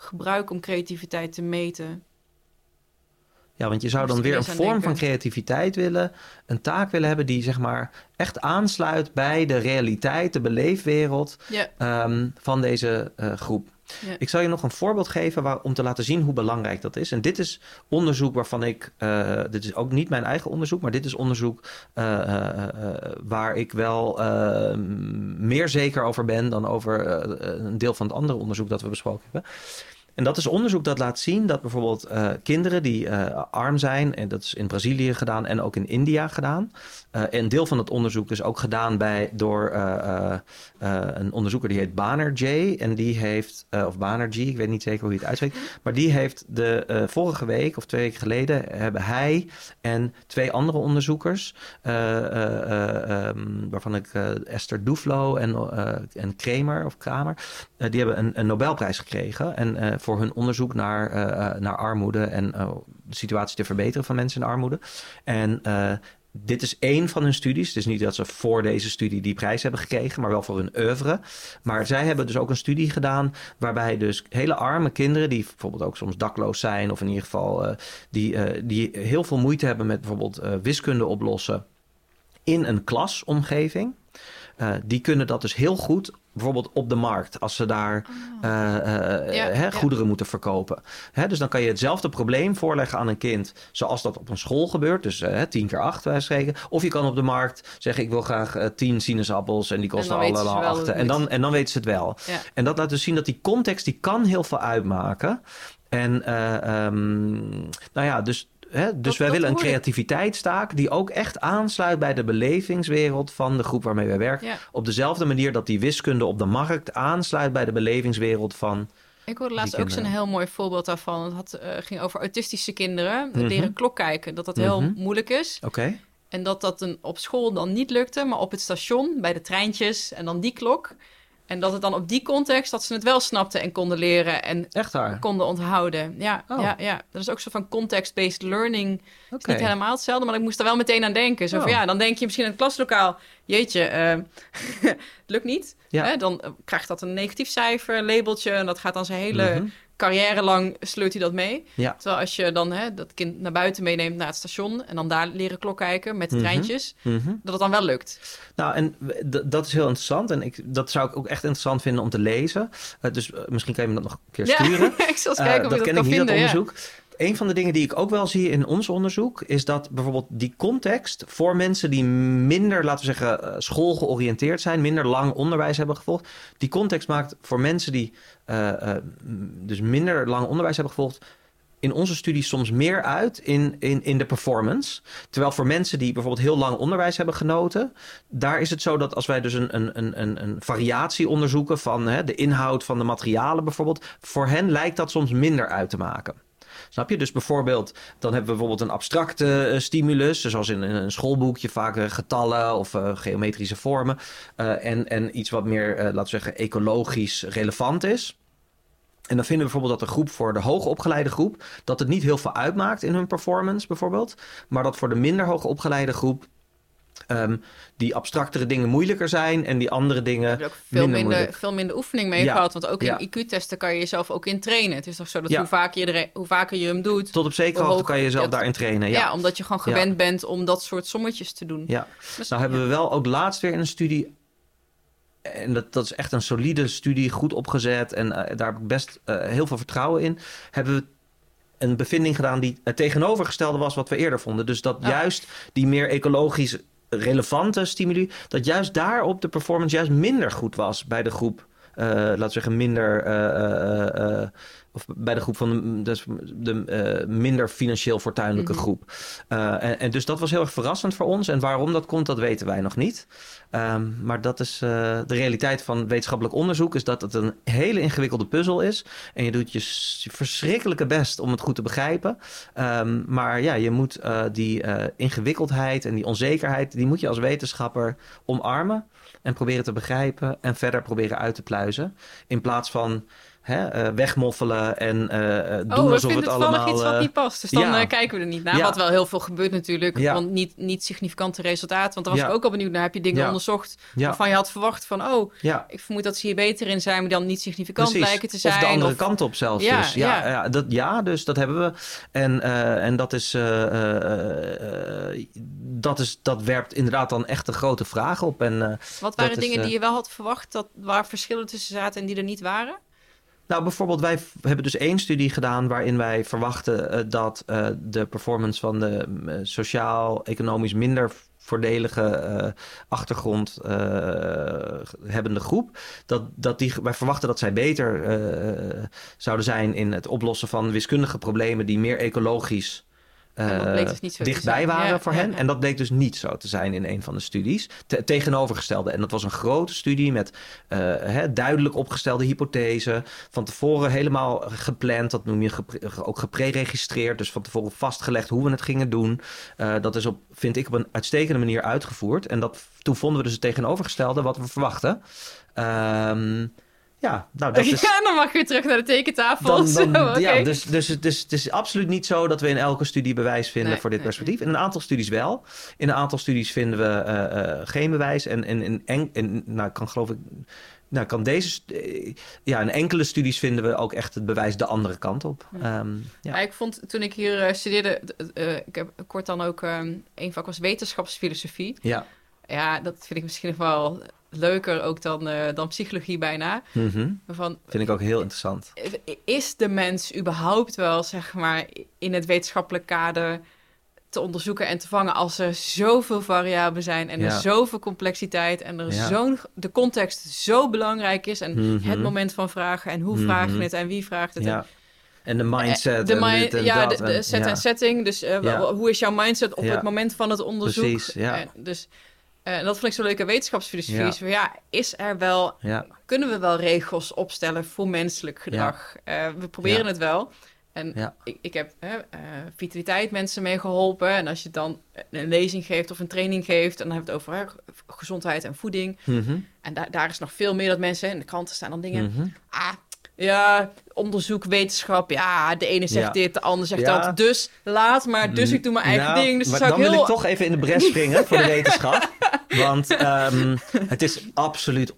Speaker 1: gebruiken om creativiteit te meten.
Speaker 2: Ja, want je zou dan weer een vorm van creativiteit willen, een taak willen hebben die zeg maar echt aansluit bij de realiteit, de beleefwereld ehm, van deze eh, groep. Ik zal je nog een voorbeeld geven waar, om te laten zien hoe belangrijk dat is. En dit is onderzoek waarvan ik, eh, dit is ook niet mijn eigen onderzoek, maar dit is onderzoek eh, waar ik wel eh, meer zeker over ben dan over een deel van het andere onderzoek dat we besproken hebben. En dat is onderzoek dat laat zien dat bijvoorbeeld eh, kinderen die eh, arm zijn, en dat is in Brazilië gedaan en ook in India gedaan. Eh, en een deel van het onderzoek is ook gedaan bij, door eh, eh, eh, een onderzoeker die heet Banerjee. En die heeft, eh, of Banerjee, ik weet niet zeker hoe je het uitspreekt. Maar die heeft de eh, vorige week of twee weken geleden hebben hij en twee andere onderzoekers, eh, eh, eh, ehm, waarvan ik eh, Esther Duflo en, eh, en Kramer of Kramer, eh, die hebben een, een Nobelprijs gekregen. En eh, voor hun onderzoek naar, eh, eh, naar armoede en eh, de situatie te verbeteren van mensen in armoede. En dit is één van hun studies. Het is niet dat ze voor deze studie die prijs hebben gekregen, maar wel voor hun oeuvre. Maar zij hebben dus ook een studie gedaan waarbij dus hele arme kinderen, die bijvoorbeeld ook soms dakloos zijn, of in ieder geval die, die heel veel moeite hebben met bijvoorbeeld wiskunde oplossen in een klasomgeving. Eh, die kunnen dat dus heel goed, bijvoorbeeld op de markt, als ze daar eh, eh,
Speaker 1: Ja,
Speaker 2: hè,
Speaker 1: ja.
Speaker 2: goederen moeten verkopen. Hè, dus dan kan je hetzelfde probleem voorleggen aan een kind, zoals dat op een school gebeurt. Dus eh, tien keer acht, wij spreken. Of je kan op de markt zeggen: Ik wil graag eh, tien sinaasappels en die kosten allemaal
Speaker 1: het
Speaker 2: En dan, en dan weten ze het wel.
Speaker 1: ja.
Speaker 2: En dat laat dus zien dat die context, die kan heel veel uitmaken. En eh, ehm, nou ja, dus, hè, dus
Speaker 1: Dat-
Speaker 2: wij
Speaker 1: dat
Speaker 2: willen een creativiteitstaak die ook echt aansluit bij de belevingswereld van de groep waarmee wij werken.
Speaker 1: ja.
Speaker 2: Op dezelfde manier dat die wiskunde op de markt aansluit bij de belevingswereld van.
Speaker 1: Ik hoorde laatst ook zo'n heel mooi voorbeeld daarvan. Het had, eh, ging over autistische kinderen.
Speaker 2: Mhm.
Speaker 1: Leren klok kijken. Dat dat heel
Speaker 2: Mhm.
Speaker 1: moeilijk is.
Speaker 2: Oké.
Speaker 1: En dat dat een, op school dan niet lukte, maar op het station, bij de treintjes en dan die klok. En dat het dan op die context, dat ze het wel snapten en konden leren en
Speaker 2: Echt waar.
Speaker 1: konden onthouden. Ja,
Speaker 2: Oh.
Speaker 1: ja, ja. Dat is ook zo van context-based learning.
Speaker 2: Oké.
Speaker 1: is niet helemaal hetzelfde, maar ik moest er wel meteen aan denken. Zo van,
Speaker 2: Oh.
Speaker 1: ja, dan denk je misschien in het klaslokaal... Jeetje, eh, het lukt niet.
Speaker 2: Ja.
Speaker 1: Hè? Dan eh, krijgt dat een negatief cijfer, een labeltje... en dat gaat dan zijn hele
Speaker 2: Mhm.
Speaker 1: Carrière lang sleurt hij dat mee.
Speaker 2: Ja.
Speaker 1: Terwijl als je dan hè, dat kind naar buiten meeneemt naar het station... en dan daar leren klok kijken met de
Speaker 2: Mhm.
Speaker 1: treintjes...
Speaker 2: Mhm.
Speaker 1: dat het dan wel lukt.
Speaker 2: Nou, en dat is heel interessant. En ik, dat zou ik ook echt interessant vinden om te lezen. Eh, dus eh, misschien kan je me dat nog een keer sturen.
Speaker 1: Ja, ik zal eens
Speaker 2: Eh,
Speaker 1: kijken of
Speaker 2: dat
Speaker 1: je
Speaker 2: ken
Speaker 1: dat
Speaker 2: ik
Speaker 1: kan
Speaker 2: niet, dat
Speaker 1: vinden. ja.
Speaker 2: Een van de dingen die ik ook wel zie in ons onderzoek... is dat bijvoorbeeld die context voor mensen die minder, laten we zeggen... eh, schoolgeoriënteerd zijn, minder lang onderwijs hebben gevolgd... die context maakt voor mensen die eh, eh, dus minder lang onderwijs hebben gevolgd... in onze studie soms meer uit in, in, in de performance. Terwijl voor mensen die bijvoorbeeld heel lang onderwijs hebben genoten... daar is het zo dat als wij dus een, een, een, een, een variatie onderzoeken... van hè, de inhoud van de materialen bijvoorbeeld... voor hen lijkt dat soms minder uit te maken. Snap je? Dus bijvoorbeeld, dan hebben we bijvoorbeeld een abstracte eh, stimulus, zoals in, een schoolboekje vaak eh, getallen of eh, geometrische vormen. En, en iets wat meer, laten we zeggen, ecologisch relevant is. En dan vinden we bijvoorbeeld dat de groep voor de hoogopgeleide groep, dat het niet heel veel uitmaakt in hun performance bijvoorbeeld. Maar dat voor de minder hoogopgeleide groep ehm, die abstractere dingen moeilijker zijn en die andere dingen
Speaker 1: Heb je ook veel
Speaker 2: minder
Speaker 1: veel minder oefening mee
Speaker 2: Ja.
Speaker 1: gehad. Want ook in. IQ-testen kan je jezelf ook in trainen. Het is toch zo dat
Speaker 2: Ja.
Speaker 1: hoe, vaker je er, hoe vaker je hem doet...
Speaker 2: Tot op zekere hoogte
Speaker 1: hoog-
Speaker 2: kan je jezelf daarin trainen.
Speaker 1: Ja.
Speaker 2: Ja.
Speaker 1: omdat je gewoon gewend bent om dat soort sommetjes te doen.
Speaker 2: Ja.
Speaker 1: Dus-
Speaker 2: Nou hebben we wel ook laatst weer in een studie. En dat, dat is echt een solide studie, goed opgezet. En eh, daar heb ik best eh, heel veel vertrouwen in. Hebben we een bevinding gedaan die het tegenovergestelde was wat we eerder vonden. Dus dat
Speaker 1: Ah.
Speaker 2: juist die meer ecologisch relevante stimuli, dat juist daarop de performance juist minder goed was bij de groep. Eh, laten we zeggen, minder. eh, eh, of bij de groep van de, dus de minder financieel fortuinlijke
Speaker 1: Mhm.
Speaker 2: groep. En, en dus dat was heel erg verrassend voor ons. En waarom dat komt, dat weten wij nog niet. Ehm, maar dat is de realiteit van wetenschappelijk onderzoek. Is dat het een hele ingewikkelde puzzel is. En je doet je verschrikkelijke best om het goed te begrijpen. Ehm, maar ja, je moet die ingewikkeldheid en die onzekerheid... die moet je als wetenschapper omarmen. En proberen te begrijpen en verder proberen uit te pluizen. In plaats van hè, eh, wegmoffelen en eh, doen
Speaker 1: oh, we
Speaker 2: alsof
Speaker 1: vinden
Speaker 2: het allemaal...
Speaker 1: iets wat niet past. Dus dan
Speaker 2: ja.
Speaker 1: kijken we er niet naar.
Speaker 2: Ja.
Speaker 1: Wat wel heel veel gebeurt natuurlijk.
Speaker 2: Ja.
Speaker 1: Want niet, niet significante resultaten. Want daar was ik ook al benieuwd naar. Heb je dingen onderzocht waarvan je had verwacht van... oh, ik vermoed dat ze hier beter in zijn... maar dan niet significant
Speaker 2: precies.
Speaker 1: blijken te zijn.
Speaker 2: Of de andere
Speaker 1: of-
Speaker 2: kant op zelfs
Speaker 1: Ja,
Speaker 2: dus. Ja, dat, ja, dus dat hebben we. En, en dat, is, dat, is, dat werpt inderdaad dan echt een grote vraag op. En,
Speaker 1: Wat waren
Speaker 2: is,
Speaker 1: dingen die je wel had verwacht... Dat, waar verschillen tussen zaten en die er niet waren?
Speaker 2: Nou, bijvoorbeeld, wij hebben dus één studie gedaan waarin wij verwachten eh, dat eh, de performance van de eh, sociaal-economisch minder voordelige achtergrond hebbende groep, dat, dat die, wij verwachten dat zij beter zouden zijn in het oplossen van wiskundige problemen die meer ecologisch Eh,
Speaker 1: bleek dus niet zo te
Speaker 2: dichtbij waren
Speaker 1: Ja,
Speaker 2: voor hen.
Speaker 1: ja.
Speaker 2: En dat bleek dus niet zo te zijn in een van de studies. Te- tegenovergestelde. En dat was een grote studie met eh, hè, duidelijk opgestelde hypothesen. Van tevoren helemaal gepland. Dat noem je gepre- ook gepreregistreerd. Dus van tevoren vastgelegd hoe we het gingen doen. Eh, dat is op, vind ik, op een uitstekende manier uitgevoerd. En dat, toen vonden we dus het tegenovergestelde wat we verwachten. Ehm, ja, nou dat is...
Speaker 1: Ja, dan mag je weer terug naar de tekentafel.
Speaker 2: Dan, dan-
Speaker 1: Zo, oké.
Speaker 2: ja, dus, dus, het is, het is absoluut niet zo dat we in elke studie bewijs vinden
Speaker 1: Nee,
Speaker 2: voor dit
Speaker 1: nee,
Speaker 2: perspectief. In een aantal studies wel. In een aantal studies vinden we eh, eh, geen bewijs. En in, en, in, nou, kan geloof ik. Nou, kan deze. eh, Ja, in enkele studies vinden we ook echt het bewijs de andere kant op.
Speaker 1: Ja.
Speaker 2: Ehm, ja.
Speaker 1: Maar ik vond toen ik hier studeerde, ik heb kort dan ook ehm één vak was wetenschapsfilosofie.
Speaker 2: ja.
Speaker 1: Ja, dat vind ik misschien nog wel leuker ook dan, eh, dan psychologie bijna.
Speaker 2: Mhm.
Speaker 1: Van,
Speaker 2: Vind ik ook heel interessant.
Speaker 1: is de mens überhaupt wel, zeg maar, in het wetenschappelijk kader te onderzoeken en te vangen als er zoveel variabelen zijn en er zoveel complexiteit en er
Speaker 2: Ja.
Speaker 1: zo'n de context zo belangrijk is en
Speaker 2: Mhm.
Speaker 1: het moment van vragen en hoe vraag je het en wie vraagt het. en-
Speaker 2: Ja. En de mindset.
Speaker 1: de
Speaker 2: en
Speaker 1: mi-
Speaker 2: dit en
Speaker 1: ja, de, set en setting. Dus eh, hoe is jouw mindset op het moment van het onderzoek?
Speaker 2: Precies, ja.
Speaker 1: En dus eh, en dat vond ik zo leuk aan wetenschapsfilosofie.
Speaker 2: Ja.
Speaker 1: Is van, ja, is er wel,
Speaker 2: Ja.
Speaker 1: kunnen we wel regels opstellen voor menselijk gedrag? Eh, we proberen het wel. En ik, ik heb eh, vitaliteit mensen mee geholpen. En als je dan een lezing geeft of een training geeft, en dan hebben we het over gezondheid en voeding.
Speaker 2: Mhm.
Speaker 1: En daar daar is nog veel meer dat mensen, in de kranten staan dan dingen.
Speaker 2: Mhm.
Speaker 1: Ah, ja, onderzoek, wetenschap. Ja, de ene zegt
Speaker 2: Ja.
Speaker 1: dit, de ander zegt
Speaker 2: Ja.
Speaker 1: dat. Dus laat maar, dus ik doe mijn eigen
Speaker 2: Nou,
Speaker 1: ding. Dus zou
Speaker 2: dan
Speaker 1: ik heel...
Speaker 2: wil ik toch even in de bres springen voor de wetenschap. Want ehm, het is absoluut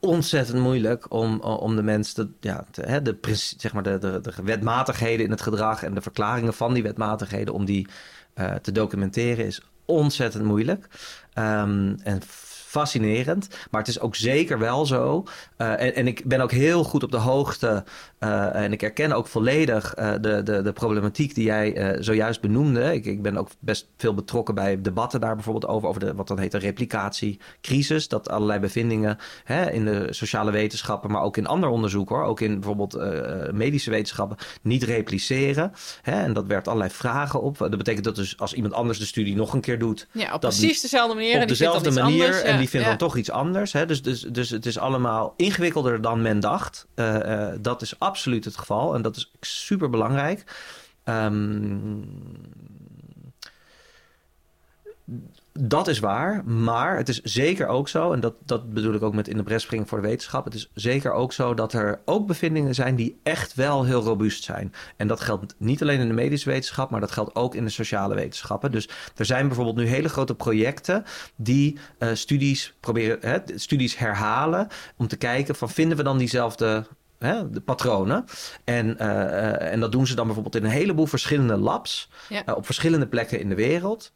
Speaker 2: ontzettend moeilijk om, om de mensen ja, de, zeg maar de, de, de wetmatigheden in het gedrag en de verklaringen van die wetmatigheden om die eh, te documenteren is ontzettend moeilijk. Ehm, en fascinerend. Maar het is ook zeker wel zo. eh, en, en ik ben ook heel goed op de hoogte. eh, en ik herken ook volledig eh, de, de, de problematiek die jij zojuist benoemde. Ik, ik ben ook best veel betrokken bij debatten daar bijvoorbeeld over. Over de, wat dan heet de replicatiecrisis. Dat allerlei bevindingen hè, in de sociale wetenschappen, maar ook in ander onderzoek hoor. Ook in bijvoorbeeld medische wetenschappen niet repliceren. Hè, en dat werpt allerlei vragen op. Dat betekent dat dus als iemand anders de studie nog een keer doet,
Speaker 1: Ja, op precies dezelfde manier. en
Speaker 2: op dezelfde manier
Speaker 1: anders.
Speaker 2: en
Speaker 1: Ja,
Speaker 2: die vindt
Speaker 1: ja.
Speaker 2: dan toch iets anders. Hè? Dus, dus, dus het is allemaal ingewikkelder dan men dacht. Eh, eh, dat is absoluut het geval en dat is super belangrijk. Dat is waar, maar het is zeker ook zo, en dat, dat bedoel ik ook met in de bres springen voor de wetenschap. Het is zeker ook zo dat er ook bevindingen zijn die echt wel heel robuust zijn. En dat geldt niet alleen in de medische wetenschap, maar dat geldt ook in de sociale wetenschappen. Dus er zijn bijvoorbeeld nu hele grote projecten die eh, studies proberen, hè, studies herhalen om te kijken van vinden we dan diezelfde Hè, de patronen. En, eh, eh, en dat doen ze dan bijvoorbeeld in een heleboel verschillende labs.
Speaker 1: Ja.
Speaker 2: op verschillende plekken in de wereld.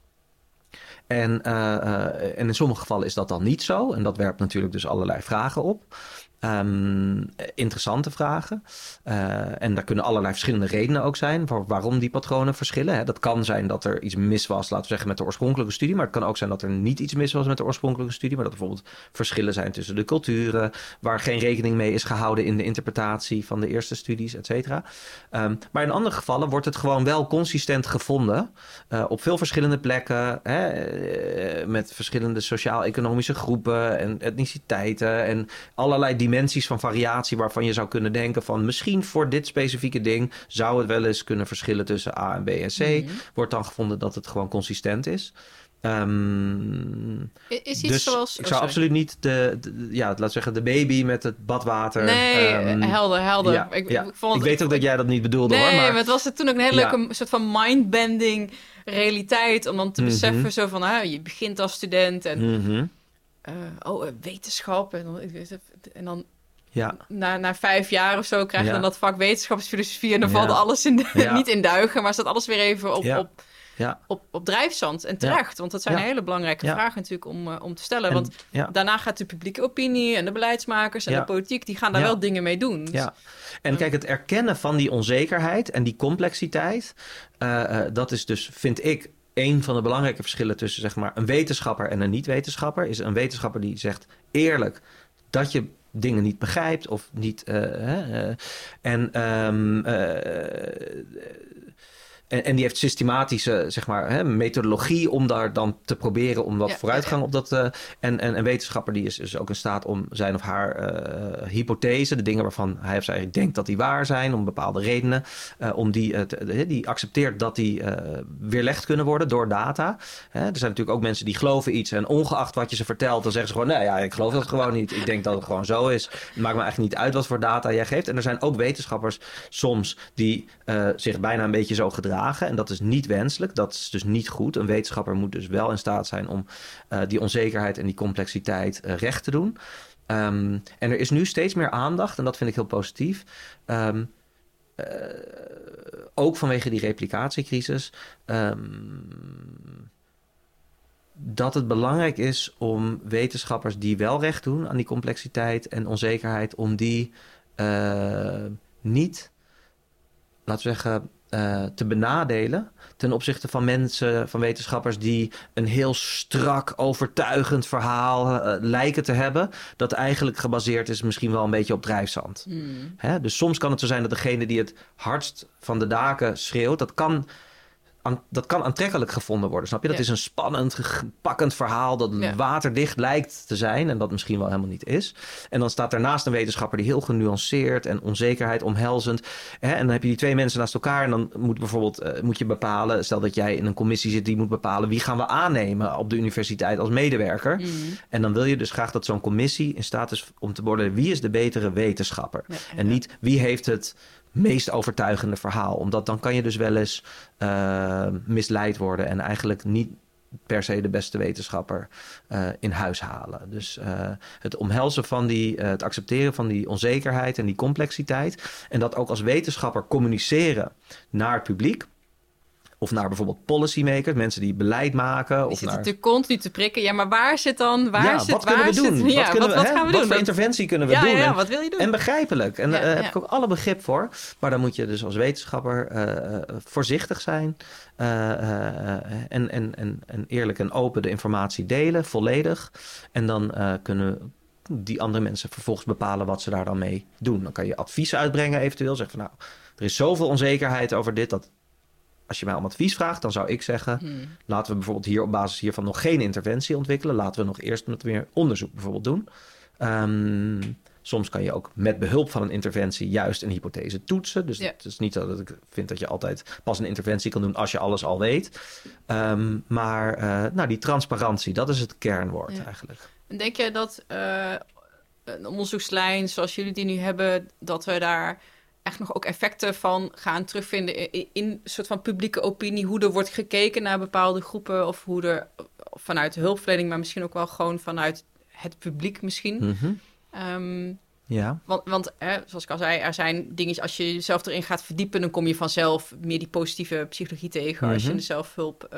Speaker 2: En, eh, eh, en in sommige gevallen is dat dan niet zo. En dat werpt natuurlijk dus allerlei vragen op. Ehm, interessante vragen. Eh, en daar kunnen allerlei verschillende redenen ook zijn voor waarom die patronen verschillen. Hè. Dat kan zijn dat er iets mis was, laten we zeggen, met de oorspronkelijke studie. Maar het kan ook zijn dat er niet iets mis was met de oorspronkelijke studie. Maar dat bijvoorbeeld verschillen zijn tussen de culturen. Waar geen rekening mee is gehouden in de interpretatie van de eerste studies, et cetera. Ehm, maar in andere gevallen wordt het gewoon wel consistent gevonden. eh, op veel verschillende plekken. Hè, eh, met verschillende sociaal-economische groepen en etniciteiten. En allerlei dimensies van variatie waarvan je zou kunnen denken van misschien voor dit specifieke ding zou het wel eens kunnen verschillen tussen A en B en C.
Speaker 1: Mhm.
Speaker 2: Wordt dan gevonden dat het gewoon consistent is. Ehm,
Speaker 1: Is iets
Speaker 2: dus
Speaker 1: zoals...
Speaker 2: ik
Speaker 1: oh,
Speaker 2: zou absoluut niet de, de- ja, laat zeggen, de baby met het badwater.
Speaker 1: Nee,
Speaker 2: ehm,
Speaker 1: helder, helder.
Speaker 2: ja,
Speaker 1: ik,
Speaker 2: ja.
Speaker 1: ik vond
Speaker 2: ik weet ook dat jij dat niet bedoelde
Speaker 1: Nee,
Speaker 2: hoor.
Speaker 1: maar...
Speaker 2: Maar,
Speaker 1: het was toen ook een hele
Speaker 2: Ja.
Speaker 1: leuke soort van mindbending realiteit. Om dan te
Speaker 2: Mhm.
Speaker 1: beseffen zo van, ah, je begint als student en
Speaker 2: Mhm,
Speaker 1: eh, oh, eh, wetenschap. En dan, en
Speaker 2: ja,
Speaker 1: na, na vijf jaar of zo krijg je
Speaker 2: Ja.
Speaker 1: dan dat vak wetenschapsfilosofie. En dan
Speaker 2: Ja.
Speaker 1: valt alles in de, niet in duigen, maar staat alles weer even op, op,
Speaker 2: ja.
Speaker 1: op, op drijfzand. En terecht, want dat zijn hele belangrijke vragen natuurlijk om, eh, om te stellen.
Speaker 2: En-
Speaker 1: want daarna gaat de publieke opinie en de beleidsmakers en de politiek, die gaan daar wel dingen mee doen. Dus-
Speaker 2: Ja, en kijk, het erkennen van die onzekerheid en die complexiteit, dat is dus, vind ik, een van de belangrijke verschillen tussen zeg maar, een wetenschapper en een niet-wetenschapper. Is een wetenschapper die zegt eerlijk dat je dingen niet begrijpt of niet. eh, eh, en ehm, eh, en, en die heeft systematische zeg maar, hè, methodologie om daar dan te proberen om wat
Speaker 1: Ja,
Speaker 2: vooruitgang op dat. eh, en, en een wetenschapper die is dus ook in staat om zijn of haar eh, hypothese, de dingen waarvan hij of zij denkt dat die waar zijn, om bepaalde redenen, eh, om die, te- die accepteert dat die weerlegd kunnen worden door data. Hè, er zijn natuurlijk ook mensen die geloven iets en ongeacht wat je ze vertelt, dan zeggen ze gewoon, nee ja, ik geloof dat gewoon niet. Ik denk dat het gewoon zo is. Het maakt me eigenlijk niet uit wat voor data jij geeft. En er zijn ook wetenschappers soms die zich bijna een beetje zo gedragen. En dat is niet wenselijk. Dat is dus niet goed. Een wetenschapper moet dus wel in staat zijn om eh, die onzekerheid en die complexiteit eh, recht te doen. Ehm, en er is nu steeds meer aandacht, en dat vind ik heel positief. Ehm, eh, ook vanwege die replicatiecrisis. ehm, dat het belangrijk is om wetenschappers die wel recht doen aan die complexiteit en onzekerheid, om die niet, laten we zeggen, te benadelen ten opzichte van mensen, van wetenschappers die een heel strak, overtuigend verhaal eh, lijken te hebben, dat eigenlijk gebaseerd is misschien wel een beetje op drijfzand.
Speaker 1: Hmm.
Speaker 2: Hè? Dus soms kan het zo zijn dat degene die het hardst van de daken schreeuwt, dat kan, aan- dat kan aantrekkelijk gevonden worden. Snap je? Dat
Speaker 1: Ja.
Speaker 2: is een spannend, pakkend verhaal dat
Speaker 1: Ja.
Speaker 2: waterdicht lijkt te zijn en dat misschien wel helemaal niet is. En dan staat daarnaast een wetenschapper die heel genuanceerd en onzekerheid omhelzend. Hè? En dan heb je die twee mensen naast elkaar en dan moet bijvoorbeeld eh, moet je bepalen, stel dat jij in een commissie zit die moet bepalen wie gaan we aannemen op de universiteit als medewerker.
Speaker 1: Hmm.
Speaker 2: En dan wil je dus graag dat zo'n commissie in staat is om te worden wie is de betere wetenschapper.
Speaker 1: Ja,
Speaker 2: En niet wie heeft het meest overtuigende verhaal. Omdat dan kan je dus wel eens eh, misleid worden en eigenlijk niet per se de beste wetenschapper eh, in huis halen. Dus eh, het omhelzen van die, het accepteren van die onzekerheid en die complexiteit. En dat ook als wetenschapper communiceren naar het publiek. Of naar bijvoorbeeld policymakers, mensen die beleid maken.
Speaker 1: Die
Speaker 2: Of
Speaker 1: zitten
Speaker 2: naar
Speaker 1: natuurlijk continu te prikken. Ja, maar waar zit dan? Waar
Speaker 2: ja,
Speaker 1: zit,
Speaker 2: wat
Speaker 1: waar
Speaker 2: kunnen we doen?
Speaker 1: Zit, ja,
Speaker 2: wat, kunnen
Speaker 1: wat,
Speaker 2: we,
Speaker 1: wat
Speaker 2: hè?
Speaker 1: gaan we
Speaker 2: wat
Speaker 1: doen?
Speaker 2: voor interventie kunnen we
Speaker 1: ja,
Speaker 2: doen?
Speaker 1: ja,
Speaker 2: En-
Speaker 1: wat wil je doen?
Speaker 2: en begrijpelijk. En daar heb ik ook alle begrip voor. Maar dan moet je dus als wetenschapper eh, eh, voorzichtig zijn. eh, en, en, en, en eerlijk en open de informatie delen, volledig. En dan kunnen die andere mensen vervolgens bepalen wat ze daar dan mee doen. Dan kan je advies uitbrengen eventueel. Zeggen van nou, er is zoveel onzekerheid over dit. Dat als je mij om advies vraagt, dan zou ik zeggen...
Speaker 1: Hmm.
Speaker 2: Laten we bijvoorbeeld hier op basis hiervan nog geen interventie ontwikkelen. Laten we nog eerst met meer onderzoek bijvoorbeeld doen. Ehm, soms kan je ook met behulp van een interventie juist een hypothese toetsen. Dus
Speaker 1: Ja.
Speaker 2: het is niet zo dat ik vind dat je altijd pas een interventie kan doen als je alles al weet. Ehm, maar eh, nou, die transparantie, dat is het kernwoord
Speaker 1: Ja.
Speaker 2: eigenlijk.
Speaker 1: En denk jij dat eh, een onderzoekslijn zoals jullie die nu hebben, dat we daar echt nog ook effecten van gaan terugvinden in, in een soort van publieke opinie, hoe er wordt gekeken naar bepaalde groepen of hoe er vanuit de hulpverlening, maar misschien ook wel gewoon vanuit het publiek misschien.
Speaker 2: Mhm.
Speaker 1: Ehm,
Speaker 2: Ja,
Speaker 1: want, want hè, zoals ik al zei, er zijn dingen, als je jezelf erin gaat verdiepen, dan kom je vanzelf meer die positieve psychologie tegen. Als je in
Speaker 2: Mhm.
Speaker 1: de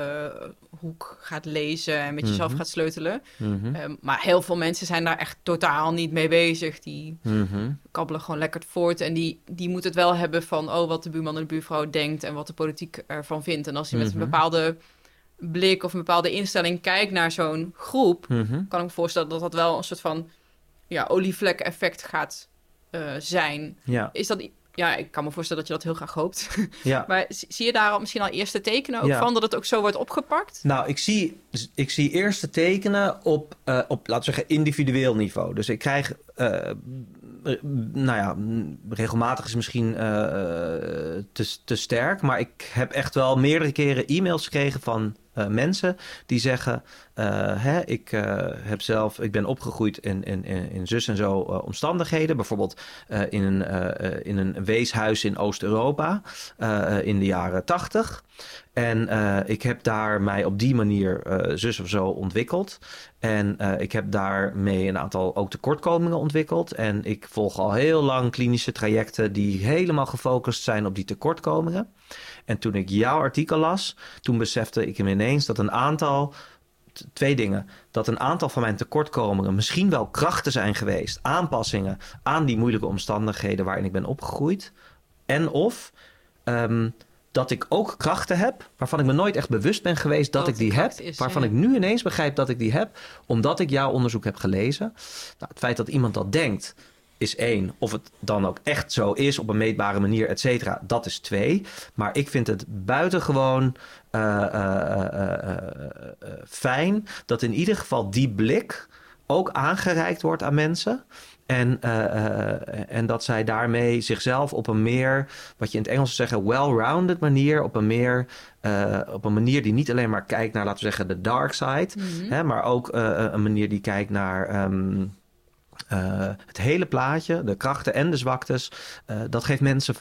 Speaker 1: zelfhulphoek gaat lezen en met jezelf
Speaker 2: Mhm.
Speaker 1: gaat sleutelen.
Speaker 2: Mhm.
Speaker 1: Ehm, maar heel veel mensen zijn daar echt totaal niet mee bezig. Die kabbelen gewoon lekker voort. En die, die moeten het wel hebben van oh, wat de buurman en de buurvrouw denkt en wat de politiek ervan vindt. En als je met een bepaalde blik of een bepaalde instelling kijkt naar zo'n groep, kan ik me voorstellen dat dat wel een soort van ja, olievlek-effect gaat eh, zijn.
Speaker 2: Ja,
Speaker 1: Is dat. Ja, ik kan me voorstellen dat je dat heel graag hoopt.
Speaker 2: ja.
Speaker 1: maar zie je daar al misschien al eerste tekenen ook
Speaker 2: Ja.
Speaker 1: van dat het ook zo wordt opgepakt?
Speaker 2: Nou, ik zie, ik zie eerste tekenen op, eh, op, laten we zeggen, individueel niveau. Dus ik krijg, eh, nou ja, regelmatig is misschien te, te sterk, maar ik heb echt wel meerdere keren e-mails gekregen van uh, mensen die zeggen: hè, ik heb zelf, ik ben opgegroeid in, in, in zus en zo omstandigheden. Bijvoorbeeld in, een, in een weeshuis in Oost-Europa in de jaren tachtig. En ik heb daar mij op die manier zus of zo ontwikkeld. En ik heb daarmee een aantal ook tekortkomingen ontwikkeld. En ik volg al heel lang klinische trajecten die helemaal gefocust zijn op die tekortkomingen. En toen ik jouw artikel las, toen besefte ik me ineens dat een aantal twee dingen. Dat een aantal van mijn tekortkomingen misschien wel krachten zijn geweest, aanpassingen aan die moeilijke omstandigheden waarin ik ben opgegroeid. En of um, dat ik ook krachten heb waarvan ik me nooit echt bewust ben geweest dat, ik die heb. waarvan ik nu ineens begrijp dat ik die heb, omdat ik jouw onderzoek heb gelezen. Nou, het feit dat iemand dat denkt, is één. Of het dan ook echt zo is op een meetbare manier, et cetera, dat is twee. Maar ik vind het buitengewoon uh, uh, fijn dat in ieder geval die blik ook aangereikt wordt aan mensen. En, uh, en dat zij daarmee zichzelf op een meer, wat je in het Engels zou zeggen, well-rounded manier, op een meer, uh, op een manier die niet alleen maar kijkt naar, laten we zeggen, de dark side, mm-hmm. hè, maar ook een manier die kijkt naar um, het hele plaatje, de krachten en de zwaktes. dat geeft mensen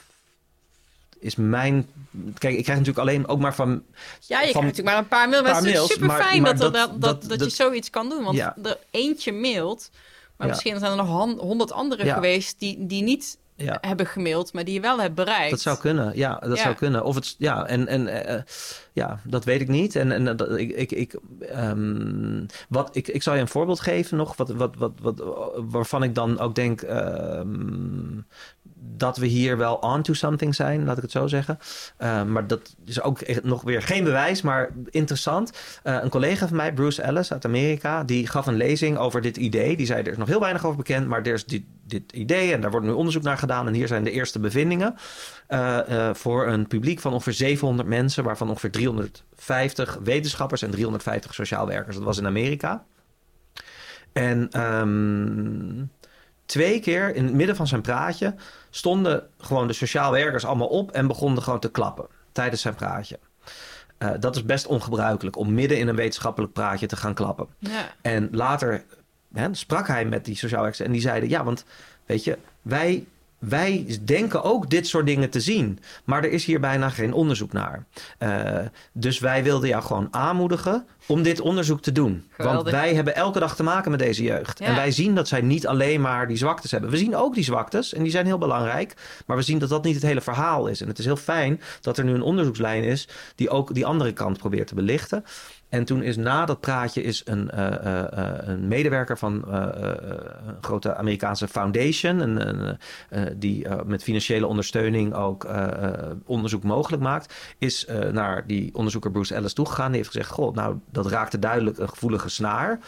Speaker 2: is mijn. Kijk, ik krijg natuurlijk alleen ook maar van.
Speaker 1: Ja, je krijgt natuurlijk maar een paar mails. het is super fijn dat, dat, dat, dat, dat, je zoiets kan doen. Want ja. er eentje mailt. Maar misschien zijn er nog honderd anderen geweest die, die niet hebben gemaild, maar die je wel hebt bereikt.
Speaker 2: Dat zou kunnen, ja, dat zou kunnen. Of het, ja, en, en uh, ja, dat weet ik niet. En, en dat, ik, ik, ik, um, wat, ik, ik zal je een voorbeeld geven nog, wat, wat, wat, wat, waarvan ik dan ook denk, um, dat we hier wel on to something zijn, laat ik het zo zeggen. Uh, maar dat is ook nog weer geen bewijs, maar interessant. Uh, een collega van mij, Bruce Ellis uit Amerika, die gaf een lezing over dit idee. Die zei: Er is nog heel weinig over bekend, maar er is dit, dit idee en daar wordt nu onderzoek naar gedaan. En hier zijn de eerste bevindingen. Uh, voor een publiek van ongeveer 700 mensen, waarvan ongeveer 350 wetenschappers en 350 sociaal werkers. Dat was in Amerika. En um, twee keer in het midden van zijn praatje stonden gewoon de sociaal werkers allemaal op en begonnen gewoon te klappen tijdens zijn praatje. Uh, dat is best ongebruikelijk om midden in een wetenschappelijk praatje te gaan klappen. Ja. En later hè, sprak hij met die sociaal werkers en die zeiden: Ja, want weet je, wij wij denken ook dit soort dingen te zien. Maar er is hier bijna geen onderzoek naar. Uh, dus wij wilden jou gewoon aanmoedigen om dit onderzoek te doen. Want wij hebben elke dag te maken met deze jeugd. En wij zien dat zij niet alleen maar die zwaktes hebben. We zien ook die zwaktes en die zijn heel belangrijk. Maar we zien dat dat niet het hele verhaal is. En het is heel fijn dat er nu een onderzoekslijn is die ook die andere kant probeert te belichten. En toen is na dat praatje is een, uh, uh, een medewerker van een grote Amerikaanse foundation, een, die met financiële ondersteuning ook onderzoek mogelijk maakt, is naar die onderzoeker Bruce Ellis toegegaan. Die heeft gezegd: Goh, nou, dat raakte duidelijk een gevoelige snaar.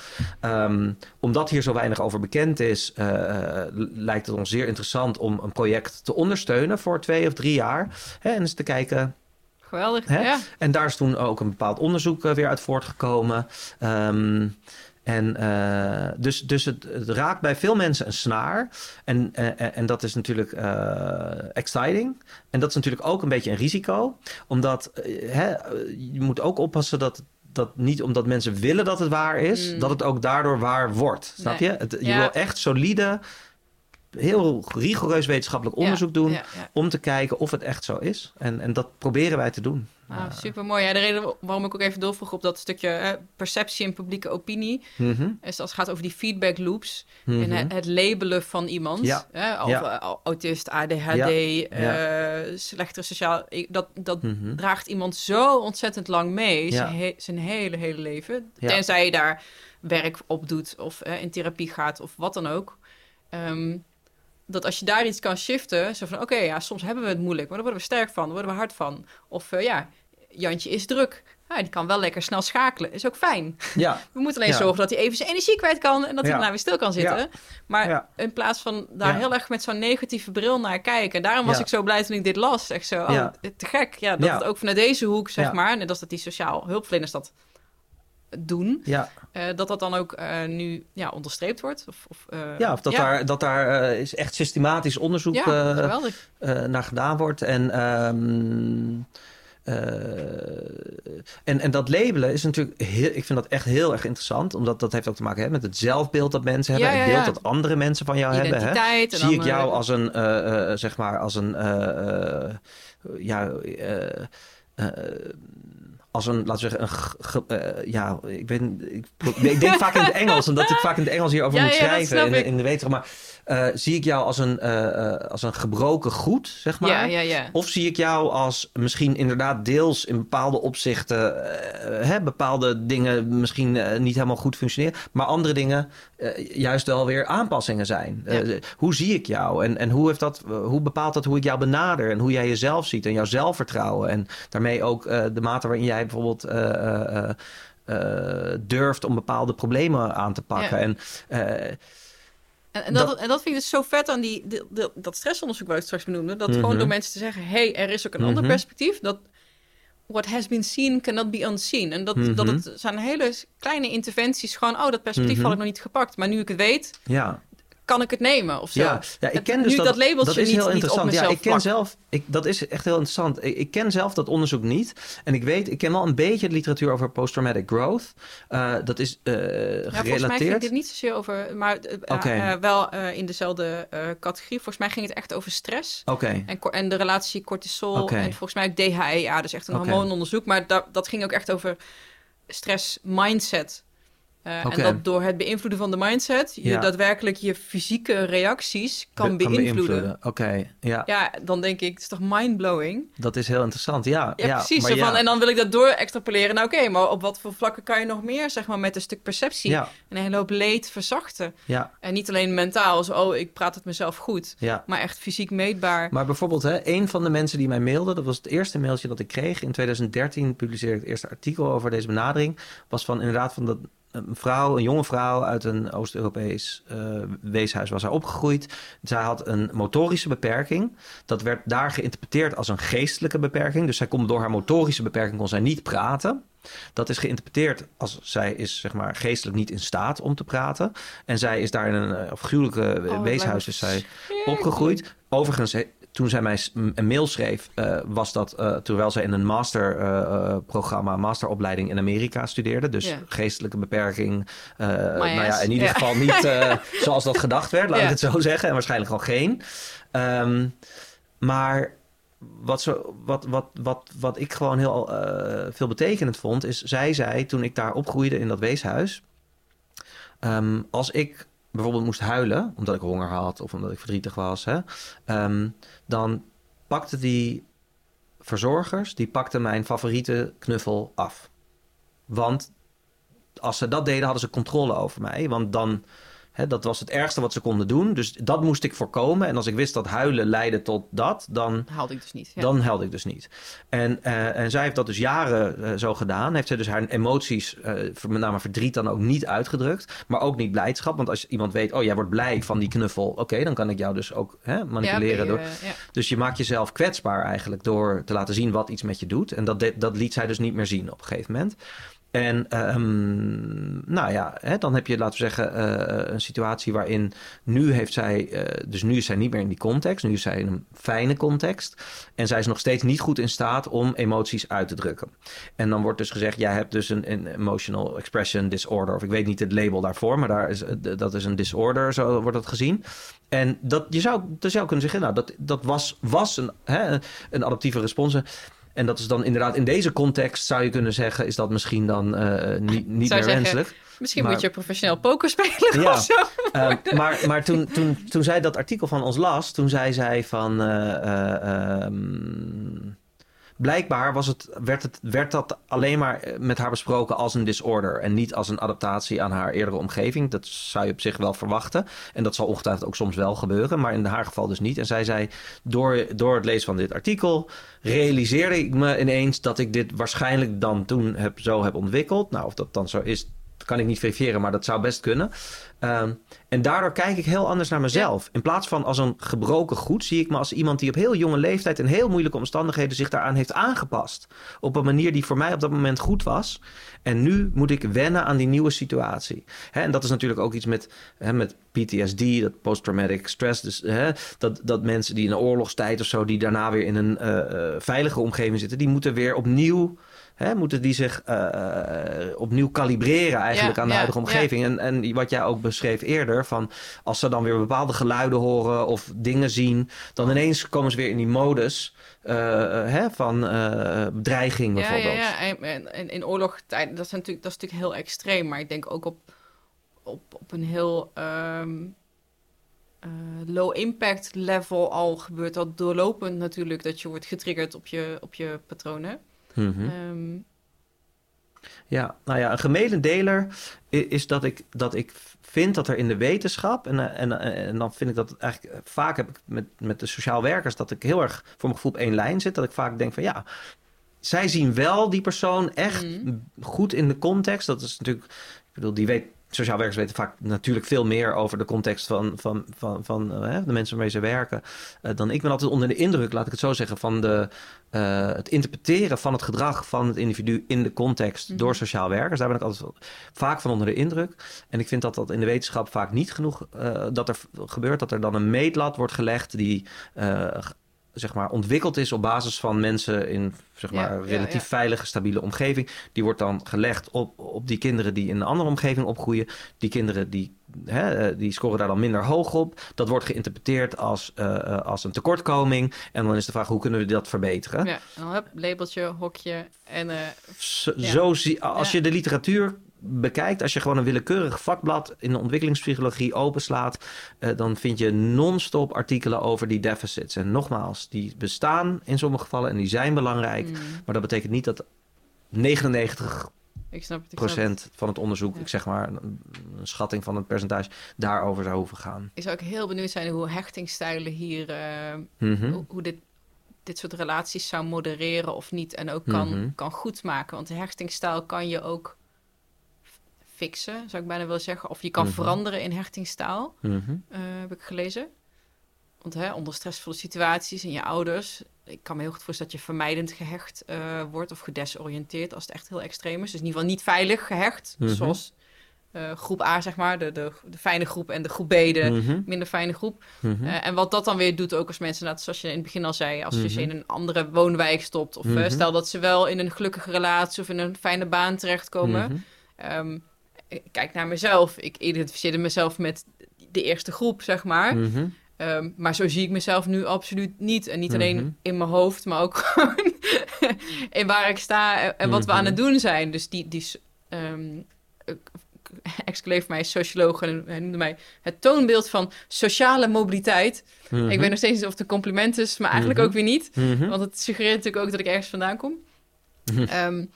Speaker 2: Um, omdat hier zo weinig over bekend is, lijkt het ons zeer interessant om een project te ondersteunen voor twee of drie jaar. Hè, en eens te kijken
Speaker 1: Geweldig, ja.
Speaker 2: En daar is toen ook een bepaald onderzoek uh, weer uit voortgekomen. Um, en uh, dus, dus het, het, raakt bij veel mensen een snaar. En, uh, en dat is natuurlijk exciting. En dat is natuurlijk ook een beetje een risico. Omdat hè, je moet ook oppassen dat dat niet omdat mensen willen dat het waar is, mm. dat het ook daardoor waar wordt. Snap je? Het, je wil echt solide heel rigoureus wetenschappelijk onderzoek doen om te kijken of het echt zo is. En, en dat proberen wij te doen.
Speaker 1: Ah, super mooi. Ja, de reden waarom ik ook even doorvroeg op dat stukje perceptie en publieke opinie, mm is als het gaat over die feedback loops en mhm. het, labelen van iemand, ja. Hè, over autist, ADHD, uh, slechtere sociaal, dat, dat mhm. draagt iemand zo ontzettend lang mee, zijn, zijn, hele hele leven, tenzij je daar werk op doet of in therapie gaat of wat dan ook. Um, dat als je daar iets kan shiften, zo van oké, ja, soms hebben we het moeilijk, maar daar worden we sterk van, daar worden we hard van. Of uh, ja, Jantje is druk. Ja, die kan wel lekker snel schakelen. Is ook fijn. Ja. We moeten alleen zorgen dat hij even zijn energie kwijt kan en dat hij daarna weer stil kan zitten. Maar in plaats van daar heel erg met zo'n negatieve bril naar kijken. Daarom was ik zo blij toen ik dit las. Echt zo, oh, te gek. Ja, dat het ook vanuit deze hoek, zeg maar. Net als dat die sociaal hulpverleners dat doen. Ja. Uh, dat dat dan ook uh, nu ja, onderstreept wordt. Of, of uh,
Speaker 2: ja, of dat daar, dat daar is echt systematisch onderzoek naar gedaan wordt. En um, en, en dat labelen is natuurlijk heel, ik vind dat echt heel erg interessant, omdat dat heeft ook te maken hè, met het zelfbeeld dat mensen hebben, het beeld dat andere mensen van jou hebben. Hè.
Speaker 1: En
Speaker 2: Zie ik jou
Speaker 1: eh,
Speaker 2: als een, eh, eh, zeg maar, als een, eh, eh, ja, eh, eh, als een, laten we zeggen, een, ge- eh, ja, ik ben, ik, denk vaak in het Engels, omdat ik vaak in het Engels hierover
Speaker 1: Ja,
Speaker 2: moet
Speaker 1: ja,
Speaker 2: schrijven in, in de wetenschap. Maar eh, zie ik jou als een, eh, eh, als een gebroken goed, zeg maar?
Speaker 1: Ja, ja, ja.
Speaker 2: Of zie ik jou als misschien inderdaad deels in bepaalde opzichten, hè, bepaalde dingen misschien niet helemaal goed functioneren, maar andere dingen juist wel weer aanpassingen zijn. Hoe zie ik jou en, en hoe, heeft dat, hoe bepaalt dat hoe ik jou benader en hoe jij jezelf ziet en jouw zelfvertrouwen en daarmee ook de mate waarin jij bijvoorbeeld durft om bepaalde problemen aan te pakken.
Speaker 1: Ja.
Speaker 2: En
Speaker 1: En, en, dat,
Speaker 2: Dat-
Speaker 1: en dat vind ik dus zo vet aan die, die- dat stressonderzoek waar ik straks benoemde. Dat
Speaker 2: Mhm.
Speaker 1: gewoon door mensen te zeggen, hey, er is ook een ander
Speaker 2: Mhm.
Speaker 1: perspectief. Dat what has been seen cannot be unseen. En dat,
Speaker 2: Mhm.
Speaker 1: dat het zijn hele kleine interventies. Gewoon, oh, dat perspectief
Speaker 2: Mhm.
Speaker 1: had ik nog niet gepakt. Maar nu ik het weet,
Speaker 2: ja,
Speaker 1: kan ik het nemen of zo.
Speaker 2: Ja, ja ik ken dus
Speaker 1: nu
Speaker 2: dat,
Speaker 1: dat labeltje
Speaker 2: dat is
Speaker 1: niet-
Speaker 2: heel interessant. ja, ik ken
Speaker 1: plak.
Speaker 2: zelf, ik, dat is echt heel interessant. Ik, ik ken zelf dat onderzoek niet. En ik weet, ik ken wel een beetje de literatuur over post-traumatic growth. Eh, dat is eh,
Speaker 1: Ja, volgens mij ging
Speaker 2: gerelateerd.
Speaker 1: dit niet zozeer over, maar eh, wel in dezelfde categorie. Volgens mij ging het echt over stress.
Speaker 2: Oké,
Speaker 1: En, en de relatie cortisol en volgens mij ook DHEA, dus echt een hormoononderzoek. Maar dat, dat ging ook echt over stress mindset. Eh. En dat door het beïnvloeden van de mindset je
Speaker 2: Ja.
Speaker 1: daadwerkelijk je fysieke reacties kan,
Speaker 2: Be-
Speaker 1: beïnvloeden.
Speaker 2: Oké, ja,
Speaker 1: Ja, dan denk ik, het is toch mindblowing?
Speaker 2: dat is heel interessant. Ja,
Speaker 1: Ja, precies.
Speaker 2: maar ja,
Speaker 1: En dan wil ik dat door extrapoleren. Nou oké, maar op wat voor vlakken kan je nog meer, zeg maar, met een stuk perceptie en een hele hoop leed verzachten?
Speaker 2: ja,
Speaker 1: En niet alleen mentaal, zo, oh, ik praat het mezelf goed, maar echt fysiek meetbaar.
Speaker 2: Maar bijvoorbeeld, hè, een van de mensen die mij mailde, dat was het eerste mailtje dat ik kreeg. In 2013 publiceerde ik het eerste artikel over deze benadering. Was van inderdaad van dat een vrouw, een jonge vrouw uit een Oost-Europees eh, weeshuis was haar opgegroeid. Zij had een motorische beperking. Dat werd daar geïnterpreteerd als een geestelijke beperking. Dus zij kon door haar motorische beperking kon zij niet praten. Dat is geïnterpreteerd als zij is zeg maar geestelijk niet in staat om te praten. En zij is daar in een eh, afschuwelijke
Speaker 1: Oh,
Speaker 2: weeshuis is zij opgegroeid. Overigens, toen zij mij een mail schreef, eh, was dat eh, terwijl zij in een masterprogramma, masteropleiding in Amerika studeerde. Dus
Speaker 1: Ja.
Speaker 2: geestelijke beperking. eh, nou ja, in ieder
Speaker 1: Ja.
Speaker 2: geval niet eh, zoals dat gedacht werd, laat
Speaker 1: Ja.
Speaker 2: ik het zo zeggen. En waarschijnlijk gewoon geen. Ehm, maar wat, zo, wat, wat, wat, wat ik gewoon heel eh, veel betekenend vond, is zij zei toen ik daar opgroeide in dat weeshuis. ehm, als ik bijvoorbeeld moest huilen, omdat ik honger had of omdat ik verdrietig was, hè, ehm, dan pakten die verzorgers, die pakten mijn favoriete knuffel af. Want als ze dat deden, hadden ze controle over mij. Want dan, dat was het ergste wat ze konden doen. Dus dat moest ik voorkomen. En als ik wist dat huilen leidde tot dat, dan
Speaker 1: haalde ik dus niet. Ja.
Speaker 2: dan helde ik dus niet. En, eh, en zij heeft dat dus jaren eh, zo gedaan. Heeft zij dus haar emoties, eh, met name verdriet, dan ook niet uitgedrukt. Maar ook niet blijdschap. Want als iemand weet, oh jij wordt blij van die knuffel. Oké, dan kan ik jou dus ook hè, manipuleren.
Speaker 1: Ja,
Speaker 2: door,
Speaker 1: ja.
Speaker 2: dus je maakt jezelf kwetsbaar eigenlijk door te laten zien wat iets met je doet. En dat, dat liet zij dus niet meer zien op een gegeven moment. En ehm, nou ja, hè, dan heb je, laten we zeggen, eh, een situatie waarin nu heeft zij, eh, dus nu is zij niet meer in die context, nu is zij in een fijne context. En zij is nog steeds niet goed in staat om emoties uit te drukken. En dan wordt dus gezegd, jij hebt dus een, emotional expression disorder, of ik weet niet het label daarvoor, maar daar is, eh, dat is een disorder, zo wordt dat gezien. En dat, je zou, je zou kunnen zeggen, nou, dat, dat was, was een, hè, een adaptieve respons. En dat is dan inderdaad in deze context, zou je kunnen zeggen, is dat misschien dan eh, niet, meer wenselijk.
Speaker 1: Misschien
Speaker 2: Maar-
Speaker 1: moet je professioneel poker spelen
Speaker 2: Ja.
Speaker 1: of zo.
Speaker 2: Eh, maar maar toen, toen, toen zij dat artikel van ons las, toen zei zij van. eh, ehm, blijkbaar was het, werd, het, werd dat alleen maar met haar besproken als een disorder. En niet als een adaptatie aan haar eerdere omgeving. Dat zou je op zich wel verwachten. En dat zal ongetwijfeld ook soms wel gebeuren. Maar in haar geval dus niet. En zij zei: door, door het lezen van dit artikel. realiseerde ik me ineens dat ik dit waarschijnlijk dan toen heb, zo heb ontwikkeld. Nou, of dat dan zo is, kan ik niet verifiëren, maar dat zou best kunnen. Ehm, en daardoor kijk ik heel anders naar mezelf. In plaats van als een gebroken goed, zie ik me als iemand die op heel jonge leeftijd in heel moeilijke omstandigheden zich daaraan heeft aangepast. Op een manier die voor mij op dat moment goed was. En nu moet ik wennen aan die nieuwe situatie. En dat is natuurlijk ook iets met, met PTSD, dat post-traumatic stress. Dus dat, dat mensen die in de oorlogstijd of zo, die daarna weer in een uh, veilige omgeving zitten, die moeten weer opnieuw Hè, moeten die zich uh, opnieuw kalibreren eigenlijk aan de huidige omgeving. En, en wat jij ook beschreef eerder, van als ze dan weer bepaalde geluiden horen of dingen zien, dan ineens komen ze weer in die modus uh, hè, van dreiging bijvoorbeeld.
Speaker 1: Ja, ja, en, en in oorlogstijd, dat is, natuurlijk, dat is natuurlijk heel extreem, maar ik denk ook op, op, op een heel... Um, low impact level al gebeurt dat doorlopend natuurlijk dat je wordt getriggerd op je, op je patronen.
Speaker 2: Mhm. Ehm, ja, nou ja, een gemene deler is dat ik, dat ik vind dat er in de wetenschap, en, eh, en, eh, en dan vind ik dat eigenlijk eh, vaak heb ik met, met de sociaal werkers, dat ik heel erg voor mijn gevoel op één lijn zit. Dat ik vaak denk van ja, zij zien wel die persoon echt mhm. goed in de context. Dat is natuurlijk, ik bedoel, die weet sociaal werkers weten vaak natuurlijk veel meer over de context van, van, van, van uh, de mensen waarmee ze werken. Uh, dan ik ben altijd onder de indruk, laat ik het zo zeggen, van de, uh, het interpreteren van het gedrag van het individu in de context mm door sociaal werkers. Daar ben ik altijd vaak van onder de indruk. En ik vind dat dat in de wetenschap vaak niet genoeg dat er gebeurt, dat er dan een meetlat wordt gelegd die zeg maar, ontwikkeld is op basis van mensen in zeg maar, relatief veilige, stabiele omgeving. Die wordt dan gelegd op, op die kinderen die in een andere omgeving opgroeien. Die kinderen die, hè, eh, die scoren daar dan minder hoog op. Dat wordt geïnterpreteerd als, uh, als een tekortkoming. En dan is de vraag, hoe kunnen we dat verbeteren?
Speaker 1: Ja, en dan heb labeltje, hokje en... Uh,
Speaker 2: zo, zo zie, als je de literatuur bekijkt, als je gewoon een willekeurig vakblad in de ontwikkelingspsychologie openslaat, uh, dan vind je non-stop artikelen over die deficits. En nogmaals, die bestaan in sommige gevallen en die zijn belangrijk, mm. maar dat betekent niet dat 99 ik snap het, ik procent snap het. van het onderzoek, ik zeg maar een, schatting van het percentage, daarover zou hoeven gaan.
Speaker 1: Ik zou ook heel benieuwd zijn hoe hechtingstijlen hier, uh, hoe, dit, dit soort relaties zou modereren of niet en ook kan, mm kan goedmaken. Want de hechtingstijl kan je ook fixen, zou ik bijna willen zeggen. Of je kan mhm. veranderen in hechtingstaal, mm heb ik gelezen. Want hè, onder stressvolle situaties en je ouders... ik kan me heel goed voorstellen dat je vermijdend gehecht uh, wordt... of gedesoriënteerd als het echt heel extreem is. Dus in ieder geval niet veilig gehecht, mhm. zoals... Uh, groep A, zeg maar, de, de, de, fijne groep en de groep B, de mhm. minder fijne groep. en wat dat dan weer doet, ook als mensen, nou, zoals je in het begin al zei, als je ze in een andere woonwijk stopt, of stel dat ze wel in een gelukkige relatie of in een fijne baan terechtkomen, um, kijk naar mezelf. Ik identificeerde mezelf met de eerste groep, zeg maar. Mhm. Ehm, maar zo zie ik mezelf nu absoluut niet. En niet alleen mhm. in mijn hoofd, maar ook gewoon in waar ik sta en wat we aan het mhm. doen zijn. Dus die, die um, mij socioloog en hij noemde mij het toonbeeld van sociale mobiliteit. Ik weet nog steeds niet of het een compliment is, maar eigenlijk ook weer niet. Want het suggereert natuurlijk ook dat ik ergens vandaan kom. Um,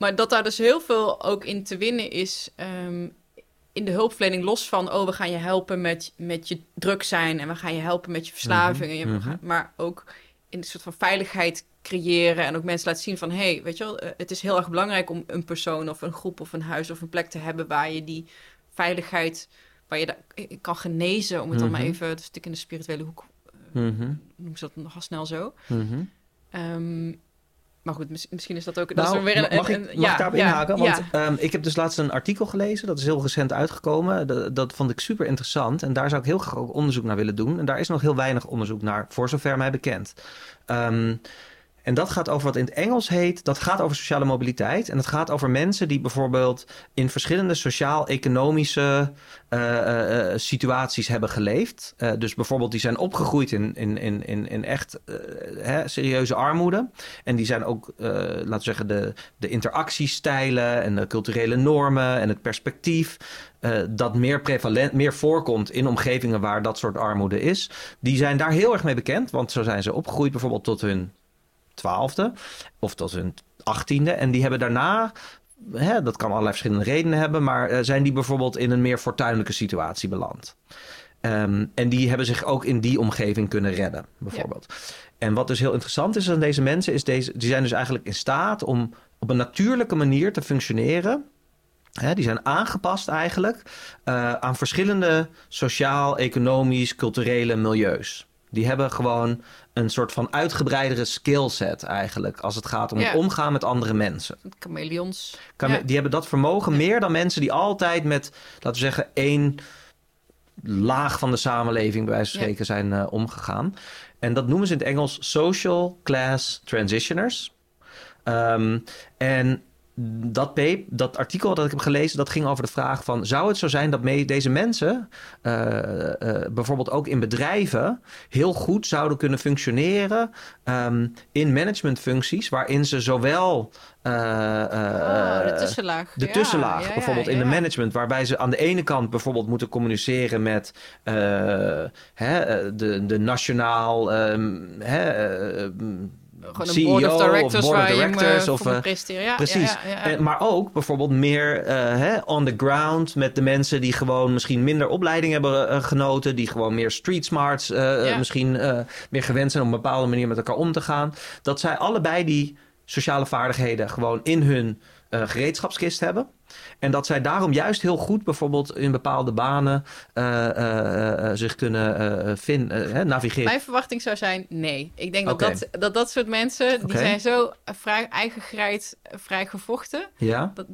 Speaker 1: maar dat daar dus heel veel ook in te winnen is ehm, in de hulpverlening, los van, oh, we gaan je helpen met, met je druk zijn en we gaan je helpen met je verslaving. Mm Maar ook in een soort van veiligheid creëren en ook mensen laten zien van, hey, weet je wel, eh, het is heel erg belangrijk om een persoon of een groep of een huis of een plek te hebben waar je die veiligheid, waar je dat eh, kan genezen, om het dan maar mhm. even, een stuk in de spirituele hoek, uh, noem ze dat nogal snel zo. Um, maar goed, misschien is dat ook.
Speaker 2: Nou, dat weer een, mag, ik, mag ik daarop inhaken? Want ehm, ik heb dus laatst een artikel gelezen. Dat is heel recent uitgekomen. Dat, dat, vond ik super interessant. En daar zou ik heel graag ook onderzoek naar willen doen. En daar is nog heel weinig onderzoek naar, voor zover mij bekend. Um, en dat gaat over wat in het Engels heet, dat gaat over sociale mobiliteit. En dat gaat over mensen die bijvoorbeeld in verschillende sociaal-economische uh, uh, situaties hebben geleefd. Dus bijvoorbeeld die zijn opgegroeid in, in, in, in, in echt hè, serieuze armoede. En die zijn ook, laten we zeggen, de, de interactiestijlen en de culturele normen en het perspectief. dat meer prevalent, meer voorkomt in omgevingen waar dat soort armoede is. Die zijn daar heel erg mee bekend, want zo zijn ze opgegroeid bijvoorbeeld tot hun twaalfde of tot hun achttiende. En die hebben daarna Hè, dat kan allerlei verschillende redenen hebben, maar uh, zijn die bijvoorbeeld in een meer fortuinlijke situatie beland. Um, en die hebben zich ook in die omgeving kunnen redden, bijvoorbeeld. En wat dus heel interessant is aan deze mensen, is deze, die zijn dus eigenlijk in staat om op een natuurlijke manier te functioneren Hè, die zijn aangepast eigenlijk uh, aan verschillende sociaal, economisch, culturele milieus. Die hebben gewoon een soort van uitgebreidere skillset eigenlijk als het gaat om
Speaker 1: Ja.
Speaker 2: het omgaan met andere mensen.
Speaker 1: Chameleons. Ja.
Speaker 2: Die hebben dat vermogen meer dan mensen die altijd met, laten we zeggen, één laag van de samenleving bij wijze van spreken zijn eh, omgegaan. En dat noemen ze in het Engels social class transitioners. Ehm, en dat, paper, dat artikel dat ik heb gelezen, dat ging over de vraag van... zou het zo zijn dat mee, deze mensen, eh, eh, bijvoorbeeld ook in bedrijven... heel goed zouden kunnen functioneren ehm, in managementfuncties... waarin ze zowel... eh,
Speaker 1: Oh, de tussenlaag.
Speaker 2: de
Speaker 1: Ja,
Speaker 2: tussenlaag,
Speaker 1: ja, ja,
Speaker 2: bijvoorbeeld in de management, waarbij ze aan de ene kant bijvoorbeeld moeten communiceren met hè, de, de nationaal ehm, hè,
Speaker 1: Gewoon een
Speaker 2: CEO
Speaker 1: board of directors,
Speaker 2: of board of
Speaker 1: waar
Speaker 2: directors
Speaker 1: eh,
Speaker 2: of,
Speaker 1: voor moet
Speaker 2: eh,
Speaker 1: presenteren. Ja,
Speaker 2: precies.
Speaker 1: Ja, ja, ja.
Speaker 2: En- maar ook bijvoorbeeld meer eh, hè, on the ground met de mensen die gewoon misschien minder opleiding hebben genoten, die gewoon meer street smarts misschien meer gewend zijn om op een bepaalde manier met elkaar om te gaan. Dat zij allebei die sociale vaardigheden gewoon in hun gereedschapskist hebben. En dat zij daarom juist heel goed bijvoorbeeld in bepaalde banen eh, eh, eh, zich kunnen navigeren.
Speaker 1: Mijn verwachting zou zijn nee. Ik denk dat, dat, dat dat soort mensen, die zijn zo vrij vrij gevochten.
Speaker 2: Ja?
Speaker 1: Dat,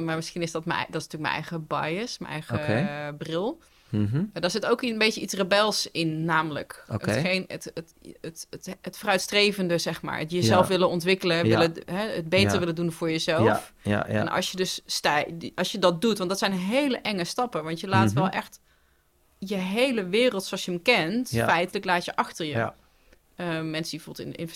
Speaker 1: maar misschien is dat, mijn, dat is natuurlijk mijn eigen bias, mijn eigen bril.
Speaker 2: Mhm.
Speaker 1: Maar Daar zit ook een beetje iets rebels in, namelijk
Speaker 2: Oké.
Speaker 1: hetgeen, het, het, het, het, het vooruitstrevende, zeg maar. Het jezelf
Speaker 2: Ja.
Speaker 1: willen ontwikkelen,
Speaker 2: Ja.
Speaker 1: willen, hè, het beter
Speaker 2: Ja.
Speaker 1: willen doen voor jezelf. En als je dus stij, als je dat doet, want dat zijn hele enge stappen, want je laat
Speaker 2: Mhm.
Speaker 1: wel echt je hele wereld zoals je hem kent, feitelijk laat je achter je.
Speaker 2: Ja.
Speaker 1: Eh, mensen die bijvoorbeeld in, in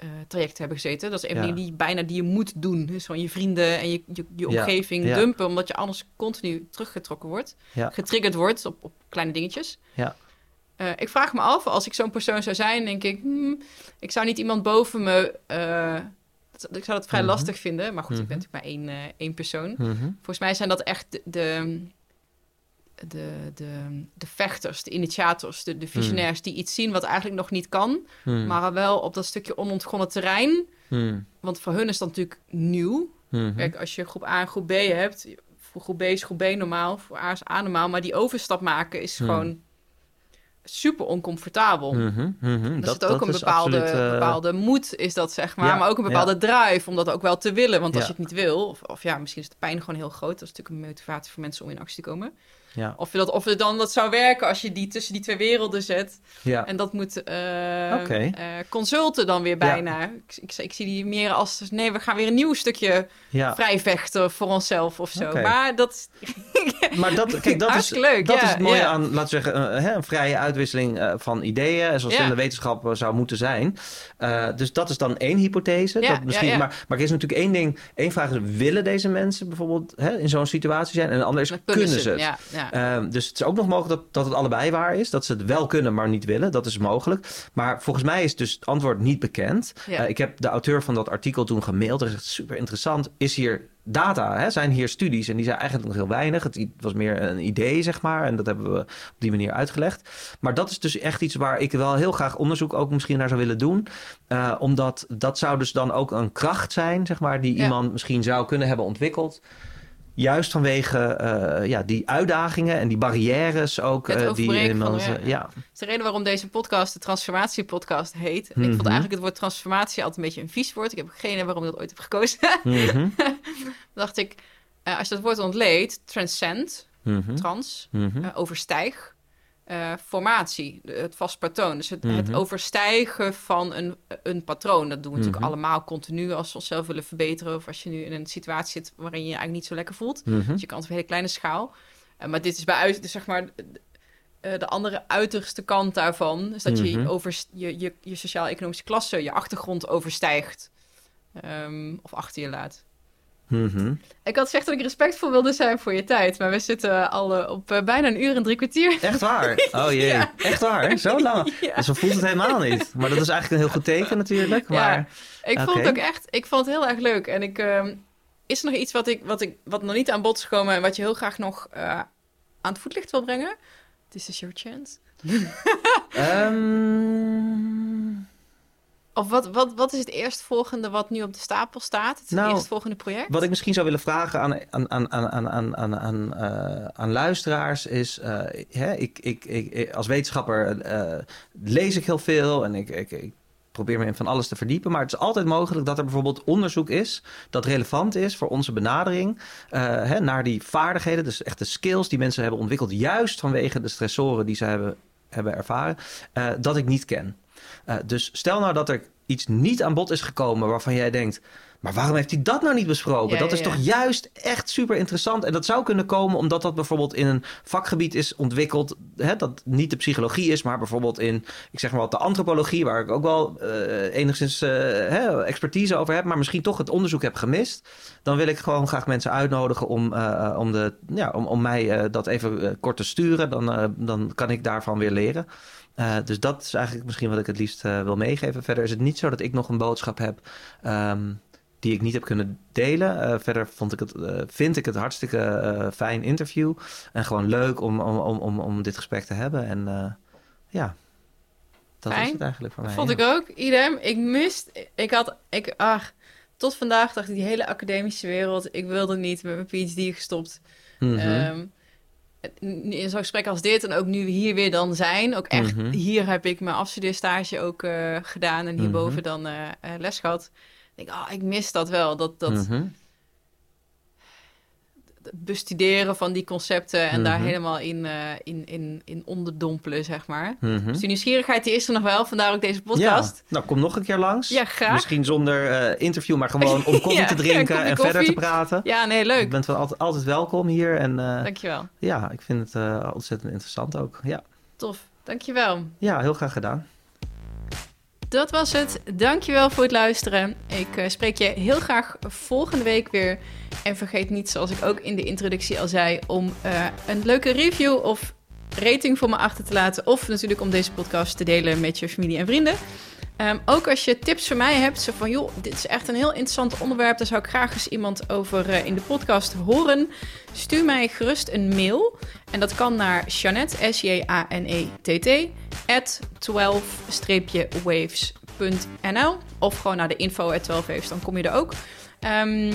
Speaker 1: verslavingstrajecten hebben gezeten, dat is een
Speaker 2: Ja.
Speaker 1: die bijna die je moet doen. Dus gewoon je vrienden en je, je, omgeving
Speaker 2: Ja.
Speaker 1: dumpen, omdat je anders continu teruggetrokken wordt,
Speaker 2: Ja.
Speaker 1: getriggerd wordt op, op kleine dingetjes.
Speaker 2: Ja.
Speaker 1: Eh, ik vraag me af, als ik zo'n persoon zou zijn, denk ik, hmm, ik zou niet iemand boven me. eh, ik zou dat vrij
Speaker 2: Mhm.
Speaker 1: lastig vinden, maar goed, ik ben
Speaker 2: Mhm.
Speaker 1: natuurlijk maar één, eh, één persoon.
Speaker 2: Mhm.
Speaker 1: Volgens mij zijn dat echt de, de, de, de, de vechters, de initiators, de, de visionairs die iets zien wat eigenlijk nog niet kan,
Speaker 2: Hmm.
Speaker 1: maar wel op dat stukje onontgonnen terrein.
Speaker 2: Hmm.
Speaker 1: Want voor hun is dat natuurlijk nieuw.
Speaker 2: Mhm.
Speaker 1: Kijk, als je groep A en groep B hebt, voor groep B is groep B normaal, voor A is A normaal, maar die overstap maken is
Speaker 2: Hmm.
Speaker 1: gewoon super oncomfortabel.
Speaker 2: Mhm, mhm.
Speaker 1: Er
Speaker 2: Dat-
Speaker 1: zit ook
Speaker 2: dat
Speaker 1: een
Speaker 2: is
Speaker 1: bepaalde,
Speaker 2: absoluut, eh,
Speaker 1: bepaalde moed, is dat zeg maar.
Speaker 2: Ja,
Speaker 1: maar ook een bepaalde drive om dat ook wel te willen. Want als
Speaker 2: Ja.
Speaker 1: je het niet wil, of, of ja, misschien is de pijn gewoon heel groot. Dat is natuurlijk een motivatie voor mensen om in actie te komen.
Speaker 2: Ja,
Speaker 1: Of, je dat, of het dan dat zou werken als je die tussen die twee werelden zet.
Speaker 2: ja.
Speaker 1: En dat moet eh
Speaker 2: Oké.
Speaker 1: eh, consulten dan weer bijna. Ik, ik, ik zie die meer als, nee, we gaan weer een nieuw stukje vrijvechten voor onszelf of zo. Maar dat,
Speaker 2: Maar dat, kijk, dat, is,
Speaker 1: leuk,
Speaker 2: dat
Speaker 1: ja,
Speaker 2: is het mooie aan, laten we zeggen, eh, hè, een vrije uitwisseling eh, van ideeën, zoals in de wetenschap eh, zou moeten zijn. Eh, dus dat is dan één hypothese.
Speaker 1: Ja,
Speaker 2: dat misschien. Maar, maar er is natuurlijk één ding, één vraag is, willen deze mensen bijvoorbeeld hè, in zo'n situatie zijn? En de andere is, kunnen, ze het?
Speaker 1: Ja.
Speaker 2: Ehm, dus het is ook nog mogelijk dat, dat het allebei waar is. Dat ze het wel kunnen, maar niet willen. Dat is mogelijk. Maar volgens mij is dus het antwoord niet bekend.
Speaker 1: Ja.
Speaker 2: Eh, ik heb de auteur van dat artikel toen gemaild. Er is super interessant. Is hier data? Hè? Zijn hier studies? En die zijn eigenlijk nog heel weinig. Het was meer een idee, zeg maar. En dat hebben we op die manier uitgelegd. Maar dat is dus echt iets waar ik wel heel graag onderzoek ook misschien naar zou willen doen. Eh, omdat dat zou dus dan ook een kracht zijn, zeg maar, die
Speaker 1: Ja.
Speaker 2: iemand misschien zou kunnen hebben ontwikkeld. Juist vanwege eh, ja, die uitdagingen en die barrières ook. Eh, die
Speaker 1: van, ja.
Speaker 2: ja.
Speaker 1: Dat is de reden waarom deze podcast de transformatiepodcast heet. En
Speaker 2: Mhm.
Speaker 1: Ik vond eigenlijk het woord transformatie altijd een beetje een vies woord. Ik heb geen idee waarom ik dat ooit heb gekozen.
Speaker 2: Mhm,
Speaker 1: Dan dacht ik, eh, als je dat woord ontleedt, transcend,
Speaker 2: mhm,
Speaker 1: trans,
Speaker 2: mhm.
Speaker 1: overstijg, eh, formatie, het vast patroon. Dus het, het
Speaker 2: Mhm.
Speaker 1: overstijgen van een, een patroon. Dat doen we natuurlijk
Speaker 2: Mhm.
Speaker 1: allemaal continu als we onszelf willen verbeteren. Of als je nu in een situatie zit waarin je je eigenlijk niet zo lekker voelt.
Speaker 2: Mhm.
Speaker 1: Dus je kan het op een hele kleine schaal. Eh, maar dit is bij uit, dus zeg maar eh, de andere uiterste kant daarvan. Is dat je, over, je, je je sociaal-economische klasse, je achtergrond overstijgt. Ehm, of achter je laat.
Speaker 2: Mhm.
Speaker 1: Ik had gezegd dat ik respectvol wilde zijn voor je tijd. Maar we zitten al eh, op eh, bijna een uur en drie kwartier.
Speaker 2: Echt waar? Oh jee.
Speaker 1: Ja.
Speaker 2: Echt waar? Zo lang?
Speaker 1: Ja.
Speaker 2: Dus zo voelt het helemaal niet. Maar dat is eigenlijk een heel goed teken natuurlijk. Maar
Speaker 1: Ik vond het ook echt, ik vond het heel erg leuk. En ik, ehm, is er nog iets wat, ik, wat, ik, wat nog niet aan bod is gekomen en wat je heel graag nog eh, aan het voetlicht wil brengen? This is your chance.
Speaker 2: ehm,
Speaker 1: of wat, wat, wat is het eerstvolgende wat nu op de stapel staat? Het
Speaker 2: nou,
Speaker 1: eerstvolgende project?
Speaker 2: Wat ik misschien zou willen vragen aan, aan, aan, aan, aan, aan, aan, aan eh, luisteraars is... Eh, hè, ik, ik, ik, als wetenschapper eh, lees ik heel veel en ik, ik, ik probeer me in van alles te verdiepen. Maar het is altijd mogelijk dat er bijvoorbeeld onderzoek is dat relevant is voor onze benadering uh, hè, naar die vaardigheden. Dus echt de skills die mensen hebben ontwikkeld, juist vanwege de stressoren die ze hebben, hebben ervaren, dat ik niet ken. Eh, dus stel nou dat er iets niet aan bod is gekomen waarvan jij denkt... maar waarom heeft hij dat nou niet besproken?
Speaker 1: Ja,
Speaker 2: dat is
Speaker 1: ja.
Speaker 2: toch juist echt super interessant. En dat zou kunnen komen omdat dat bijvoorbeeld in een vakgebied is ontwikkeld... Hè, dat niet de psychologie is, maar bijvoorbeeld in... ik zeg maar wat de antropologie... waar ik ook wel eh, enigszins eh, hè, expertise over heb... maar misschien toch het onderzoek heb gemist... dan wil ik gewoon graag mensen uitnodigen om, om, de, ja, om, om mij dat even kort te sturen. Dan, dan kan ik daarvan weer leren. Eh, dus dat is eigenlijk misschien wat ik het liefst eh, wil meegeven. Verder is het niet zo dat ik nog een boodschap heb ehm, die ik niet heb kunnen delen. Eh, verder vond ik het, vind ik het hartstikke fijn interview. En gewoon leuk om, om, om, om, dit gesprek te hebben. En ja, dat
Speaker 1: Fijn.
Speaker 2: is het eigenlijk voor mij.
Speaker 1: Vond
Speaker 2: ja.
Speaker 1: ik ook, idem. Ik mist, ik had, ik, ach, tot vandaag dacht ik, die hele academische wereld, ik wilde niet met mijn PhD gestopt.
Speaker 2: Mhm.
Speaker 1: Ehm, in zo'n gesprek als dit en ook nu we hier weer dan zijn, ook echt,
Speaker 2: Mhm.
Speaker 1: hier heb ik mijn afstudeerstage ook eh, gedaan en hierboven
Speaker 2: Mhm.
Speaker 1: dan eh, eh, les gehad. Ik denk, ah, ik mis dat wel, dat, dat
Speaker 2: Mhm.
Speaker 1: Bestuderen van die concepten en daar
Speaker 2: Mhm.
Speaker 1: helemaal in, eh, in, in, in onderdompelen, zeg maar.
Speaker 2: Mhm.
Speaker 1: Dus die nieuwsgierigheid die is er nog wel, vandaar ook deze podcast.
Speaker 2: Ja, nou kom nog een keer langs.
Speaker 1: Ja, graag.
Speaker 2: Misschien zonder eh, interview, maar gewoon om koffie
Speaker 1: Ja,
Speaker 2: te drinken en
Speaker 1: koffie.
Speaker 2: verder te praten.
Speaker 1: Ja, nee,
Speaker 2: Je
Speaker 1: leuk.
Speaker 2: bent wel altijd, altijd welkom hier. En eh,
Speaker 1: Dankjewel.
Speaker 2: ja, ik vind het ontzettend interessant ook. Ja.
Speaker 1: Tof. Dankjewel.
Speaker 2: ja, heel graag gedaan.
Speaker 1: Dat was het. Dankjewel voor het luisteren. Ik eh, spreek je heel graag volgende week weer. En vergeet niet, zoals ik ook in de introductie al zei, om eh, een leuke review of rating voor me achter te laten. Of natuurlijk om deze podcast te delen met je familie en vrienden. Ehm, ook als je tips voor mij hebt, zo van joh, dit is echt een heel interessant onderwerp. Daar zou ik graag eens iemand over eh, in de podcast horen. Stuur mij gerust een mail. En dat kan naar Jeanette, S-J-A-N-E-T-T, at 12-waves.nl. Of gewoon naar de info at 12waves, dan kom je er ook. Ehm,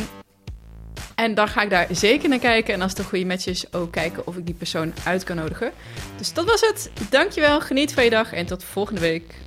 Speaker 1: en dan ga ik daar zeker naar kijken. En als het een goede match is, ook kijken of ik die persoon uit kan nodigen. Dus dat was het. Dankjewel, geniet van je dag en tot volgende week.